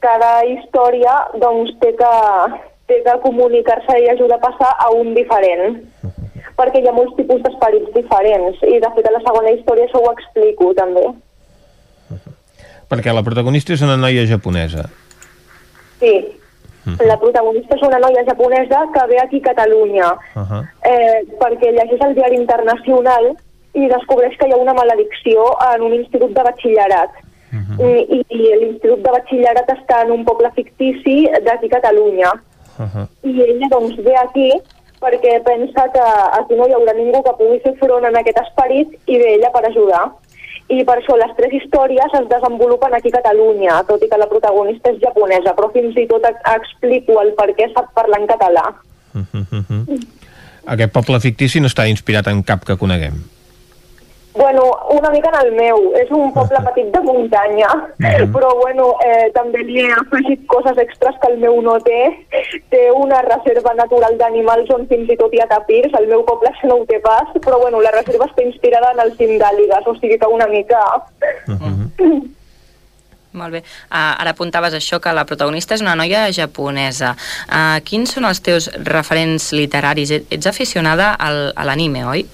cada història doncs, té que té de comunicar-se i ajudar a passar a un diferent. Perquè hi ha molts tipus d'esperits diferents. I de fet a la segona història això ho explico també. Perquè la protagonista és una noia japonesa. Sí. La protagonista és una noia japonesa que ve aquí a Catalunya. Uh -huh. eh, perquè llegeix el diari internacional i descobreix que hi ha una maledicció en un institut de batxillerat. Uh -huh. i, i l'institut de batxillerat està en un poble fictici d'aquí a Catalunya. Uh -huh. I ella doncs ve aquí perquè pensa que aquí no hi haurà ningú que pugui fer front en aquest esperit i ve ella per ajudar. I per això les tres històries es desenvolupen aquí a Catalunya, tot i que la protagonista és japonesa, però fins i tot explico el per què sap parlar en català. Uh -huh. Aquest poble fictici no està inspirat en cap que coneguem. Bueno, una mica en el meu. És un poble petit de muntanya, Mhm. però bueno, eh, també li he afegit coses extras que el meu no té. Té una reserva natural d'animals on fins i tot hi ha tapirs. El meu poble això no ho té pas, però bueno, la reserva està inspirada en el cim d'àligues, o sigui que una mica... Molt bé. Uh, ara apuntaves això, que la protagonista és una noia japonesa. Uh, quins són els teus referents literaris? Et- Ets aficionada al, a l'anime, oi?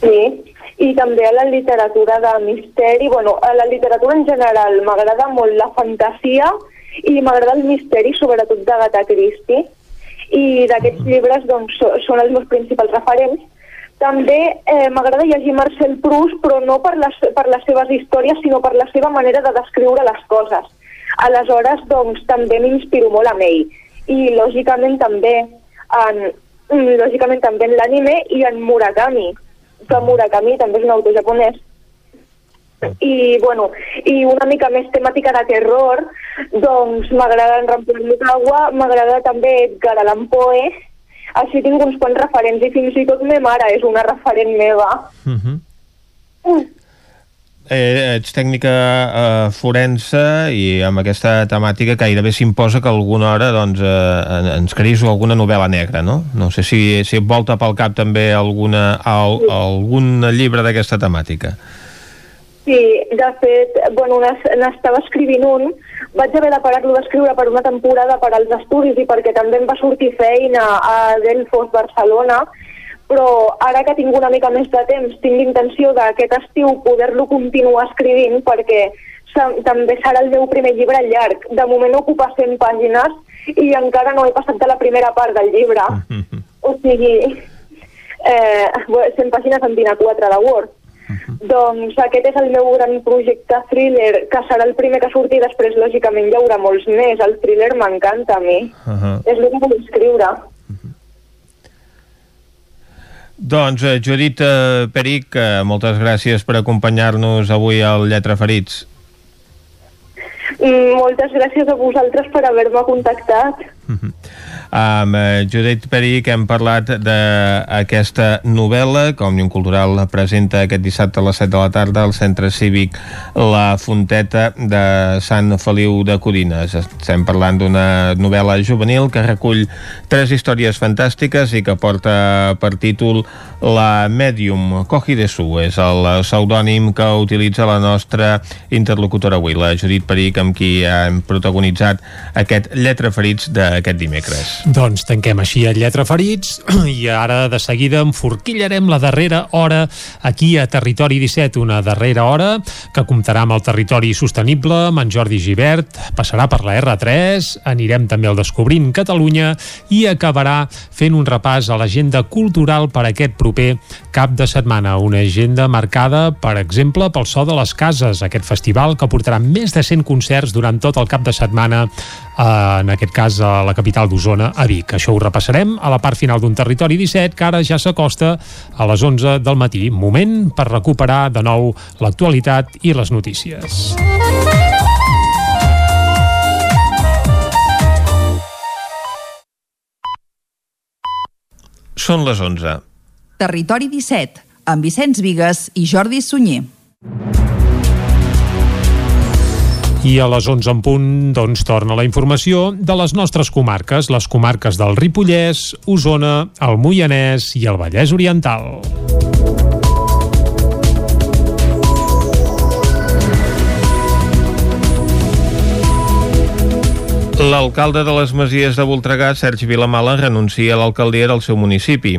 Sí, i també a la literatura de misteri, bueno, a la literatura en general m'agrada molt la fantasia i m'agrada el misteri, sobretot d'Agatha Christie, i d'aquests llibres doncs, són els meus principals referents. També eh, m'agrada llegir Marcel Proust, però no per les, per les seves històries, sinó per la seva manera de descriure les coses. Aleshores, doncs, també m'inspiro molt amb ell. I, lògicament, també en, lògicament també en l'anime i en Murakami, que Murakami també és un autor japonès. I, bueno, i una mica més temàtica de terror, doncs m'agrada en Ramon Mutawa, m'agrada també Edgar Allan Poe, així tinc uns quants referents i fins i tot me mare és una referent meva. Uh -huh. Eh, ets tècnica eh, forense i amb aquesta temàtica gairebé s'imposa que alguna hora doncs, eh, en- ens creïs alguna novel·la negra, no? No sé si, si et volta pel cap també alguna, al, algun llibre d'aquesta temàtica. Sí, de fet, bueno, n'es- n'estava escrivint un, vaig haver de parar-lo d'escriure per una temporada per als estudis i perquè també em va sortir feina a Delfos, Barcelona, però ara que tinc una mica més de temps, tinc l'intenció d'aquest estiu poder-lo continuar escrivint perquè també serà el meu primer llibre llarg. De moment ocupa 100 pàgines i encara no he passat de la primera part del llibre. O sigui, eh, 100 pàgines en 24 de Word. Doncs aquest és el meu gran projecte thriller, que serà el primer que surti, després lògicament hi haurà molts més. El thriller m'encanta a mi. Uh -huh. És el que vull escriure. Doncs, eh, Judit eh, Peric, eh, moltes gràcies per acompanyar-nos avui al Lletra Ferits. Mm, moltes gràcies a vosaltres per haver-me contactat. Amb eh, Judit Peric hem parlat d'aquesta novel·la que Òmnium Cultural presenta aquest dissabte a les 7 de la tarda al Centre Cívic La Fonteta de Sant Feliu de Codines. Estem parlant d'una novel·la juvenil que recull tres històries fantàstiques i que porta per títol La Medium Cogi de Su. És el pseudònim que utilitza la nostra interlocutora avui, la Judit Peric, amb qui hem protagonitzat aquest Lletra Ferits d'aquest dimecres. Doncs tanquem així el Lletra Ferits i ara de seguida enforquillarem la darrera hora aquí a Territori 17, una darrera hora que comptarà amb el territori sostenible, amb en Jordi Givert, passarà per la R3, anirem també al Descobrint Catalunya i acabarà fent un repàs a l'agenda cultural per aquest proper cap de setmana. Una agenda marcada, per exemple, pel So de les Cases, aquest festival que portarà més de 100 concerts durant tot el cap de setmana en aquest cas a la capital d'Osona, a Vic. Això ho repassarem a la part final d'un territori 17 que ara ja s'acosta a les 11 del matí. Moment per recuperar de nou l'actualitat i les notícies. Són les 11. Territori 17, amb Vicenç Vigues i Jordi Sunyer. I a les 11 en punt, doncs, torna la informació de les nostres comarques, les comarques del Ripollès, Osona, el Moianès i el Vallès Oriental. L'alcalde de les Masies de Voltregà, Sergi Vilamala, renuncia a l'alcaldia del seu municipi.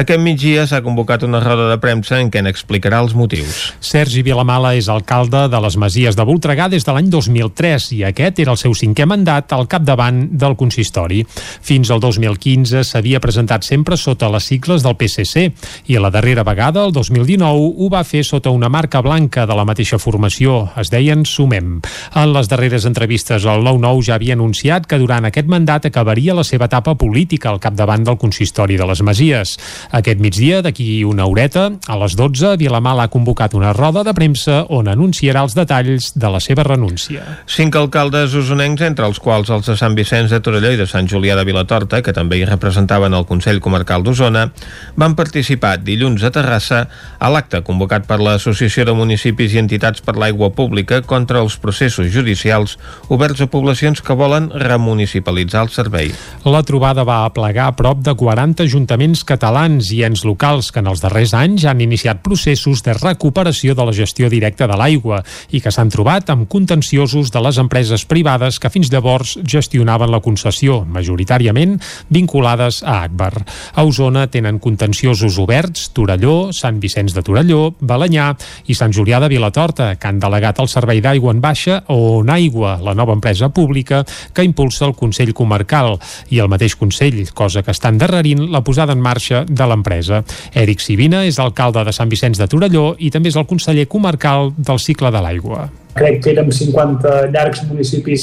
Aquest migdia s'ha convocat una roda de premsa en què n'explicarà els motius. Sergi Vilamala és alcalde de les Masies de Voltregà des de l'any 2003 i aquest era el seu cinquè mandat al capdavant del consistori. Fins al 2015 s'havia presentat sempre sota les sigles del PSC i la darrera vegada, el 2019, ho va fer sota una marca blanca de la mateixa formació. Es deien Sumem. En les darreres entrevistes, el 9-9 ja havia anunciat anunciat que durant aquest mandat acabaria la seva etapa política al capdavant del consistori de les Masies. Aquest migdia, d'aquí una horeta, a les 12, Vilamal ha convocat una roda de premsa on anunciarà els detalls de la seva renúncia. Cinc alcaldes usonencs, entre els quals els de Sant Vicenç de Torelló i de Sant Julià de Vilatorta, que també hi representaven el Consell Comarcal d'Osona, van participar dilluns a Terrassa a l'acte convocat per l'Associació de Municipis i Entitats per l'Aigua Pública contra els processos judicials oberts a poblacions que volen remunicipalitzar el servei. La trobada va aplegar prop de 40 ajuntaments catalans i ens locals que en els darrers anys han iniciat processos de recuperació de la gestió directa de l'aigua i que s'han trobat amb contenciosos de les empreses privades que fins llavors gestionaven la concessió, majoritàriament vinculades a Akbar. A Osona tenen contenciosos oberts Torelló, Sant Vicenç de Torelló, Balanyà i Sant Julià de Vilatorta, que han delegat el servei d'aigua en baixa o on Aigua, la nova empresa pública que impulsa el Consell Comarcal i el mateix Consell, cosa que està endarrerint la posada en marxa de l'empresa. Eric Sivina és alcalde de Sant Vicenç de Torelló i també és el conseller comarcal del cicle de l'aigua. Crec que érem 50 llargs municipis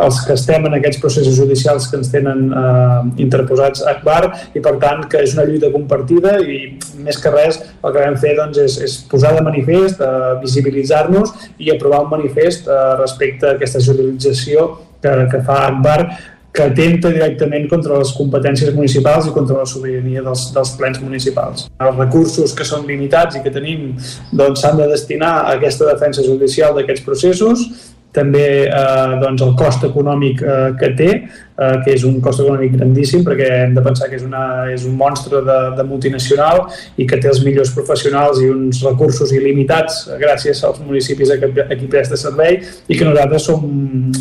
els que estem en aquests processos judicials que ens tenen eh, interposats a Akbar i per tant que és una lluita compartida i més que res el que vam fer doncs, és, és posar de manifest, eh, visibilitzar-nos i aprovar un manifest eh, respecte a aquesta judicialització que, que fa Akbar que atenta directament contra les competències municipals i contra la sobirania dels, dels plens municipals. Els recursos que són limitats i que tenim doncs, s'han doncs, de destinar a aquesta defensa judicial d'aquests processos també eh, doncs el cost econòmic eh, que té, eh, que és un cost econòmic grandíssim perquè hem de pensar que és, una, és un monstre de, de multinacional i que té els millors professionals i uns recursos il·limitats gràcies als municipis a, a qui presta servei i que nosaltres som,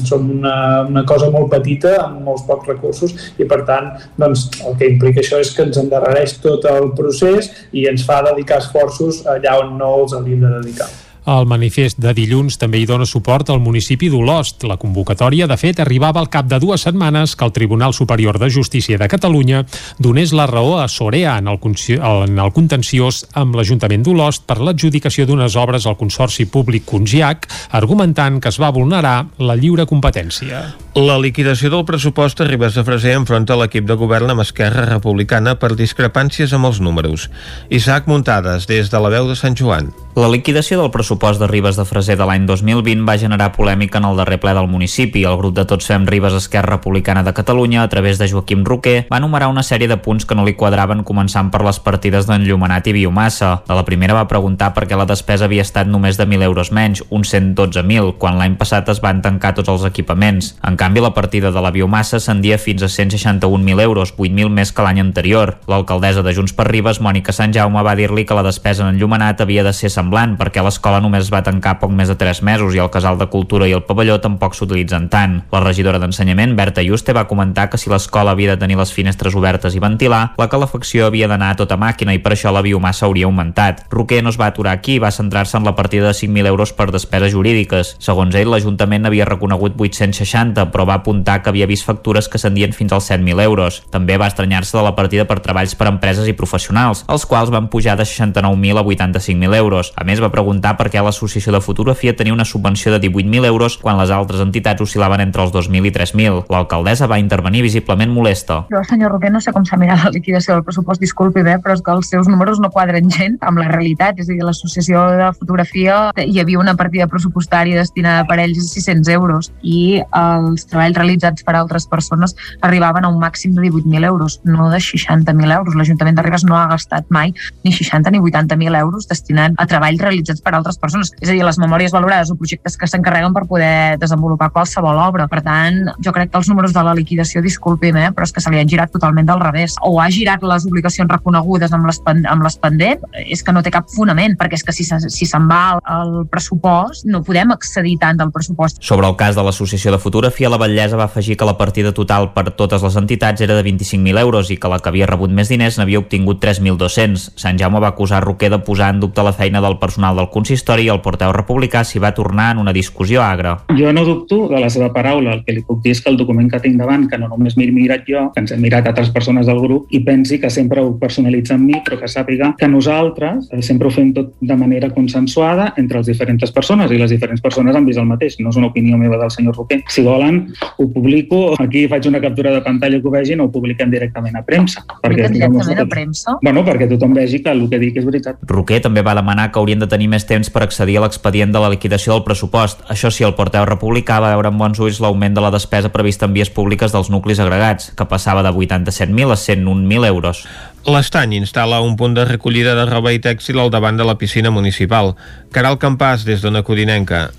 som una, una cosa molt petita amb molts pocs recursos i per tant doncs, el que implica això és que ens endarrereix tot el procés i ens fa dedicar esforços allà on no els hauríem de dedicar. El manifest de dilluns també hi dona suport al municipi d'Olost. La convocatòria, de fet, arribava al cap de dues setmanes que el Tribunal Superior de Justícia de Catalunya donés la raó a Sorea en el, en el contenciós amb l'Ajuntament d'Olost per l'adjudicació d'unes obres al Consorci Públic Congiac, argumentant que es va vulnerar la lliure competència. La liquidació del pressupost a Ribes de Freser enfronta l'equip de govern amb Esquerra Republicana per discrepàncies amb els números. Isaac Muntades, des de la veu de Sant Joan. La liquidació del pressupost de Ribes de Freser de l'any 2020 va generar polèmica en el darrer ple del municipi. El grup de Tots Fem Ribes Esquerra Republicana de Catalunya, a través de Joaquim Roquer, va enumerar una sèrie de punts que no li quadraven començant per les partides d'enllumenat i biomassa. De la primera va preguntar per què la despesa havia estat només de 1.000 euros menys, uns 112.000, quan l'any passat es van tancar tots els equipaments. En canvi, la partida de la biomassa ascendia fins a 161.000 euros, 8.000 més que l'any anterior. L'alcaldessa de Junts per Ribes, Mònica Sant Jaume, va dir-li que la despesa en enllumenat havia de ser semblant perquè l'escola només es va tancar poc més de 3 mesos i el casal de cultura i el pavelló tampoc s'utilitzen tant. La regidora d'Ensenyament, Berta Juste, va comentar que si l'escola havia de tenir les finestres obertes i ventilar, la calefacció havia d'anar a tota màquina i per això la biomassa hauria augmentat. Roquer no es va aturar aquí i va centrar-se en la partida de 5.000 euros per despeses jurídiques. Segons ell, l'Ajuntament havia reconegut 860, però va apuntar que havia vist factures que ascendien fins als 7.000 euros. També va estranyar-se de la partida per treballs per empreses i professionals, els quals van pujar de 69.000 a 85.000 euros. A més, va preguntar per què l'Associació de Fotografia tenia una subvenció de 18.000 euros quan les altres entitats oscil·laven entre els 2.000 i 3.000. L'alcaldessa va intervenir visiblement molesta. Jo, senyor Roquer, no sé com s'ha mirat la liquidació del pressupost, disculpi bé, però és que els seus números no quadren gent amb la realitat. És a dir, l'Associació de Fotografia hi havia una partida pressupostària destinada per ells de 600 euros i els treballs realitzats per altres persones arribaven a un màxim de 18.000 euros, no de 60.000 euros. L'Ajuntament de Ribes no ha gastat mai ni 60 ni 80.000 euros destinant a treballs realitzats per altres persones. És a dir, les memòries valorades o projectes que s'encarreguen per poder desenvolupar qualsevol obra. Per tant, jo crec que els números de la liquidació, disculpi'm, eh, però és que se li han girat totalment del revés. O ha girat les obligacions reconegudes amb les, amb les pendent, és que no té cap fonament, perquè és que si, si se'n va el pressupost, no podem accedir tant del pressupost. Sobre el cas de l'Associació de Fotografia, la Batllesa va afegir que la partida total per totes les entitats era de 25.000 euros i que la que havia rebut més diners n'havia obtingut 3.200. Sant Jaume va acusar Roquer de posar en dubte la feina del personal del consistori i el porteu republicà s'hi va tornar en una discussió agra. Jo no dubto de la seva paraula. El que li puc dir és que el document que tinc davant, que no només m'he mirat jo, que ens hem mirat altres persones del grup, i pensi que sempre ho personalitza en mi, però que sàpiga que nosaltres sempre ho fem tot de manera consensuada entre les diferents persones i les diferents persones han vist el mateix. No és una opinió meva del senyor Roquer. Si volen, ho publico, aquí faig una captura de pantalla que ho vegin o ho publiquem directament a premsa. Perquè directament a premsa? Bueno, perquè tothom vegi que el que dic és veritat. Roquer també va demanar que haurien de tenir més temps per accedir a l'expedient de la liquidació del pressupost. Això sí, el porteu republicà va veure amb bons ulls l'augment de la despesa prevista en vies públiques dels nuclis agregats, que passava de 87.000 a 101.000 euros. L'Estany instal·la un punt de recollida de roba i tèxtil al davant de la piscina municipal. Caral Campàs, des d'Ona Codinenca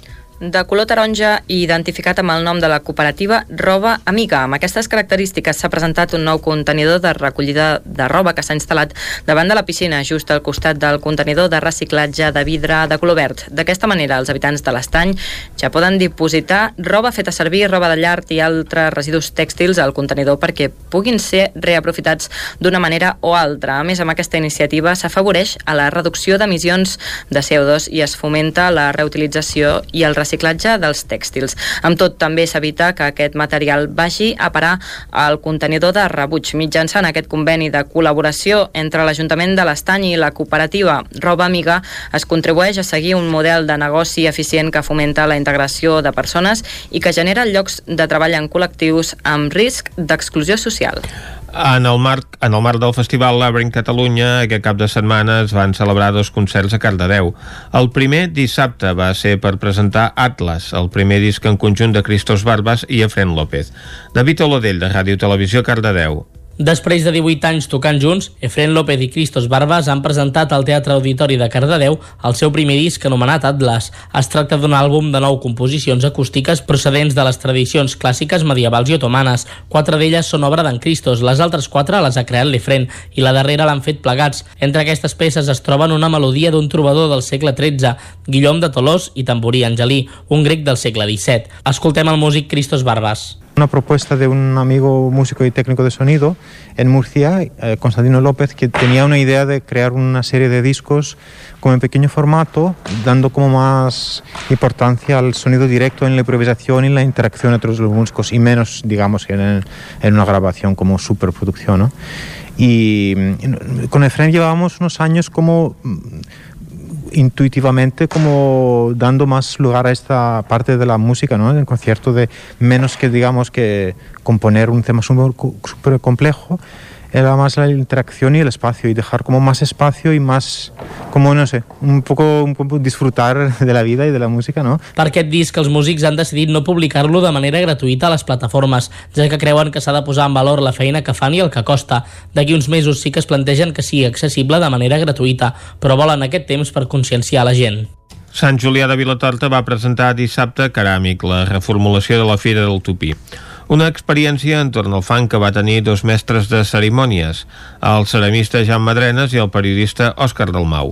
de color taronja i identificat amb el nom de la cooperativa Roba Amiga. Amb aquestes característiques s'ha presentat un nou contenidor de recollida de roba que s'ha instal·lat davant de la piscina, just al costat del contenidor de reciclatge de vidre de color verd. D'aquesta manera, els habitants de l'estany ja poden dipositar roba feta servir, roba de llar i altres residus tèxtils al contenidor perquè puguin ser reaprofitats d'una manera o altra. A més, amb aquesta iniciativa s'afavoreix a la reducció d'emissions de CO2 i es fomenta la reutilització i el reciclatge reciclatge dels tèxtils. Amb tot, també s'evita que aquest material vagi a parar al contenidor de rebuig. Mitjançant aquest conveni de col·laboració entre l'Ajuntament de l'Estany i la cooperativa Roba Amiga es contribueix a seguir un model de negoci eficient que fomenta la integració de persones i que genera llocs de treball en col·lectius amb risc d'exclusió social. En el, marc, en el marc del Festival Labyrinth Catalunya, aquest cap de setmana es van celebrar dos concerts a Cardedeu. El primer dissabte va ser per presentar Atlas, el primer disc en conjunt de Cristos Barbas i Efren López. David Olodell, de Ràdio Televisió Cardedeu. Després de 18 anys tocant junts, Efren López i Cristos Barbas han presentat al Teatre Auditori de Cardedeu el seu primer disc anomenat Atlas. Es tracta d'un àlbum de nou composicions acústiques procedents de les tradicions clàssiques medievals i otomanes. Quatre d'elles són obra d'en Cristos, les altres quatre les ha creat l'Efren i la darrera l'han fet plegats. Entre aquestes peces es troben una melodia d'un trobador del segle XIII, Guillaume de Tolós i Tamborí Angelí, un grec del segle XVII. Escoltem el músic Cristos Barbas. Una propuesta de un amigo músico y técnico de sonido en Murcia, eh, Constantino López, que tenía una idea de crear una serie de discos como en pequeño formato, dando como más importancia al sonido directo en la improvisación y la interacción entre los músicos y menos, digamos, en, en una grabación como superproducción. ¿no? Y mm, con Efraín llevábamos unos años como mm, intuitivamente como dando más lugar a esta parte de la música, ¿no? El concierto de menos que digamos que componer un tema súper complejo, era más la interacción y el espacio y dejar como más espacio y más, como no sé, un poco, un poco disfrutar de la vida y de la música, no? Per aquest disc, els músics han decidit no publicar-lo de manera gratuïta a les plataformes, ja que creuen que s'ha de posar en valor la feina que fan i el que costa. D'aquí uns mesos sí que es plantegen que sigui accessible de manera gratuïta, però volen aquest temps per conscienciar la gent. Sant Julià de Vilatorta va presentar dissabte Ceràmic, la reformulació de la Fira del Tupí. Una experiència entorn al fang que va tenir dos mestres de cerimònies, el ceramista Jan Madrenes i el periodista Òscar Dalmau.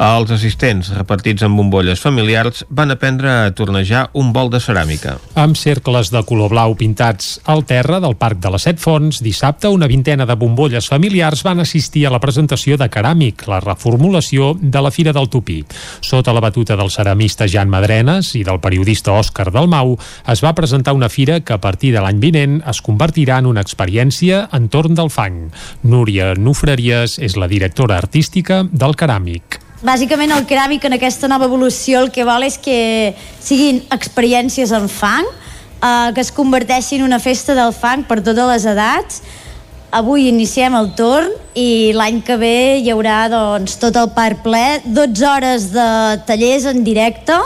Els assistents, repartits en bombolles familiars, van aprendre a tornejar un bol de ceràmica. Amb cercles de color blau pintats al terra del Parc de les Set Fonts, dissabte una vintena de bombolles familiars van assistir a la presentació de Ceràmic, la reformulació de la Fira del Tupí. Sota la batuta del ceramista Jan Madrenes i del periodista Òscar Dalmau, es va presentar una fira que a partir de l'any vinent es convertirà en una experiència entorn del fang. Núria Nufreries és la directora artística del Ceràmic. Bàsicament el ceràmic en aquesta nova evolució el que vol és que siguin experiències en fang, eh, que es converteixin en una festa del fang per totes les edats. Avui iniciem el torn i l'any que ve hi haurà doncs, tot el parc ple, 12 hores de tallers en directe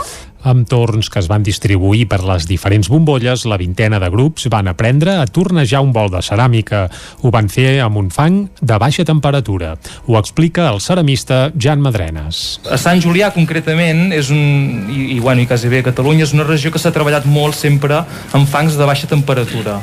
amb torns que es van distribuir per les diferents bombolles, la vintena de grups van aprendre a tornejar un bol de ceràmica. Ho van fer amb un fang de baixa temperatura. Ho explica el ceramista Jan Madrenes. A Sant Julià, concretament, és un, i, i, bueno, i quasi bé a Catalunya, és una regió que s'ha treballat molt sempre amb fangs de baixa temperatura.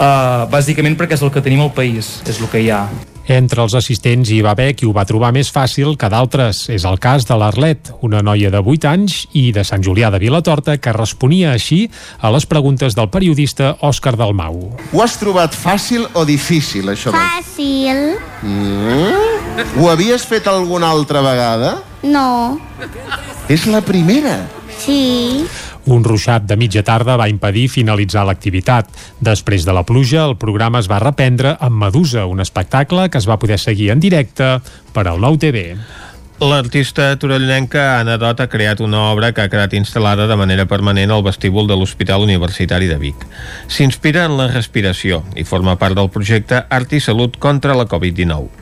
Uh, bàsicament perquè és el que tenim al país, és el que hi ha. Entre els assistents hi va haver qui ho va trobar més fàcil que d'altres. És el cas de l'Arlet, una noia de 8 anys i de Sant Julià de Vilatorta que responia així a les preguntes del periodista Òscar Dalmau. Ho has trobat fàcil o difícil, això? Fàcil. Mm? Ho havies fet alguna altra vegada? No. És la primera? Sí. Un ruixat de mitja tarda va impedir finalitzar l'activitat. Després de la pluja, el programa es va reprendre amb Medusa, un espectacle que es va poder seguir en directe per al Nou TV. L'artista torellonenca Anna Dot ha creat una obra que ha quedat instal·lada de manera permanent al vestíbul de l'Hospital Universitari de Vic. S'inspira en la respiració i forma part del projecte Art i Salut contra la Covid-19.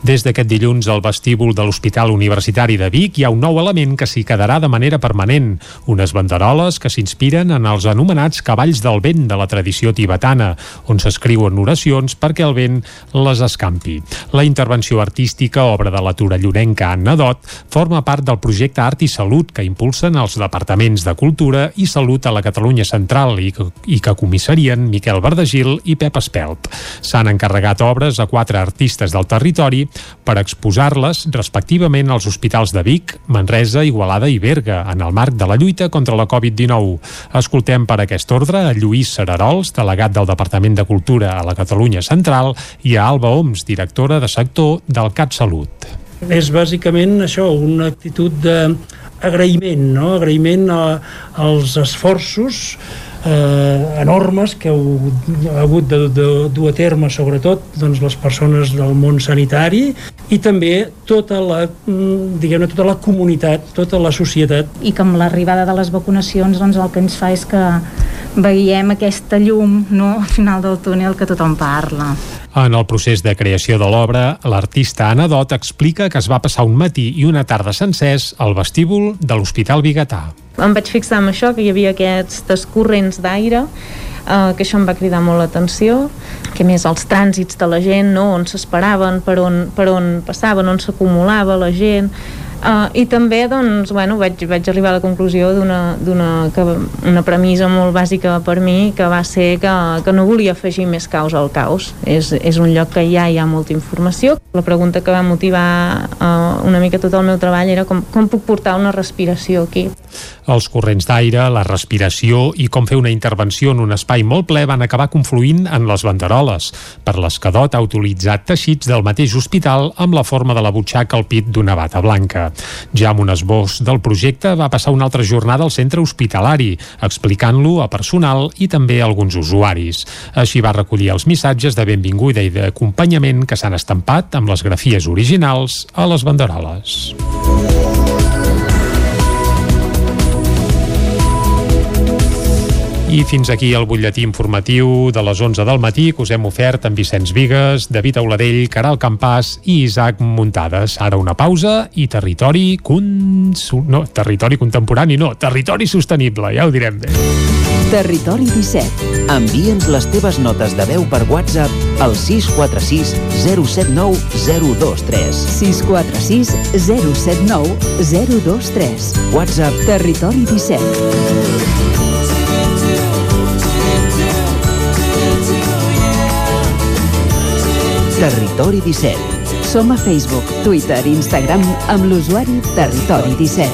Des d'aquest dilluns al vestíbul de l'Hospital Universitari de Vic hi ha un nou element que s'hi quedarà de manera permanent, unes banderoles que s'inspiren en els anomenats cavalls del vent de la tradició tibetana, on s'escriuen oracions perquè el vent les escampi. La intervenció artística, obra de la torellonenca Anna Dot, forma part del projecte Art i Salut que impulsen els departaments de Cultura i Salut a la Catalunya Central i que, i que comissarien Miquel Verdagil i Pep Espelt. S'han encarregat obres a quatre artistes del territori territori per exposar-les respectivament als hospitals de Vic, Manresa, Igualada i Berga en el marc de la lluita contra la Covid-19. Escoltem per aquest ordre a Lluís Serarols, delegat del Departament de Cultura a la Catalunya Central, i a Alba Oms, directora de sector del CatSalut. És bàsicament això, una actitud d'agraïment, no? agraïment a, als esforços eh, enormes que heu hagut de, de dur a terme sobretot doncs, les persones del món sanitari i també tota la, mm, diguem tota la comunitat, tota la societat. I que amb l'arribada de les vacunacions doncs, el que ens fa és que veiem aquesta llum no, al final del túnel que tothom parla. En el procés de creació de l'obra, l'artista Anna Dot explica que es va passar un matí i una tarda sencers al vestíbul de l'Hospital Bigatà. Em vaig fixar en això, que hi havia aquests corrents d'aire eh, que això em va cridar molt l'atenció, que més els trànsits de la gent, no? on s'esperaven, per, on, per on passaven, on s'acumulava la gent, Uh, I també doncs, bueno, vaig, vaig arribar a la conclusió d'una una premissa molt bàsica per mi que va ser que, que no volia afegir més caos al caos. És, és un lloc que ja hi ha molta informació. La pregunta que va motivar uh, una mica tot el meu treball era com, com puc portar una respiració aquí. Els corrents d'aire, la respiració i com fer una intervenció en un espai molt ple van acabar confluint en les banderoles, per les que Dot ha utilitzat teixits del mateix hospital amb la forma de la butxaca al pit d'una bata blanca. Ja amb un esbós del projecte va passar una altra jornada al centre hospitalari, explicant-lo a personal i també a alguns usuaris. Així va recollir els missatges de benvinguda i d'acompanyament que s'han estampat amb les grafies originals a les banderoles. I fins aquí el butlletí informatiu de les 11 del matí que us hem ofert amb Vicenç Vigues, David Auladell, Caral Campàs i Isaac Muntades. Ara una pausa i territori cons... no, territori contemporani no, territori sostenible, ja ho direm bé. Territori 17. Envia'ns les teves notes de veu per WhatsApp al 646 079 023. 646 079 023. WhatsApp Territori 17. Territori 17. Som a Facebook, Twitter i Instagram amb l'usuari Territori 17.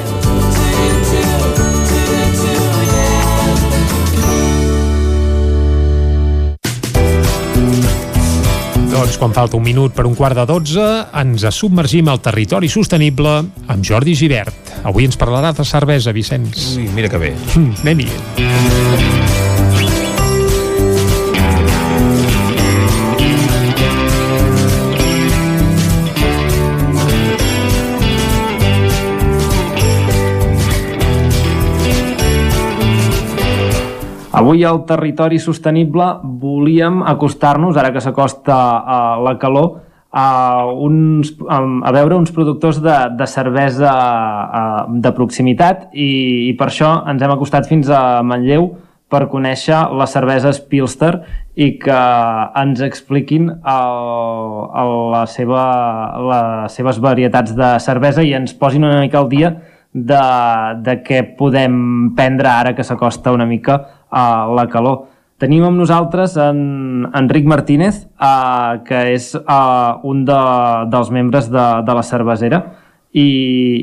Doncs quan falta un minut per un quart de dotze, ens submergim al territori sostenible amb Jordi Givert. Avui ens parlarà de cervesa, Vicenç. Ui, mira que bé. Mm, Anem-hi. Avui al territori sostenible volíem acostar-nos, ara que s'acosta uh, la calor, a, uns, a veure uns productors de, de cervesa uh, de proximitat i, i per això ens hem acostat fins a Manlleu per conèixer les cerveses Pilster i que ens expliquin el, el, la seva, les seves varietats de cervesa i ens posin una mica al dia de, de què podem prendre ara que s'acosta una mica a la calor. Tenim amb nosaltres en Enric Martínez, eh, que és eh, un de, dels membres de, de la cervesera i,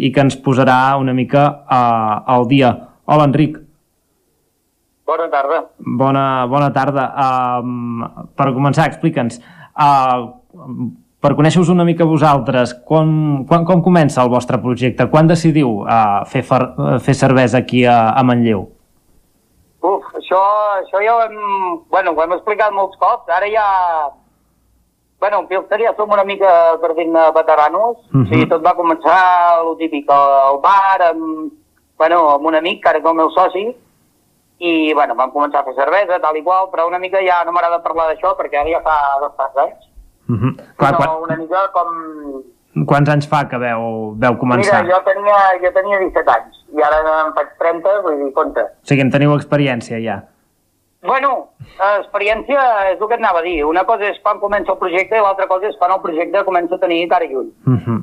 i que ens posarà una mica eh, al dia. Hola, Enric. Bona tarda. Bona, bona tarda. Uh, per començar, explica'ns, uh, per conèixer-vos una mica vosaltres, quan, quan, com comença el vostre projecte? Quan decidiu uh, fer, fer, fer cervesa aquí a, a Manlleu? Uf, això, això ja ho hem... Bueno, ho hem explicat molts cops. Ara ja... Bueno, en Pilster ja som una mica, per dir-ne, veteranos. Uh Mhm. -huh. Sí, tot va començar, el típic, al bar, amb, bueno, amb un amic, que ara és el meu soci, i, bueno, vam començar a fer cervesa, tal i qual, però una mica ja no m'agrada parlar d'això, perquè ara ja fa bastants anys. Uh -huh. Clar, quan, una mica com... quants anys fa que veu, veu començar? Mira, jo tenia, jo tenia 17 anys, i ara en faig 30, vull dir, compte. O sigui, en teniu experiència ja. Bueno, experiència és el que anava a dir. Una cosa és quan comença el projecte i l'altra cosa és quan el projecte comença a tenir cara i ull. Uh -huh.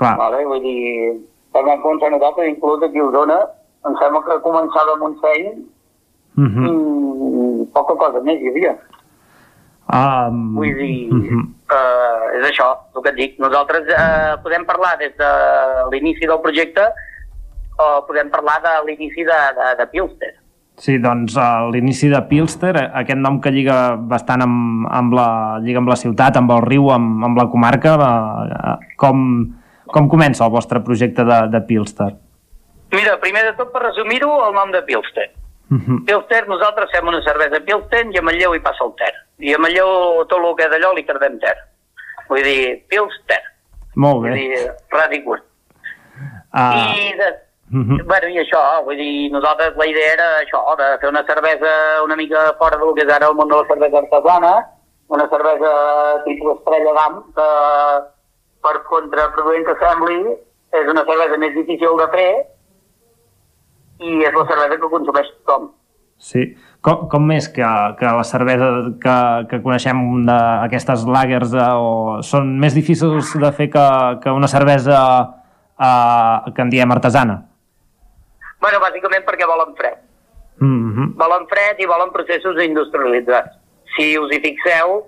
Clar. Vale? Vull dir, quan vam començar nosaltres, inclús aquí a Osona, em sembla que començava a Montseny Uh -huh. i poca cosa més hi havia. Um, Vull dir, uh -huh. eh, és això, el que et dic. Nosaltres eh, podem parlar des de l'inici del projecte o podem parlar de l'inici de, de, de Pilster. Sí, doncs a l'inici de Pilster, eh, aquest nom que lliga bastant amb, amb, la, lliga amb la ciutat, amb el riu, amb, amb la comarca, eh, com, com comença el vostre projecte de, de Pilster? Mira, primer de tot, per resumir-ho, el nom de Pilster. Uh -huh. Pilster, nosaltres fem una cervesa Pilsen i a Manlleu hi passa el ter. I a Manlleu tot el que és d'allò li cardem ter. Vull dir, Pilster. Molt Vull bé. dir, ras i curt. Uh, I, de, uh -huh. bueno, i això, vull dir, nosaltres la idea era això, de fer una cervesa una mica fora del que és ara el món de la cervesa artesana, una cervesa tipus estrella d'am, que per contraproduent que sembli, és una cervesa més difícil de fer i és la cervesa que consumeix tothom. Sí. Com, com més que, que la cervesa que, que coneixem d'aquestes lagers eh, o són més difícils de fer que, que una cervesa eh, que en diem artesana? Bueno, bàsicament perquè volen fred. Mm -hmm. Volen fred i volen processos industrialitzats. Si us hi fixeu,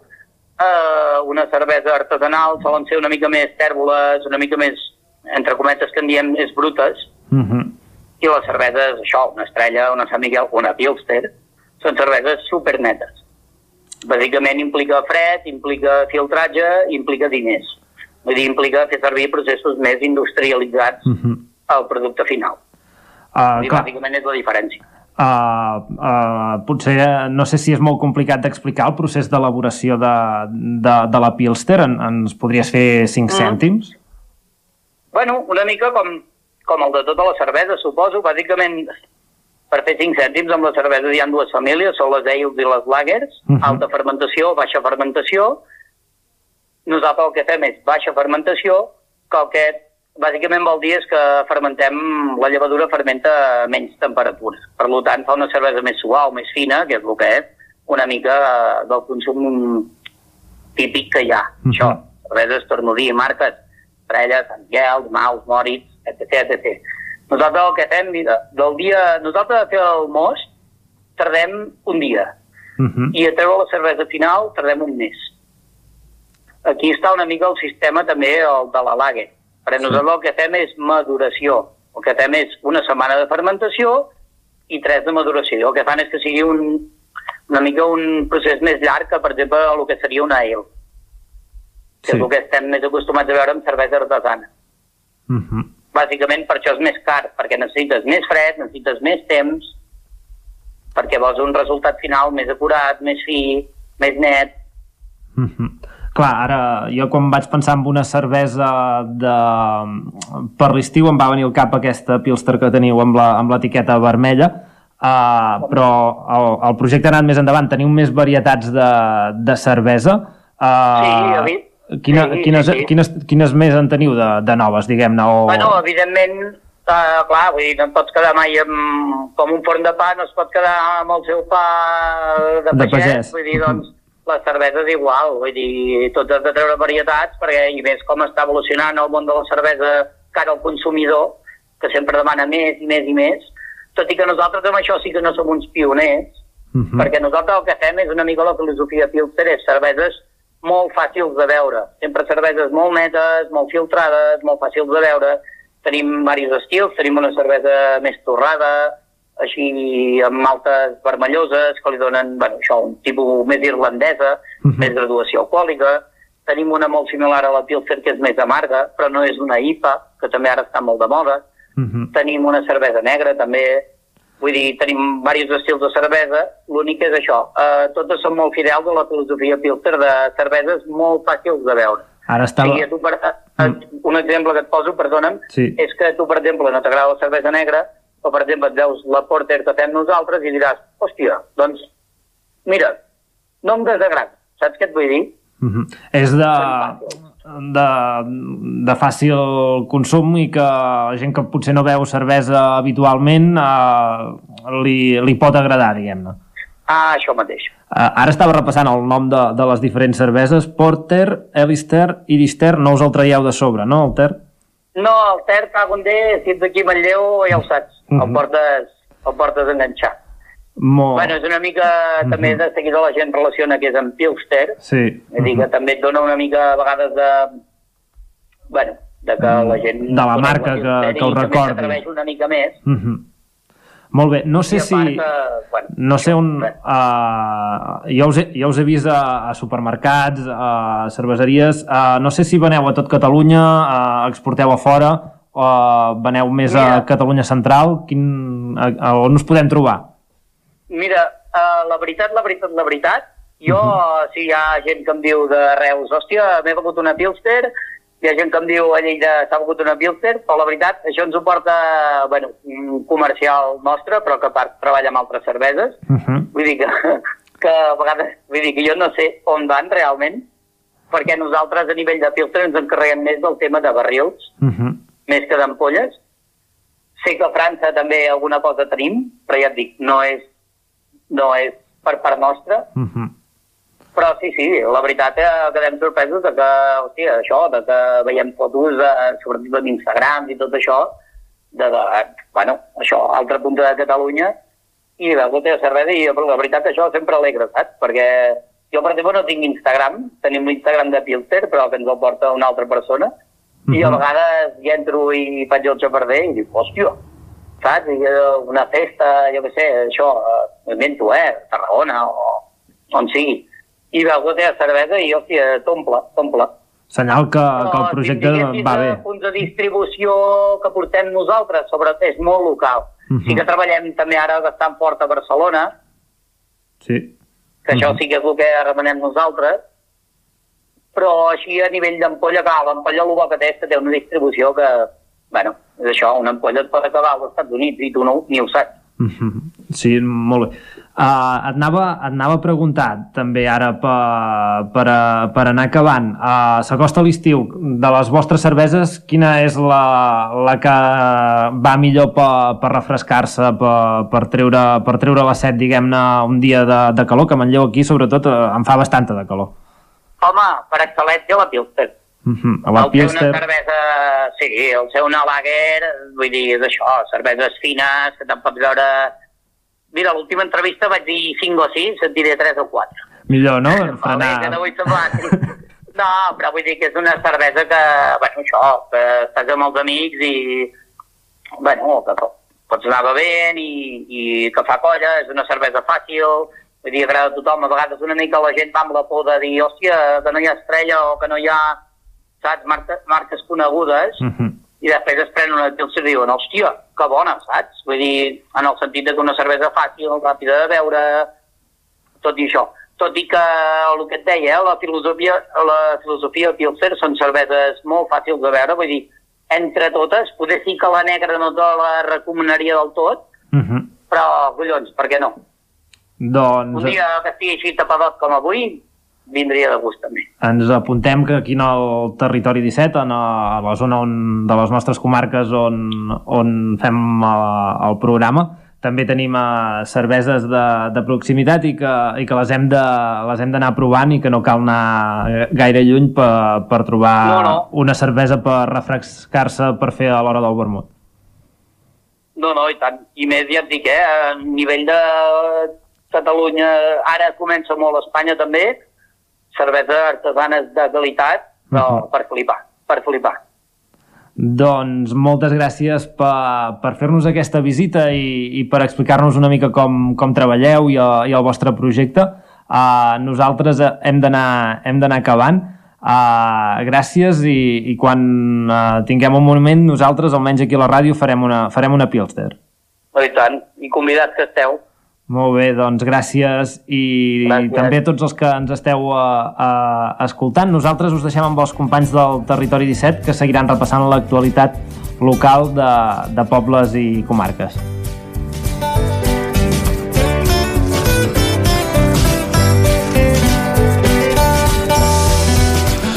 eh, una cervesa artesanal solen ser una mica més tèrboles, una mica més, entre cometes que en diem, és brutes, Mm -hmm. i les cerveses, això, una estrella, una Sant Miguel, una Pilster, són cerveses supernetes. Bàsicament implica fred, implica filtratge, implica diners. Vull dir, implica fer servir processos més industrialitzats Mm -hmm. al producte final. Uh, I clar, bàsicament és la diferència. uh, uh, potser no sé si és molt complicat d'explicar el procés d'elaboració de, de, de la Pilster. En, ens podries fer 5 Mm. cèntims? Bueno, una mica com, com el de tota la cervesa, suposo. Bàsicament, per fer 5 cèntims amb la cervesa hi ha dues famílies, són les ales i les lagers, Mhm. alta fermentació, baixa fermentació. Nosaltres el que fem és baixa fermentació, que el que bàsicament vol dir és que fermentem, la llevadura fermenta a menys temperatura. Per tant, fa una cervesa més suau, més fina, que és el que és una mica eh, del consum típic que hi ha. Mhm. Això, cerveses, torno a dir, marques, Estrella, Sant Miquel, Maus, Moritz, etc, etc. Nosaltres el que fem, del dia... Nosaltres a fer el most tardem un dia Mm -hmm. i a treure la cervesa final tardem un mes. Aquí està una mica el sistema també el de la lager. Perquè nosaltres el que fem és maduració. El que fem és una setmana de fermentació i tres de maduració. El que fan és que sigui un, una mica un procés més llarg que, per exemple, el que seria una ale, que Sí. és el que estem més acostumats a veure amb cervesa artesana. Mm -hmm. Bàsicament per això és més car, perquè necessites més fred, necessites més temps, perquè vols un resultat final més acurat, més fi, més net. Mm -hmm. Clar, ara jo quan vaig pensar en una cervesa de... per l'estiu em va venir al cap aquesta Pilster que teniu amb l'etiqueta vermella, uh, però el, el projecte ha anat més endavant, teniu més varietats de, de cervesa. Uh, Sí, vist? Quina, Sí, quines, sí. quines, quines més en teniu de, de noves, diguem-ne? O... Bueno, evidentment, uh, clar, vull dir, no et pots quedar mai amb, com un forn de pa, no es pot quedar amb el seu pa de De pagès, pagès. vull dir, doncs, la cervesa és igual, vull dir, tots has de treure varietats, perquè i més com està evolucionant el món de la cervesa cara al consumidor, que sempre demana més i més i més, tot i que nosaltres amb això sí que no som uns pioners, Mhm. perquè nosaltres el que fem és una mica la filosofia Pilster, és cerveses molt fàcils de veure. Sempre cerveses molt netes, molt filtrades, molt fàcils de veure. Tenim diversos estils, tenim una cervesa més torrada, així amb maltes vermelloses, que li donen, bueno, això, un tipus més irlandesa, Mhm. més graduació alcohòlica. Tenim una molt similar a la Pilsen, que és més amarga, però no és una IPA, que també ara està molt de moda. Mhm. Tenim una cervesa negra, també. Vull dir, tenim diversos estils de cervesa, l'únic és això. Uh, totes són molt fidels a la filosofia Pilster de cerveses molt fàcils de veure. Ara estava... Sí, tu, per, uh, un exemple que et poso, perdona'm, Sí. és que tu, per exemple, no t'agrada la cervesa negra, o, per exemple, et veus la Porter que fem nosaltres i diràs, hòstia, doncs, mira, no em desagrada. Saps què et vull dir? Mhm. És de, de, de fàcil consum i que la gent que potser no veu cervesa habitualment eh, li, li pot agradar, diguem-ne. Ah, això mateix. Eh, ara estava repassant el nom de, de les diferents cerveses. Porter, Elister i Dister, no us el traieu de sobre, no, el Ter? No, el Ter, cago en Déu, si ets aquí a Manlleu, ja ho saps, el portes, el portes enganxat. Molt... Bueno, és una mica, també de seguida la gent relaciona que és amb Pilster, Sí. és a dir, que també et dona una mica a vegades de... Bueno, de que la gent... De la marca que- que ho recordi. s'atreveix una mica més. Mhm. Molt bé, no sé si... que, bueno, No sé on... Uh, jo, us he, jo us he vist a, a supermercats, a cerveseries. Uh, no sé si veneu a tot Catalunya, uh, exporteu a fora, o veneu més a Catalunya Central. Quin, a, a on us podem trobar? Mira, uh, la veritat, la veritat, la veritat, jo, uh -huh. si hi ha gent que em diu de Reus, hòstia, m'he begut una Pilster, hi ha gent que em diu a Lleida s'ha begut una Pilster, però la veritat, això ens ho porta, bueno, un comercial nostre, però que a part treballa amb altres cerveses, Uh -huh. vull dir que, que a vegades, vull dir que jo no sé on van realment, perquè nosaltres a nivell de Pilster ens encarreguem més del tema de barrils, Uh -huh. més que d'ampolles. Sé que a França també alguna cosa tenim, però ja et dic, no és, no és per part nostra, Uh -huh. Però sí, sí, la veritat eh, quedem sorpresos de que, hòstia, això, de que veiem fotos, de, sobretot d'Instagram i tot això, de, de, bueno, això, altre punt de Catalunya, i veus la teva cervesa i però la veritat això sempre alegra, saps? Perquè jo, per exemple, no tinc Instagram, tenim l'Instagram de Pilter, però que ens el porta una altra persona, i a vegades hi entro i faig el xafarder i dic, hòstia, saps? I, eh, una festa, jo què sé, això, eh, invento, eh, Tarragona o on sigui. I la teva cervesa i, hòstia, t'omple, t'omple. Senyal que, que el projecte si va de bé. punts de distribució que portem nosaltres, sobretot és molt local. Mhm. Sí que treballem també ara bastant fort a Barcelona, Sí. que això Mhm. sí que és el que remenem nosaltres, però així a nivell d'ampolla, clar, l'ampolla el bo que té és que té una distribució que, bueno, és això, una ampolla et pot acabar als Estats Units i tu no, ni ho saps. Mhm. Sí, molt bé. Uh, et, anava, et anava a preguntar també ara per, per, a, per anar acabant. Uh, S'acosta l'estiu. De les vostres cerveses, quina és la, la que va millor per, per refrescar-se, per, per, treure, per treure la set, diguem-ne, un dia de, de calor, que Manlleu aquí, sobretot, uh, en fa bastanta de calor. Home, per excel·lència la Pilster. Uh -huh. La el Pilster... una cervesa, sí, el ser una lager, vull dir, és això, cerveses fines, que te'n pots veure... Mira, l'última entrevista vaig dir 5 o 6, et diré 3 o 4. Millor, no? Que Frenar... no vull semblar... No, però vull dir que és una cervesa que, bueno, això, que estàs amb els amics i, bueno, que po- pots anar bevent i, i que fa colla, és una cervesa fàcil, vull dir, agrada a tothom, a vegades una mica la gent va amb la por de dir, hòstia, que no hi ha estrella o que no hi ha, saps, marques, marques conegudes, Uh -huh. I després es prenen una pilsa i diuen, hòstia, que bona, saps? Vull dir, en el sentit de que una cervesa fàcil, ràpida de beure, tot i això. Tot i que el que et deia, eh, la filosofia, la filosofia Pilser són cerveses molt fàcils de veure, vull dir, entre totes, poder sí que la negra no te la recomanaria del tot, Uh -huh. però, collons, per què no? Doncs... Un dia que estigui així tapadot com avui, vindria de gust també. Ens apuntem que aquí en el territori 17, en a, a la zona on, de les nostres comarques on, on fem el, el programa, també tenim uh, cerveses de, de proximitat i que, i que les hem de- les hem d'anar provant i que no cal anar gaire lluny per, per trobar No, no. una cervesa per refrescar-se per fer a l'hora del vermut. No, no, i tant. I més, ja et dic, eh, a nivell de Catalunya, ara comença molt Espanya també, cerveses artesanes de qualitat, però per flipar, per flipar. Doncs moltes gràcies per, per fer-nos aquesta visita i, i per explicar-nos una mica com, com treballeu i, el, i el vostre projecte. Uh, nosaltres hem d'anar acabant. Uh, gràcies i, i quan uh, tinguem un moment nosaltres, almenys aquí a la ràdio, farem una, farem una Pilster. I tant, i convidats que esteu. Molt bé, doncs gràcies i Gràcies. també a tots els que ens esteu a, a, escoltant. Nosaltres us deixem amb els companys del Territori 17 que seguiran repassant l'actualitat local de, de pobles i comarques.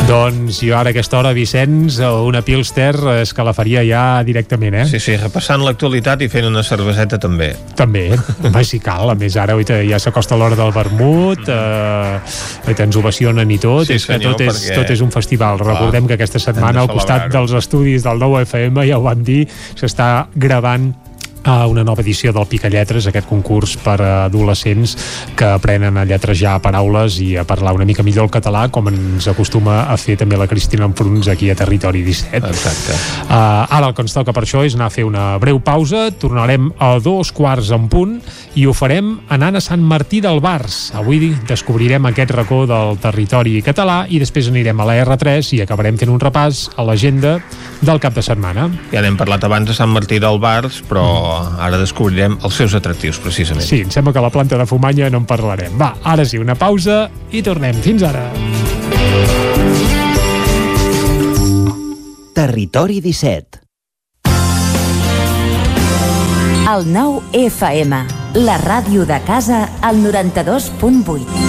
Doncs jo ara a aquesta hora, Vicenç, una Pilster és que la faria ja directament, eh? Sí, sí, repassant l'actualitat i fent una cerveseta també. També, home, si cal. A més, ara oita, ja s'acosta l'hora del vermut, eh, oita, ens ovacionen i tot, Sí, és que senyor, tot és, perquè- tot és un festival. Clar, Recordem que aquesta setmana, al costat dels estudis del nou FM, ja ho vam dir, s'està gravant a una nova edició del Picalletres, aquest concurs per a adolescents que aprenen a lletrejar paraules i a parlar una mica millor el català, com ens acostuma a fer també la Cristina Enfruns aquí a Territori 17. Exacte. Uh, ara el que ens toca per això és anar a fer una breu pausa, tornarem a dos quarts en punt i ho farem anant a Sant Martí del Bars. Avui descobrirem aquest racó del territori català i després anirem a la R3 i acabarem fent un repàs a l'agenda del cap de setmana. Ja n'hem parlat abans de Sant Martí del Bars, però ara descobrirem els seus atractius, precisament. Sí, em sembla que la planta de Fumanya no en parlarem. Va, ara sí, una pausa i tornem. Fins ara. Territori 17. El 9 FM, la ràdio de casa, al 92.8.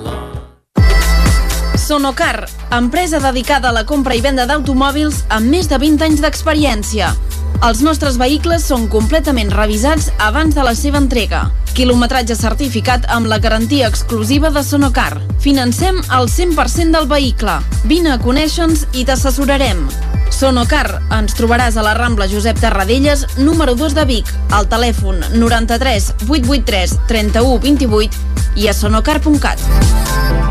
Sonocar, empresa dedicada a la compra i venda d'automòbils amb més de 20 anys d'experiència. Els nostres vehicles són completament revisats abans de la seva entrega. Quilometratge certificat amb la garantia exclusiva de Sonocar. Financem el 100% del vehicle. Vine a conèixer-nos i t'assessorarem. Sonocar, ens trobaràs a la Rambla Josep Tarradellas, número 2 de Vic, al telèfon 93 883 31 28 i a sonocar.cat.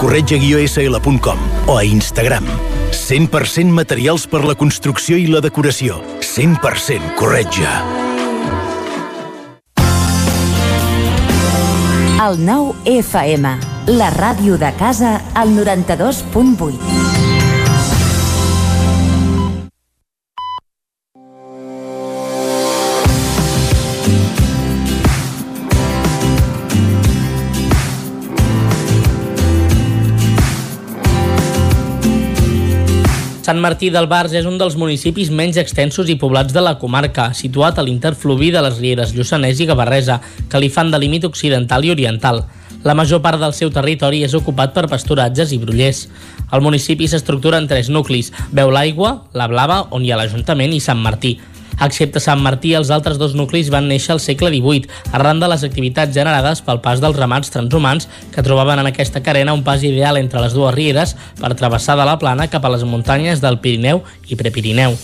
corretja-sl.com o a Instagram. 100% materials per la construcció i la decoració. 100% corretja. El 9 FM, la ràdio de casa, al 92.8. Sant Martí del Bars és un dels municipis menys extensos i poblats de la comarca, situat a l'interfluvi de les rieres Lluçanès i Gavarresa, que li fan de límit occidental i oriental. La major part del seu territori és ocupat per pasturatges i brullers. El municipi s'estructura en tres nuclis, Veu l'Aigua, La Blava, on hi ha l'Ajuntament, i Sant Martí. Excepte Sant Martí, els altres dos nuclis van néixer al segle XVIII, arran de les activitats generades pel pas dels ramats transhumants que trobaven en aquesta carena un pas ideal entre les dues rieres per travessar de la plana cap a les muntanyes del Pirineu i Prepirineu.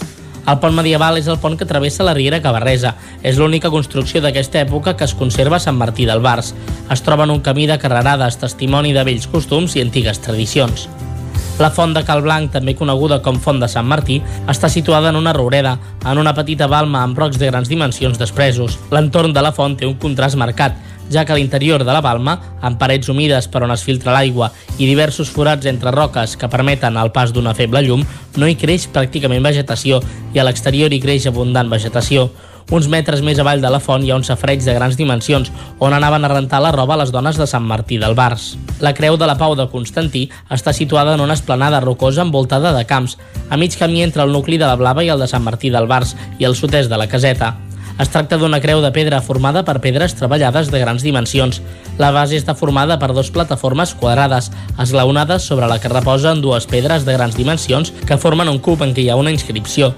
El pont medieval és el pont que travessa la Riera Cabarresa. És l'única construcció d'aquesta època que es conserva a Sant Martí del Bars. Es troba en un camí de carrerades, testimoni de vells costums i antigues tradicions. La font de Cal Blanc, també coneguda com Font de Sant Martí, està situada en una roureda, en una petita balma amb rocs de grans dimensions despresos. L'entorn de la font té un contrast marcat, ja que a l'interior de la balma, amb parets humides per on es filtra l'aigua i diversos forats entre roques que permeten el pas d'una feble llum, no hi creix pràcticament vegetació i a l'exterior hi creix abundant vegetació. Uns metres més avall de la font hi ha un safareig de grans dimensions on anaven a rentar la roba les dones de Sant Martí del Bars. La creu de la Pau de Constantí està situada en una esplanada rocosa envoltada de camps, a mig camí entre el nucli de la Blava i el de Sant Martí del Bars i el sud-est de la caseta. Es tracta d'una creu de pedra formada per pedres treballades de grans dimensions. La base està formada per dues plataformes quadrades, esglaonades sobre la que reposen dues pedres de grans dimensions que formen un cub en què hi ha una inscripció.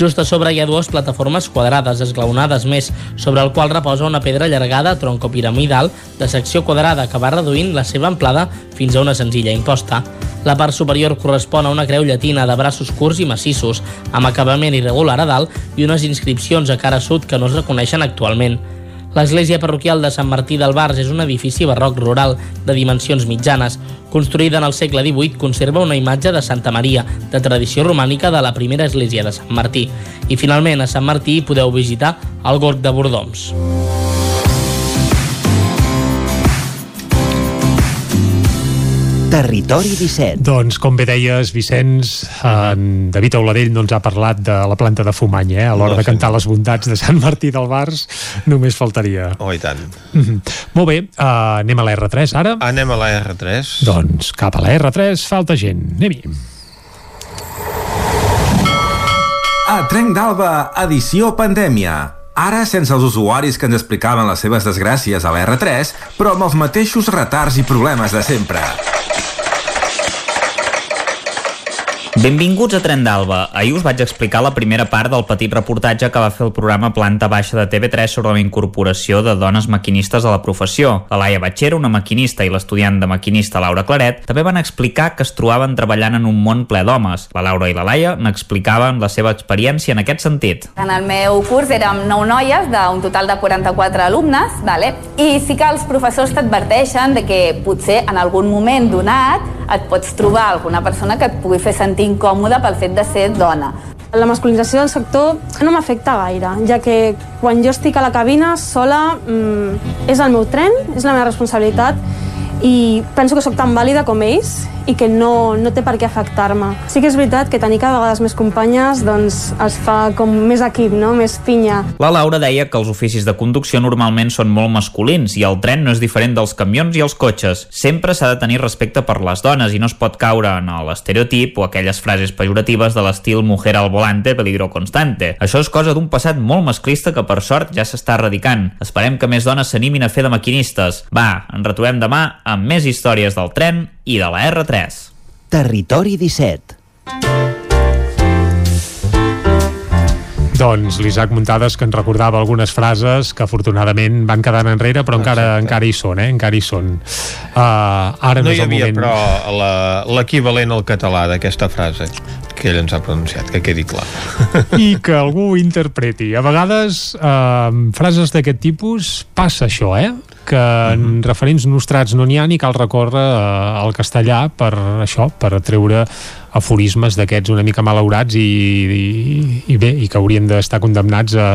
Just a sobre hi ha dues plataformes quadrades esglaonades més, sobre el qual reposa una pedra allargada troncopiramidal de secció quadrada que va reduint la seva amplada fins a una senzilla imposta. La part superior correspon a una creu llatina de braços curts i massissos, amb acabament irregular a dalt i unes inscripcions a cara sud que no es reconeixen actualment. L'església parroquial de Sant Martí del Bars és un edifici barroc rural de dimensions mitjanes. Construïda en el segle XVIII, conserva una imatge de Santa Maria, de tradició romànica de la primera església de Sant Martí. I finalment, a Sant Martí podeu visitar el Gorg de Bordoms. Territori 17. Doncs, com bé deies, Vicenç, en David Auladell no ens ha parlat de la planta de Fumany, eh? A l'hora No, de cantar les bondats de Sant Martí del Bars, només faltaria. Oh, i tant. Mm -hmm. Molt bé, uh, anem a la R3 ara? Anem a la R3. Doncs cap a la R3, falta gent. Anem-hi. A Trenc d'Alba, edició pandèmia. Ara sense els usuaris que ens explicaven les seves desgràcies a la R3, però amb els mateixos retards i problemes de sempre. Benvinguts a Tren d'Alba. Ahir us vaig explicar la primera part del petit reportatge que va fer el programa Planta Baixa de TV3 sobre la incorporació de dones maquinistes a la professió. La Laia Batxera, una maquinista, i l'estudiant de maquinista Laura Claret també van explicar que es trobaven treballant en un món ple d'homes. La Laura i la Laia n'explicaven la seva experiència en aquest sentit. En el meu curs érem 9 noies d'un total de 44 alumnes, vale? i sí que els professors t'adverteixen de que potser en algun moment donat et pots trobar alguna persona que et pugui fer sentir incòmode pel fet de ser dona. La masculinització del sector no m'afecta gaire, ja que quan jo estic a la cabina sola mmm, és el meu tren, és la meva responsabilitat i penso que sóc tan vàlida com ells i que no, no té per què afectar-me. Sí que és veritat que tenir cada vegada més companyes doncs, es fa com més equip, no? més pinya. La Laura deia que els oficis de conducció normalment són molt masculins i el tren no és diferent dels camions i els cotxes. Sempre s'ha de tenir respecte per les dones i no es pot caure en l'estereotip o aquelles frases pejoratives de l'estil mujer al volante, peligro constante. Això és cosa d'un passat molt masclista que per sort ja s'està erradicant. Esperem que més dones s'animin a fer de maquinistes. Va, ens retrobem demà amb més històries del tren i de la R3. Territori 17. Doncs l'Isaac Muntades que ens recordava algunes frases que afortunadament van quedant enrere però encara encara hi són, eh? encara hi són uh, ara no hi havia, moment però, la- l'equivalent al català d'aquesta frase que ell ens ha pronunciat, que quedi clar. i que algú ho interpreti. A vegades, eh, amb frases d'aquest tipus, passa això, eh? Que en referents nostrats no n'hi ha ni cal recórrer eh, al castellà per això, per treure aforismes d'aquests una mica malaurats i, i, i bé, i que haurien d'estar condemnats a,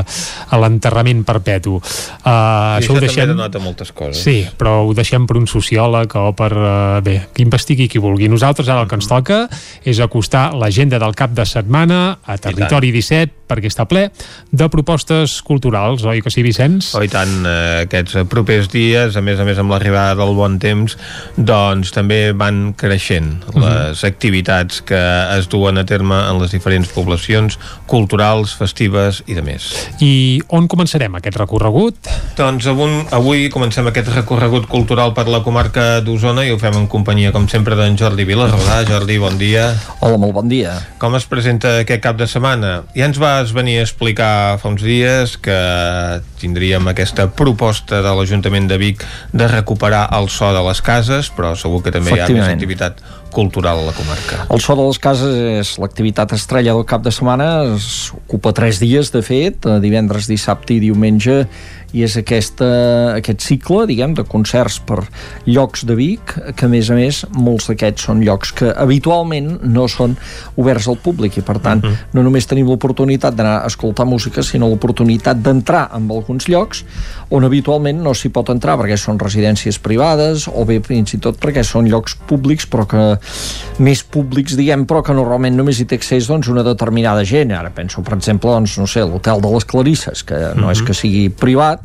a l'enterrament perpetu. Uh, I això això ho també deixem... denota moltes coses. Sí, però ho deixem per un sociòleg o per... Uh, bé, que investigui qui vulgui. Nosaltres ara el que ens toca és acostar l'agenda del cap de setmana a Territori 17 perquè està ple de propostes culturals, oi que sí, Vicenç? Oh, i tant, eh, aquests propers dies, a més a més amb l'arribada del bon temps, doncs també van creixent Mhm. les activitats que es duen a terme en les diferents poblacions culturals, festives i de més. I on començarem aquest recorregut? Doncs avui, avui comencem aquest recorregut cultural per la comarca d'Osona i ho fem en companyia, com sempre, d'en Jordi Vilarrodà. Jordi, bon dia. Hola, molt bon dia. Com es presenta aquest cap de setmana? Ja ens vas venir a explicar fa uns dies que tindríem aquesta proposta de l'Ajuntament de Vic de recuperar el so de les cases, però segur que també hi ha més activitat cultural a la comarca. El so de les cases és l'activitat estrella del cap de setmana, ocupa tres dies, de fet, divendres, dissabte i diumenge, i és aquesta, aquest cicle, diguem, de concerts per llocs de Vic, que a més a més molts d'aquests són llocs que habitualment no són oberts al públic i per tant uh mhm. -huh. no només tenim l'oportunitat d'anar a escoltar música, sinó l'oportunitat d'entrar en alguns llocs on habitualment no s'hi pot entrar perquè són residències privades o bé fins i tot perquè són llocs públics però que més públics, diguem, però que normalment només hi té accés doncs, una determinada gent. Ara penso, per exemple, doncs, no sé, l'hotel de les Clarisses, que no uh -huh. és mhm. que sigui privat,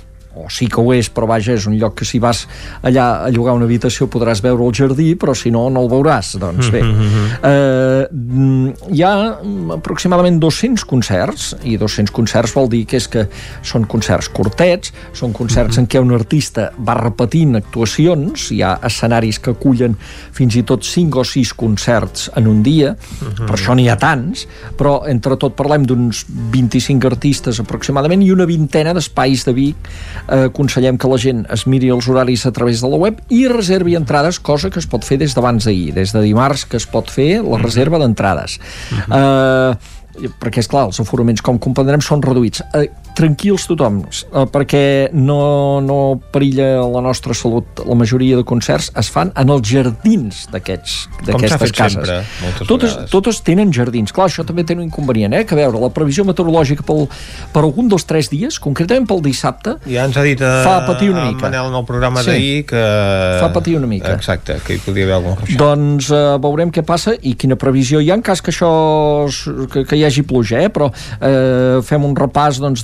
o sí que ho és, però vaja, és un lloc que si vas allà a llogar una habitació podràs veure el jardí, però si no, no el veuràs. Doncs bé, mm -hmm. eh, hi ha aproximadament 200 concerts, i 200 concerts vol dir que és que són concerts curtets, són concerts mm -hmm. en què un artista va repetint actuacions, hi ha escenaris que acullen fins i tot 5 o 6 concerts en un dia, mm -hmm. per això n'hi ha tants, però entre tot parlem d'uns 25 artistes aproximadament i una vintena d'espais de Vic aconsellem que la gent es miri els horaris a través de la web i reservi entrades, cosa que es pot fer des d'abans d'ahir, des de dimarts que es pot fer la mm. reserva d'entrades. Uh -huh. eh, perquè, és clar els aforaments, com comprendrem, són reduïts. Eh, tranquils tothom, eh, perquè no, no perilla la nostra salut. La majoria de concerts es fan en els jardins d'aquestes cases. Sempre, totes, vegades. totes tenen jardins. Clar, això també té un inconvenient, eh? que veure, la previsió meteorològica pel, per algun dels tres dies, concretament pel dissabte, ja ens ha dit a, eh, fa patir una mica. Manel en el programa sí. d'ahir que... Fa patir una mica. Exacte, que hi podria haver algun ruixat. Doncs uh, veurem què passa i quina previsió hi ha en cas que això que, que hi hagi pluja, eh? però uh, fem un repàs doncs,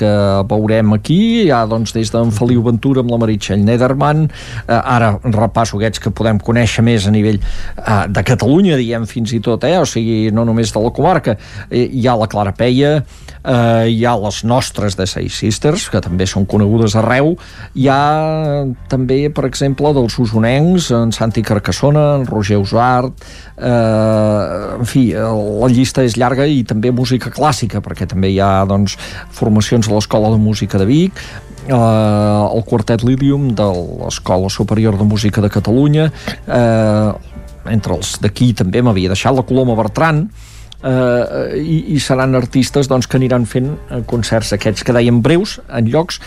que veurem aquí, hi ha doncs, des d'en Feliu Ventura amb la Meritxell Nederman, eh, ara repasso aquests que podem conèixer més a nivell eh, de Catalunya, diem fins i tot, eh? o sigui, no només de la comarca, eh, hi ha la Clara Peia, eh, hi ha les nostres de Seis Sisters, que també són conegudes arreu, hi ha també, per exemple, dels usonencs, en Santi Carcassona, en Roger Usart, eh, en fi, la llista és llarga i també música clàssica, perquè també hi ha doncs, formacions a l'Escola de Música de Vic, eh, el quartet Lidium de l'Escola Superior de Música de Catalunya, eh, entre els d'aquí també m'havia deixat la Coloma Bertran, eh, i, i seran artistes doncs, que aniran fent concerts aquests que deien breus en llocs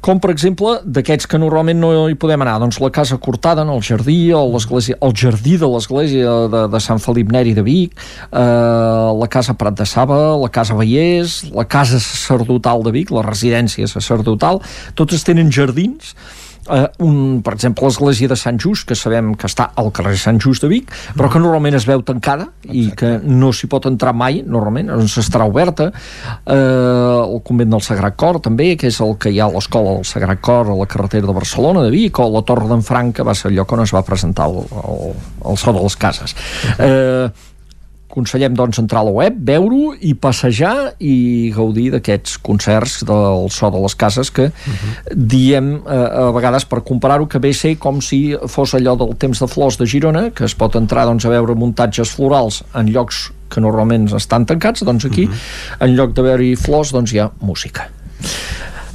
com per exemple d'aquests que normalment no hi podem anar, doncs la Casa Cortada en el jardí, o el jardí de l'església de, de Sant Felip Neri de Vic, eh, la Casa Prat de Saba, la Casa Vallès, la Casa Sacerdotal de Vic, la residència sacerdotal, totes tenen jardins eh, un, per exemple, l'església de Sant Just, que sabem que està al carrer Sant Just de Vic, però que normalment es veu tancada Exacte. i que no s'hi pot entrar mai, normalment, doncs estarà oberta. Eh, el convent del Sagrat Cor, també, que és el que hi ha a l'escola del Sagrat Cor a la carretera de Barcelona, de Vic, o la Torre d'en Franc, que va ser el lloc on es va presentar el, el, el so de les cases. Eh, aconsellem doncs entrar a la web, veure-ho i passejar i gaudir d'aquests concerts del so de les cases que uh mhm. -huh. diem eh, a vegades per comparar-ho que ve ser com si fos allò del temps de flors de Girona que es pot entrar doncs, a veure muntatges florals en llocs que normalment estan tancats doncs aquí, uh mhm. -huh. en lloc de veure-hi flors doncs hi ha música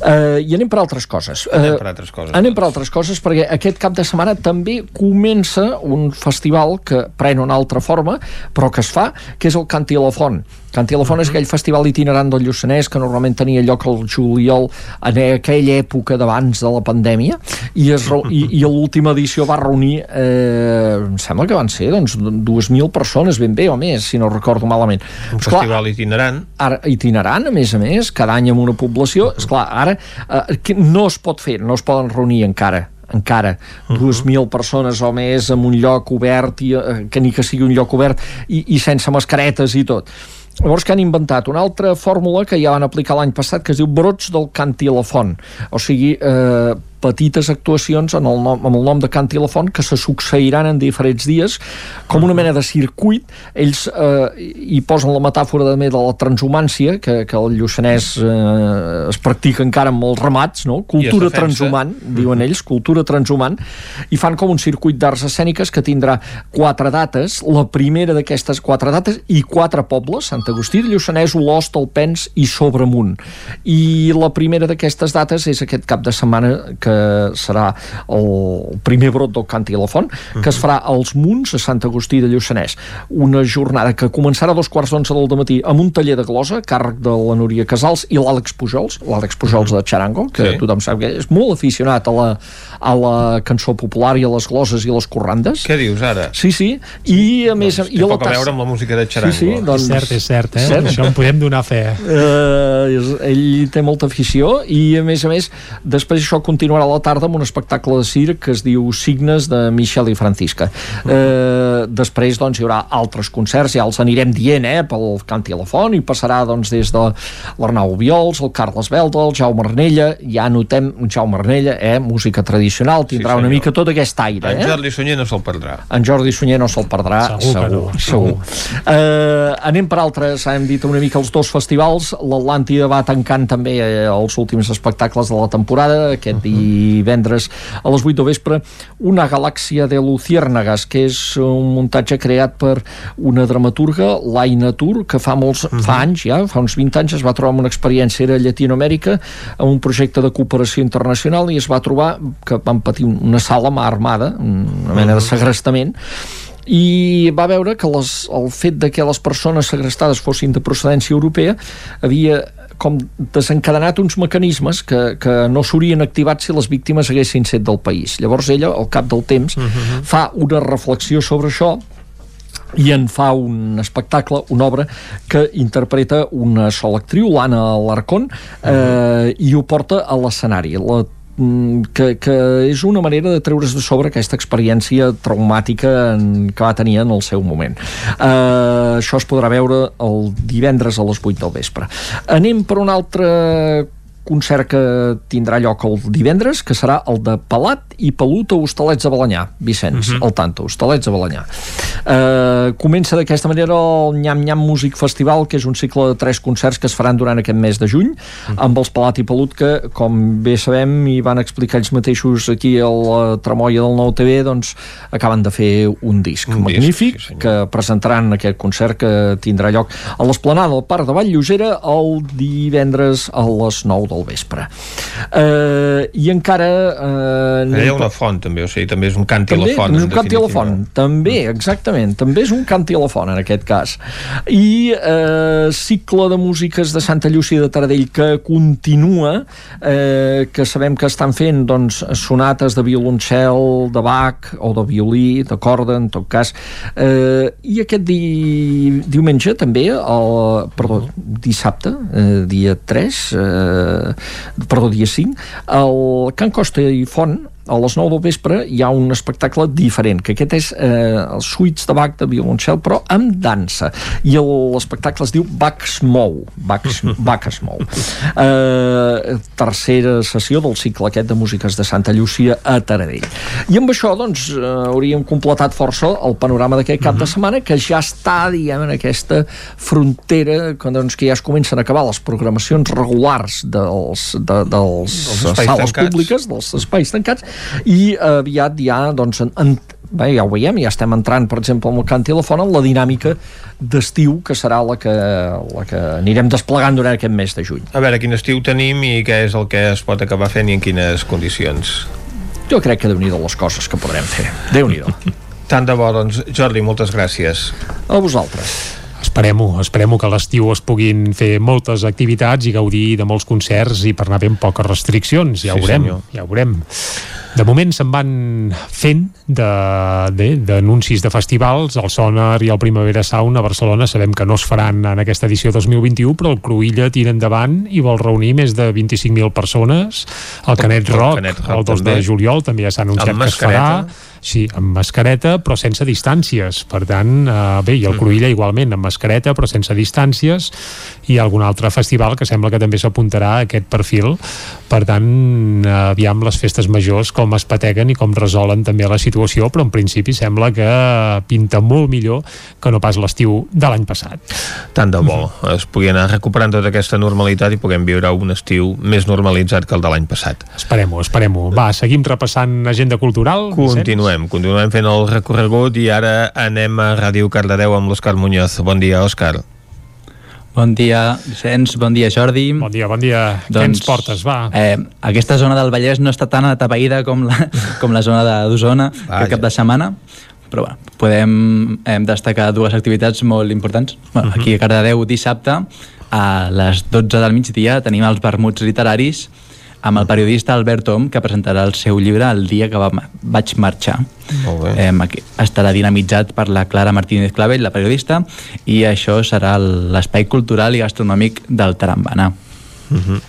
Uh, I anem per altres coses. Uh, anem per altres coses. Anem per altres coses perquè aquest cap de setmana també comença un festival que pren una altra forma, però que es fa, que és el Canti a la Font. A uh -huh. és mhm. aquell festival itinerant del Lluçanès que normalment tenia lloc al juliol en aquella època d'abans de la pandèmia i, es, i, i l'última edició va reunir eh, em sembla que van ser doncs 2.000 persones ben bé o més si no recordo malament. Un esclar, festival itinerant. Ara, itinerant a més a més, cada any amb una població, és clar ara eh, que no es pot fer, no es poden reunir encara encara uh -huh. 2.000 persones o més en un lloc obert i, eh, que ni que sigui un lloc obert i, i sense mascaretes i tot Llavors que han inventat una altra fórmula que ja van aplicar l'any passat que es diu brots del cant i la font. O sigui, eh, petites actuacions en el nom, amb el nom de Cant i la Font que se succeiran en diferents dies com una mena de circuit. Ells eh, hi posen la metàfora de, de la transhumància que, que el Lluçanès eh, es practica encara amb els ramats no? cultura transhumant, diuen ells cultura transhumant, i fan com un circuit d'arts escèniques que tindrà quatre dates, la primera d'aquestes quatre dates i quatre pobles, Sant Agustí de Lluçanès, Olost, Alpens i Sobremunt. I la primera d'aquestes dates és aquest cap de setmana que serà el primer brot del Cant i la Font, que es farà als Munts a Sant Agustí de Lluçanès. Una jornada que començarà a dos quarts d'onze del matí amb un taller de glosa, càrrec de la Núria Casals i l'Àlex Pujols, l'Àlex Pujols de Charango, que sí. tothom sap que és molt aficionat a la, a la cançó popular i a les gloses i les corrandes. Què dius ara? Sí, sí, i a més... Doncs i té poc a veure amb la música de Charango. Sí, sí, doncs... És cert, és cert, eh? Cert. Això en podem donar fe. Eh, és- ell té molta afició i a més a més després això continuarà a la tarda amb un espectacle de circ que es diu Signes de Michel i Francisca. Eh, després doncs hi haurà altres concerts ja els anirem dient eh, pel Canti a la Font i passarà doncs des de l'Arnau Viols, el Carles Belda, el Jaume Arnella ja notem un Jaume Arnella eh, música tradicional, tindrà Sí, una mica tot aquest aire En eh? Jordi Sunyer no se'l perdrà. en Jordi Sunyer no se'l perdrà Segur segur, no, segur. Eh, anem per altres, hem dit una mica els dos festivals. l'Atlàntida va tancant també eh, els últims espectacles de la temporada. Aquest divendres a les 8 de vespre una galàxia de Luciérnagas que és un muntatge creat per una dramaturga, l'Aina Tur que fa molts, fa anys ja, fa uns 20 anys es va trobar amb una experiència era a Llatinoamèrica amb un projecte de cooperació internacional i es va trobar que van patir una sala mà armada una mena de segrestament i va veure que les, el fet de que les persones segrestades fossin de procedència europea havia com desencadenat uns mecanismes que, que no s'haurien activat si les víctimes haguessin set del país. Llavors ella, al cap del temps, fa una reflexió sobre això i en fa un espectacle, una obra que interpreta una sola actriu, l'Anna Larcón, eh, i ho porta a l'escenari. La que, que és una manera de treure's de sobre aquesta experiència traumàtica en, que va tenir en el seu moment. Uh, això es podrà veure el divendres a les 8 del vespre. Anem per un altre concert que tindrà lloc el divendres, que serà el de Palat i Pelut a Hostalets de Balanyà, Vicenç, uh -huh. al tanto, Hostalets de Balanyà. Uh, comença d'aquesta manera el Nyam Nyam Music Festival, que és un cicle de tres concerts que es faran durant aquest mes de juny, uh -huh. amb els Palat i Pelut, que, com bé sabem, i van explicar ells mateixos aquí a la Tremolla del Nou TV, doncs acaben de fer un disc Un disc, magnífic, sí, que presentaran aquest concert que tindrà lloc a l'esplanada del Parc de Vall Llosera el divendres a les 9 del vespre. Uh, I encara... Uh, Allà hi ha una font, també, o sigui, també és un canti a la també, font. és un canti a la font també, exactament, també és un canti a la font en aquest cas i eh, cicle de músiques de Santa Llúcia de Taradell que continua eh, que sabem que estan fent doncs, sonates de violoncel de Bach o de violí, de corda en tot cas eh, i aquest di diumenge també el, perdó, dissabte eh, dia 3 eh, perdó, dia 5 el Can Costa i Font a les 9 del vespre hi ha un espectacle diferent, que aquest és eh, els suites de Bach de violoncel, però amb dansa. I l'espectacle es diu Bach es mou. Bach, Bach es mou. Eh, tercera sessió del cicle aquest de músiques de Santa Llúcia a Taradell. I amb això, doncs, eh, hauríem completat força el panorama d'aquest cap de setmana, que ja està, diguem, en aquesta frontera, que, doncs, que ja es comencen a acabar les programacions regulars dels, de, dels, Dels espais sales tancats. públiques, dels espais tancats, i eh, aviat ja, doncs, en, en, bé, ja ho veiem, ja estem entrant, per exemple, amb el la Font, en la dinàmica d'estiu, que serà la que, la que anirem desplegant durant aquest mes de juny. A veure, quin estiu tenim i què és el que es pot acabar fent i en quines condicions. Jo crec que déu nhi les coses que podrem fer. déu nhi Tant de bo, doncs, Jordi, moltes gràcies. A vosaltres. Esperem-ho, esperem que a l'estiu es puguin fer moltes activitats i gaudir de molts concerts i per anar amb poques restriccions, ja Sí, ho veurem, senyor. ja ho veurem. De moment se'n van fent de- de- d'anuncis de, de festivals, el Sonar i el Primavera Sound a Barcelona sabem que no es faran en aquesta edició 2021, però el Cruïlla tira endavant i vol reunir més de 25.000 persones. El Canet el Rock, Canet Rock el 2 de també. juliol, també ja s'ha anunciat que es farà. Sí, amb mascareta, però sense distàncies. Per tant, eh, bé, i el Cruïlla igualment, amb mascareta, però sense distàncies. I algun altre festival que sembla que també s'apuntarà a aquest perfil per tant, aviam les festes majors com es pateguen i com resolen també la situació, però en principi sembla que pinta molt millor que no pas l'estiu de l'any passat. Tant de bo, es pugui anar recuperant tota aquesta normalitat i puguem viure un estiu més normalitzat que el de l'any passat. Esperem-ho, esperem-ho. Va, seguim repassant agenda cultural. Continuem, continuem fent el recorregut i ara anem a Ràdio Cardedeu amb l'Òscar Muñoz. Bon dia, Òscar. Bon dia, Vicenç, bon dia, Jordi. Bon dia, bon dia. Doncs, Què ens portes, va? Eh, aquesta zona del Vallès no està tan atapeïda com la, com la zona d'Osona que cap de setmana, però bueno, podem eh, destacar dues activitats molt importants. Bueno, uh -huh. Aquí a Cardedeu, dissabte, a les 12 del migdia, tenim els vermuts literaris amb el periodista Albert Tom, que presentarà el seu llibre el dia que va, vaig marxar. Molt bé. Eh, estarà dinamitzat per la Clara Martínez Clavell, la periodista, i això serà l'espai cultural i gastronòmic del Tarambana. Uh -huh.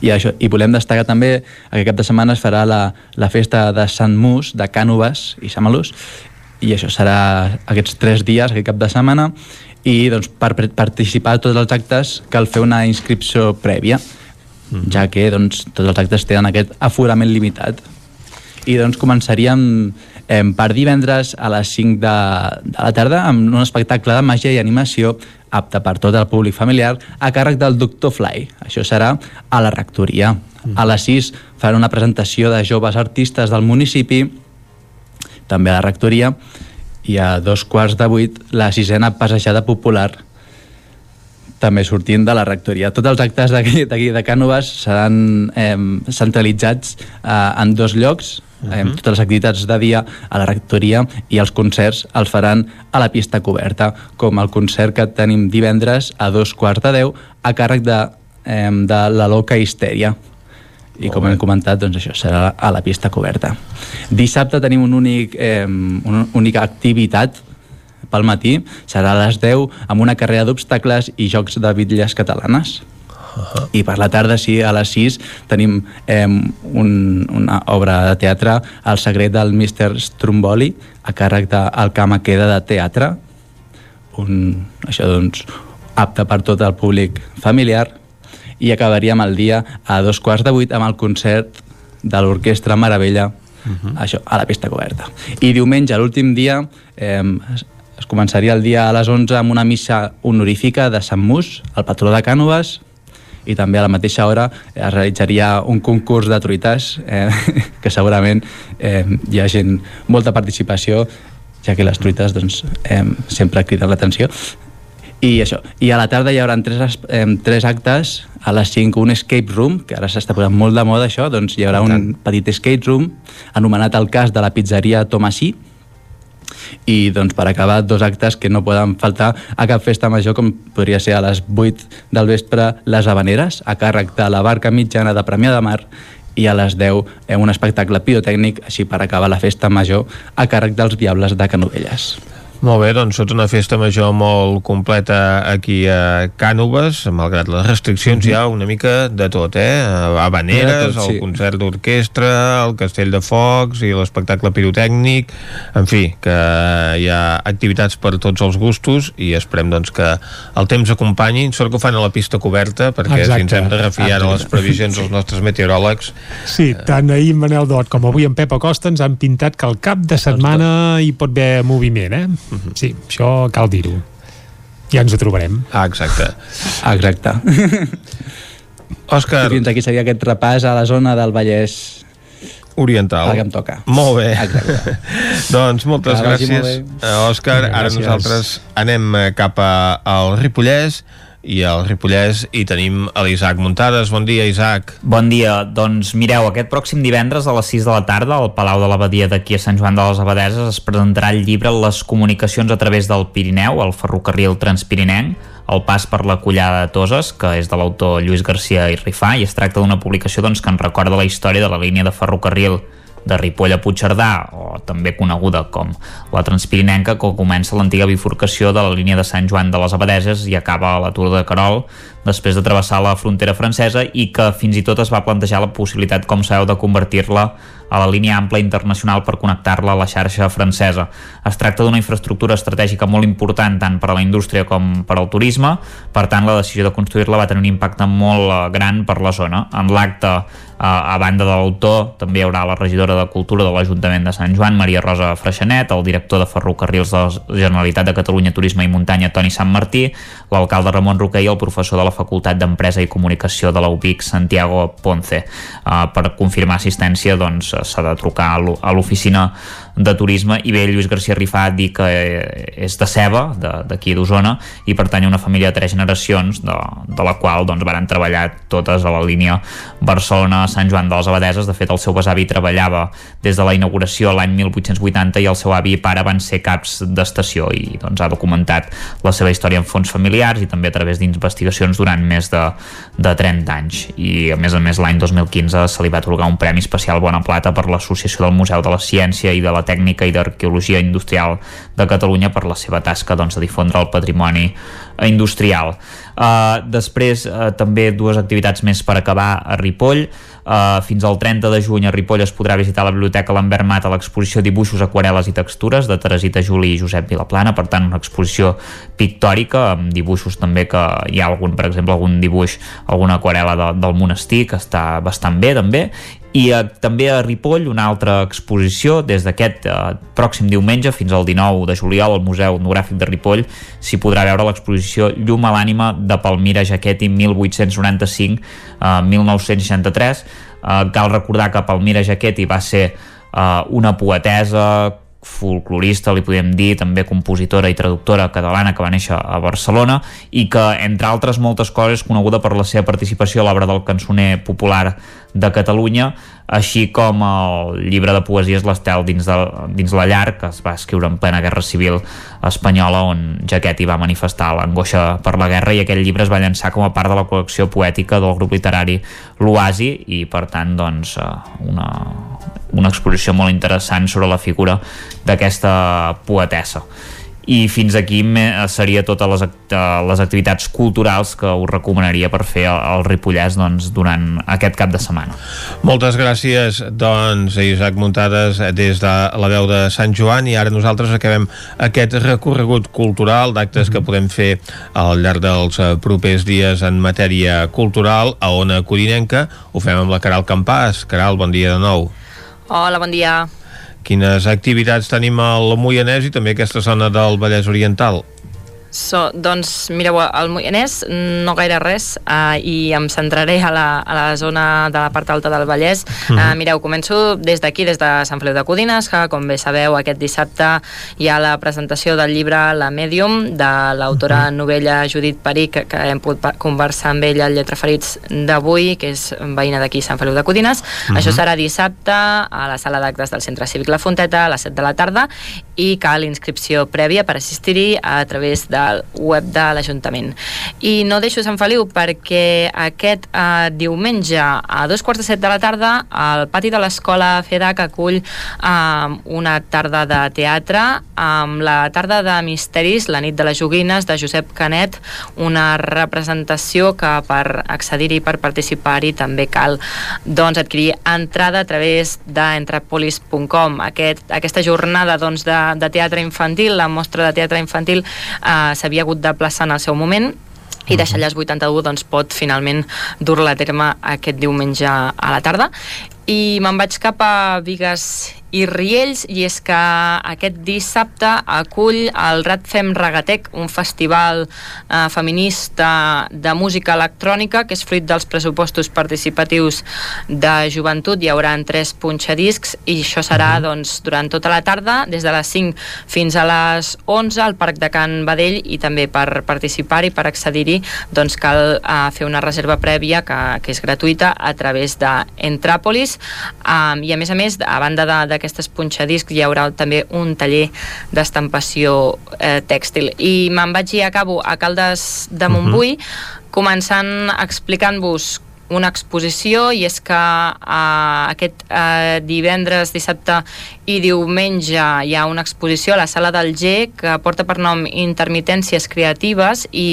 I, això, I volem destacar també que aquest cap de setmana es farà la, la festa de Sant Mus, de Cànoves i Samalús, i això serà aquests tres dies, aquest cap de setmana, i doncs, per participar a tots els actes cal fer una inscripció prèvia -huh. ja que doncs, tots els actes tenen aquest aforament limitat. I doncs començaríem eh, per divendres a les 5 de, de la tarda amb un espectacle de màgia i animació apte per tot el públic familiar a càrrec del Doctor Fly. Això serà a la rectoria. -huh. A les 6 farà una presentació de joves artistes del municipi, també a la rectoria, i a dos quarts de vuit la sisena passejada popular també sortint de la rectoria. Tots els actes d'aquí de Cànoves seran eh, centralitzats eh, en dos llocs, uh -huh. mhm. totes les activitats de dia a la rectoria i els concerts els faran a la pista coberta, com el concert que tenim divendres a dos quarts de deu a càrrec de, eh, de la Loca Histèria i com hem comentat, doncs això serà a la pista coberta. Dissabte tenim un únic, eh, una única activitat pel matí serà a les 10 amb una carrera d'obstacles i jocs de bitlles catalanes. Uh -huh. i per la tarda, sí, a les 6 tenim eh, un, una obra de teatre El secret del Mr. Stromboli a càrrec del Cama Queda de Teatre un, això doncs apte per tot el públic familiar i acabaríem el dia a dos quarts de vuit amb el concert de l'Orquestra Meravella uh -huh. això, a la pista coberta i diumenge, l'últim dia eh, es començaria el dia a les 11 amb una missa honorífica de Sant Mus, el patró de Cànoves, i també a la mateixa hora es realitzaria un concurs de truites eh, que segurament eh, hi ha gent, molta participació ja que les truites doncs, eh, sempre criden l'atenció. I això, i a la tarda hi haurà tres, eh, tres actes a les 5 un escape room, que ara s'està posant molt de moda això, doncs hi haurà un petit escape room anomenat el cas de la pizzeria Tomasí i doncs per acabar dos actes que no poden faltar a cap festa major com podria ser a les 8 del vespre les Habaneres a càrrec de la barca mitjana de Premià de Mar i a les 10 en un espectacle pirotècnic així per acabar la festa major a càrrec dels Diables de Canovelles. Molt bé, doncs tot una festa major molt completa aquí a Cànoves, malgrat les restriccions mm -hmm. hi ha una mica de tot, eh? Habaneres, tot, sí. el concert d'orquestra, el castell de focs i l'espectacle pirotècnic, en fi, que hi ha activitats per tots els gustos i esperem doncs que el temps acompanyi, sort que ho fan a la pista coberta, perquè Exacte. si ens hem de refiar a les previsions dels nostres meteoròlegs... Sí, tant ahir Manel Dot com avui en Pep Acosta ens han pintat que al cap de setmana hi pot haver moviment, eh? -huh. Sí, això cal dir-ho. Ja ens ho trobarem. Ah, exacte. Exacte. Òscar... I fins aquí seria aquest repàs a la zona del Vallès oriental. El que em toca. Molt bé. Exacte. doncs moltes que gràcies, Òscar. Ara gràcies. nosaltres anem cap a, al Ripollès i al Ripollès i tenim l'Isaac Muntades. Bon dia, Isaac. Bon dia. Doncs mireu, aquest pròxim divendres a les 6 de la tarda al Palau de l'Abadia d'aquí a Sant Joan de les Abadeses es presentarà el llibre Les comunicacions a través del Pirineu, el ferrocarril transpirinenc, el pas per la collada de Toses, que és de l'autor Lluís Garcia i Rifà, i es tracta d'una publicació doncs, que ens recorda la història de la línia de ferrocarril de Ripoll a Puigcerdà, o també coneguda com la Transpirinenca, que comença l'antiga bifurcació de la línia de Sant Joan de les Abadeses i acaba a la Tour de Carol, després de travessar la frontera francesa i que fins i tot es va plantejar la possibilitat, com sabeu, de convertir-la a la línia ampla internacional per connectar-la a la xarxa francesa. Es tracta d'una infraestructura estratègica molt important tant per a la indústria com per al turisme, per tant la decisió de construir-la va tenir un impacte molt eh, gran per la zona. En l'acte a banda de l'autor també hi haurà la regidora de Cultura de l'Ajuntament de Sant Joan, Maria Rosa Freixanet, el director de Ferrocarrils de la Generalitat de Catalunya Turisme i Muntanya, Toni Sant Martí, l'alcalde Ramon Roquer i el professor de la Facultat d'Empresa i Comunicació de la UBIC, Santiago Ponce. Uh, per confirmar assistència doncs, s'ha de trucar a l'oficina de turisme. I bé, Lluís García Rifà dir que és de Ceba, d'aquí d'Osona i pertany a una família de tres generacions de, de la qual doncs, van treballar totes a la línia Barcelona-Sant Joan de les Abadeses de fet el seu besavi treballava des de la inauguració l'any 1880 i el seu avi i pare van ser caps d'estació. I doncs, ha documentat la seva història en fons familiars i també a través d'investigacions durant més de, de 30 anys. I a més a més l'any 2015 se li va atorgar un Premi Especial Bona Plata per l'Associació del Museu de la Ciència i de la Tècnica i d'Arqueologia Industrial de Catalunya per la seva tasca doncs, de difondre el patrimoni industrial. Uh, després uh, també dues activitats més per acabar a Ripoll. Uh, fins al 30 de juny a Ripoll es podrà visitar la Biblioteca Lambert Mat a l'exposició Dibuixos, Aquarel·les i Textures de Teresita Juli i Josep Vilaplana, per tant una exposició pictòrica amb dibuixos també que hi ha algun, per exemple, algun dibuix, alguna aquarel·la de, del monestir que està bastant bé també. I eh, també a Ripoll una altra exposició des d'aquest eh, pròxim diumenge fins al 19 de juliol al Museu Etnogràfic de Ripoll. S'hi podrà veure l'exposició Llum a l'ànima de Palmira Jaquetti 1895-1963 eh, eh, cal recordar que Palmira Jaquetti va ser eh, una poetesa folclorista, li podem dir, també compositora i traductora catalana que va néixer a Barcelona i que, entre altres moltes coses, és coneguda per la seva participació a l'obra del cançoner popular de Catalunya, així com el llibre de poesies L'Estel dins, de, dins la llar, que es va escriure en plena Guerra Civil Espanyola, on Jaquetti va manifestar l'angoixa per la guerra i aquell llibre es va llançar com a part de la col·lecció poètica del grup literari L'Oasi i, per tant, doncs, eh, una, una exposició molt interessant sobre la figura d'aquesta poetessa i fins aquí seria totes les, act les activitats culturals que us recomanaria per fer al Ripollès doncs, durant aquest cap de setmana. Moltes gràcies doncs, Isaac Muntades des de la veu de Sant Joan i ara nosaltres acabem aquest recorregut cultural d'actes mm -hmm. que podem fer al llarg dels eh, propers dies en matèria cultural a Ona Codinenca. Ho fem amb la Caral Campàs. Caral, bon dia de nou. Hola, bon dia. Quines activitats tenim al Moianès i també aquesta zona del Vallès Oriental? So, doncs, mireu, al Moianès no gaire res uh, i em centraré a la, a la zona de la part alta del Vallès. Uh, uh, mireu, començo des d'aquí, des de Sant Feliu de Codines, que com bé sabeu aquest dissabte hi ha la presentació del llibre La Medium de l'autora uh -huh. novella Judit Peric, que, que hem pogut conversar amb ella al Lletra Ferits d'avui, que és veïna d'aquí, Sant Feliu de Codines. Uh -huh. Això serà dissabte a la sala d'actes del Centre Cívic La Fonteta a les 7 de la tarda i cal inscripció prèvia per assistir-hi a través de del web de l'Ajuntament. I no deixo Sant Feliu perquè aquest eh, diumenge a dos quarts de set de la tarda al pati de l'escola FEDAC acull eh, una tarda de teatre amb la tarda de misteris, la nit de les joguines de Josep Canet, una representació que per accedir-hi, per participar-hi també cal doncs, adquirir entrada a través d'entrepolis.com. Aquest, aquesta jornada doncs, de, de teatre infantil, la mostra de teatre infantil eh, s'havia hagut de plaçar en el seu moment i deixar allà 81 doncs, pot finalment dur-la a terme aquest diumenge a la tarda. I me'n vaig cap a Vigues i Riells i és que aquest dissabte acull el Rat Fem Regatec, un festival eh, feminista de música electrònica que és fruit dels pressupostos participatius de joventut. Hi haurà tres punxadiscs i això serà doncs, durant tota la tarda, des de les 5 fins a les 11 al Parc de Can Badell i també per participar-hi, per accedir-hi, doncs cal eh, fer una reserva prèvia que, que és gratuïta a través d'Entràpolis um, i a més a més, a banda de d'aquestes punxadiscs hi haurà també un taller d'estampació eh, tèxtil. I me'n vaig i acabo a Caldes de Montbui, uh -huh. començant explicant-vos una exposició i és que uh, aquest uh, divendres, dissabte i diumenge hi ha una exposició a la sala del G que porta per nom Intermitències Creatives i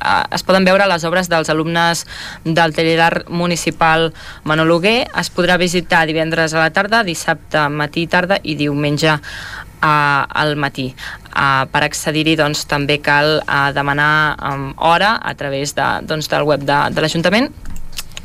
uh, es poden veure les obres dels alumnes del taller d'art municipal Manologuer. Es podrà visitar divendres a la tarda, dissabte matí i tarda i diumenge uh, al matí. Uh, per accedir-hi doncs, també cal uh, demanar um, hora a través de, doncs, del web de, de l'Ajuntament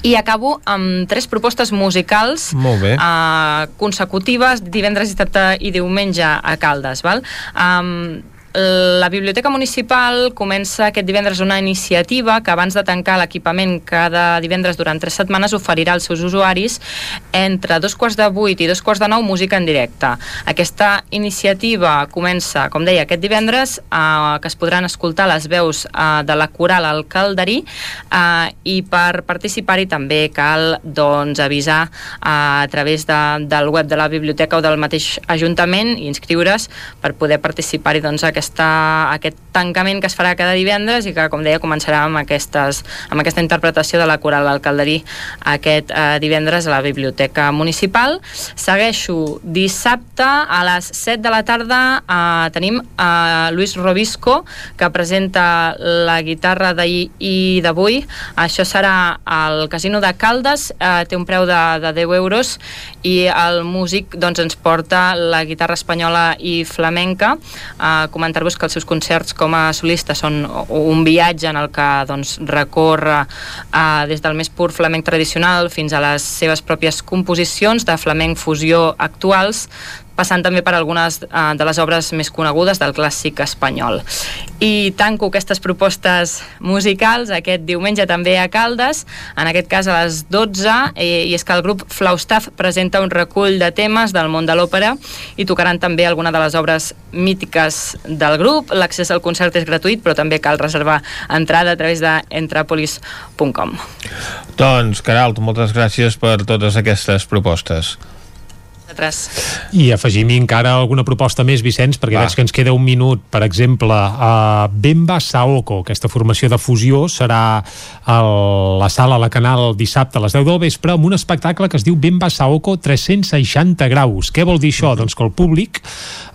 i acabo amb tres propostes musicals Molt bé. uh, consecutives divendres, dissabte i diumenge a Caldes val? Um, la Biblioteca Municipal comença aquest divendres una iniciativa que abans de tancar l'equipament cada divendres durant tres setmanes oferirà als seus usuaris entre dos quarts de vuit i dos quarts de nou música en directe. Aquesta iniciativa comença, com deia, aquest divendres eh, que es podran escoltar les veus eh, de la coral al Calderí eh, i per participar-hi també cal doncs, avisar eh, a través de, del web de la biblioteca o del mateix Ajuntament i inscriure's per poder participar-hi doncs, a aquesta, aquest tancament que es farà cada divendres i que, com deia, començarà amb, aquestes, amb aquesta interpretació de la coral del Calderí aquest eh, divendres a la Biblioteca Municipal. Segueixo dissabte a les 7 de la tarda eh, tenim eh, Luis Robisco que presenta la guitarra d'ahir i d'avui. Això serà al Casino de Caldes, eh, té un preu de, de 10 euros i el músic doncs, ens porta la guitarra espanyola i flamenca. Eh, comentar-vos que els seus concerts com a solista són un viatge en el que doncs, recorre eh, des del més pur flamenc tradicional fins a les seves pròpies composicions de flamenc fusió actuals passant també per algunes uh, de les obres més conegudes del clàssic espanyol. I tanco aquestes propostes musicals aquest diumenge també a Caldes, en aquest cas a les 12, eh, i és que el grup Flaustaff presenta un recull de temes del món de l'òpera i tocaran també alguna de les obres mítiques del grup. L'accés al concert és gratuït, però també cal reservar entrada a través de entrapolis.com. Doncs, Caralt, moltes gràcies per totes aquestes propostes. I afegim encara alguna proposta més, Vicenç, perquè Va. veig que ens queda un minut. Per exemple, a Bemba Saoko, aquesta formació de fusió, serà a la sala a la Canal dissabte a les 10 del vespre amb un espectacle que es diu Bemba Saoko 360 graus. Què vol dir això? Uh -huh. Doncs que el públic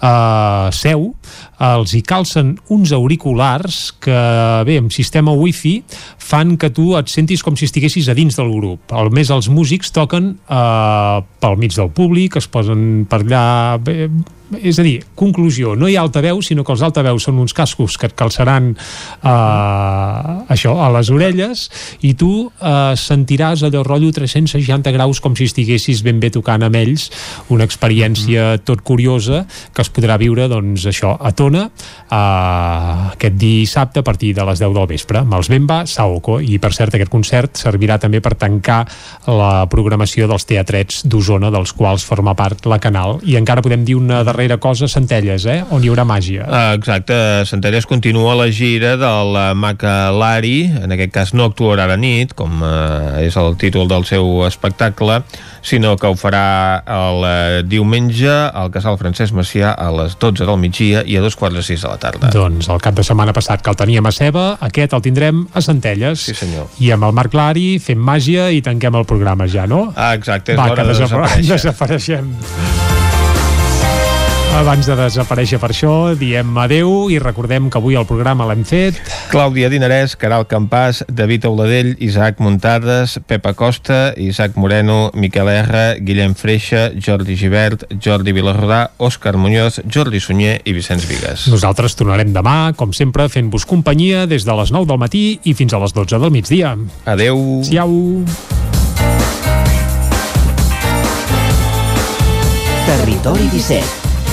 eh, seu els hi calcen uns auriculars que, bé, amb sistema wifi fan que tu et sentis com si estiguessis a dins del grup. A més, els músics toquen eh, pel mig del públic, es posen per allà... Bé, és a dir, conclusió, no hi ha altaveu, sinó que els altaveus són uns cascos que et calçaran eh, això, a les orelles i tu eh, sentiràs allò rotllo 360 graus com si estiguessis ben bé tocant amb ells una experiència mm. tot curiosa que es podrà viure, doncs, això, a Tona eh, aquest dissabte a partir de les 10 del vespre, amb els Bemba Saoko, i per cert aquest concert servirà també per tancar la programació dels teatrets d'Osona, dels quals forma part la Canal, i encara podem dir una darrera cosa, Centelles, eh? on hi haurà màgia. Uh, exacte, Centelles continua la gira del Maca Lari, en aquest cas no actuarà a nit, com uh, és el títol del seu espectacle, sinó que ho farà el uh, diumenge al Casal Francesc Macià a les 12 del migdia i a dos quarts de sis de la tarda. Doncs el cap de setmana passat que el teníem a Ceba, aquest el tindrem a Centelles. Sí, senyor. I amb el Marc Lari fem màgia i tanquem el programa ja, no? Ah, exacte, és Va, l'hora de desaparèixer. desapareixem. Abans de desaparèixer per això, diem adeu i recordem que avui el programa l'hem fet. Clàudia Dinarès, Caral Campàs, David Auladell, Isaac Muntades, Pepa Costa, Isaac Moreno, Miquel R, Guillem Freixa, Jordi Givert, Jordi Vilarrodà, Òscar Muñoz, Jordi Sunyer i Vicenç Vigues. Nosaltres tornarem demà, com sempre, fent-vos companyia des de les 9 del matí i fins a les 12 del migdia. Adeu. Siau. Territori 17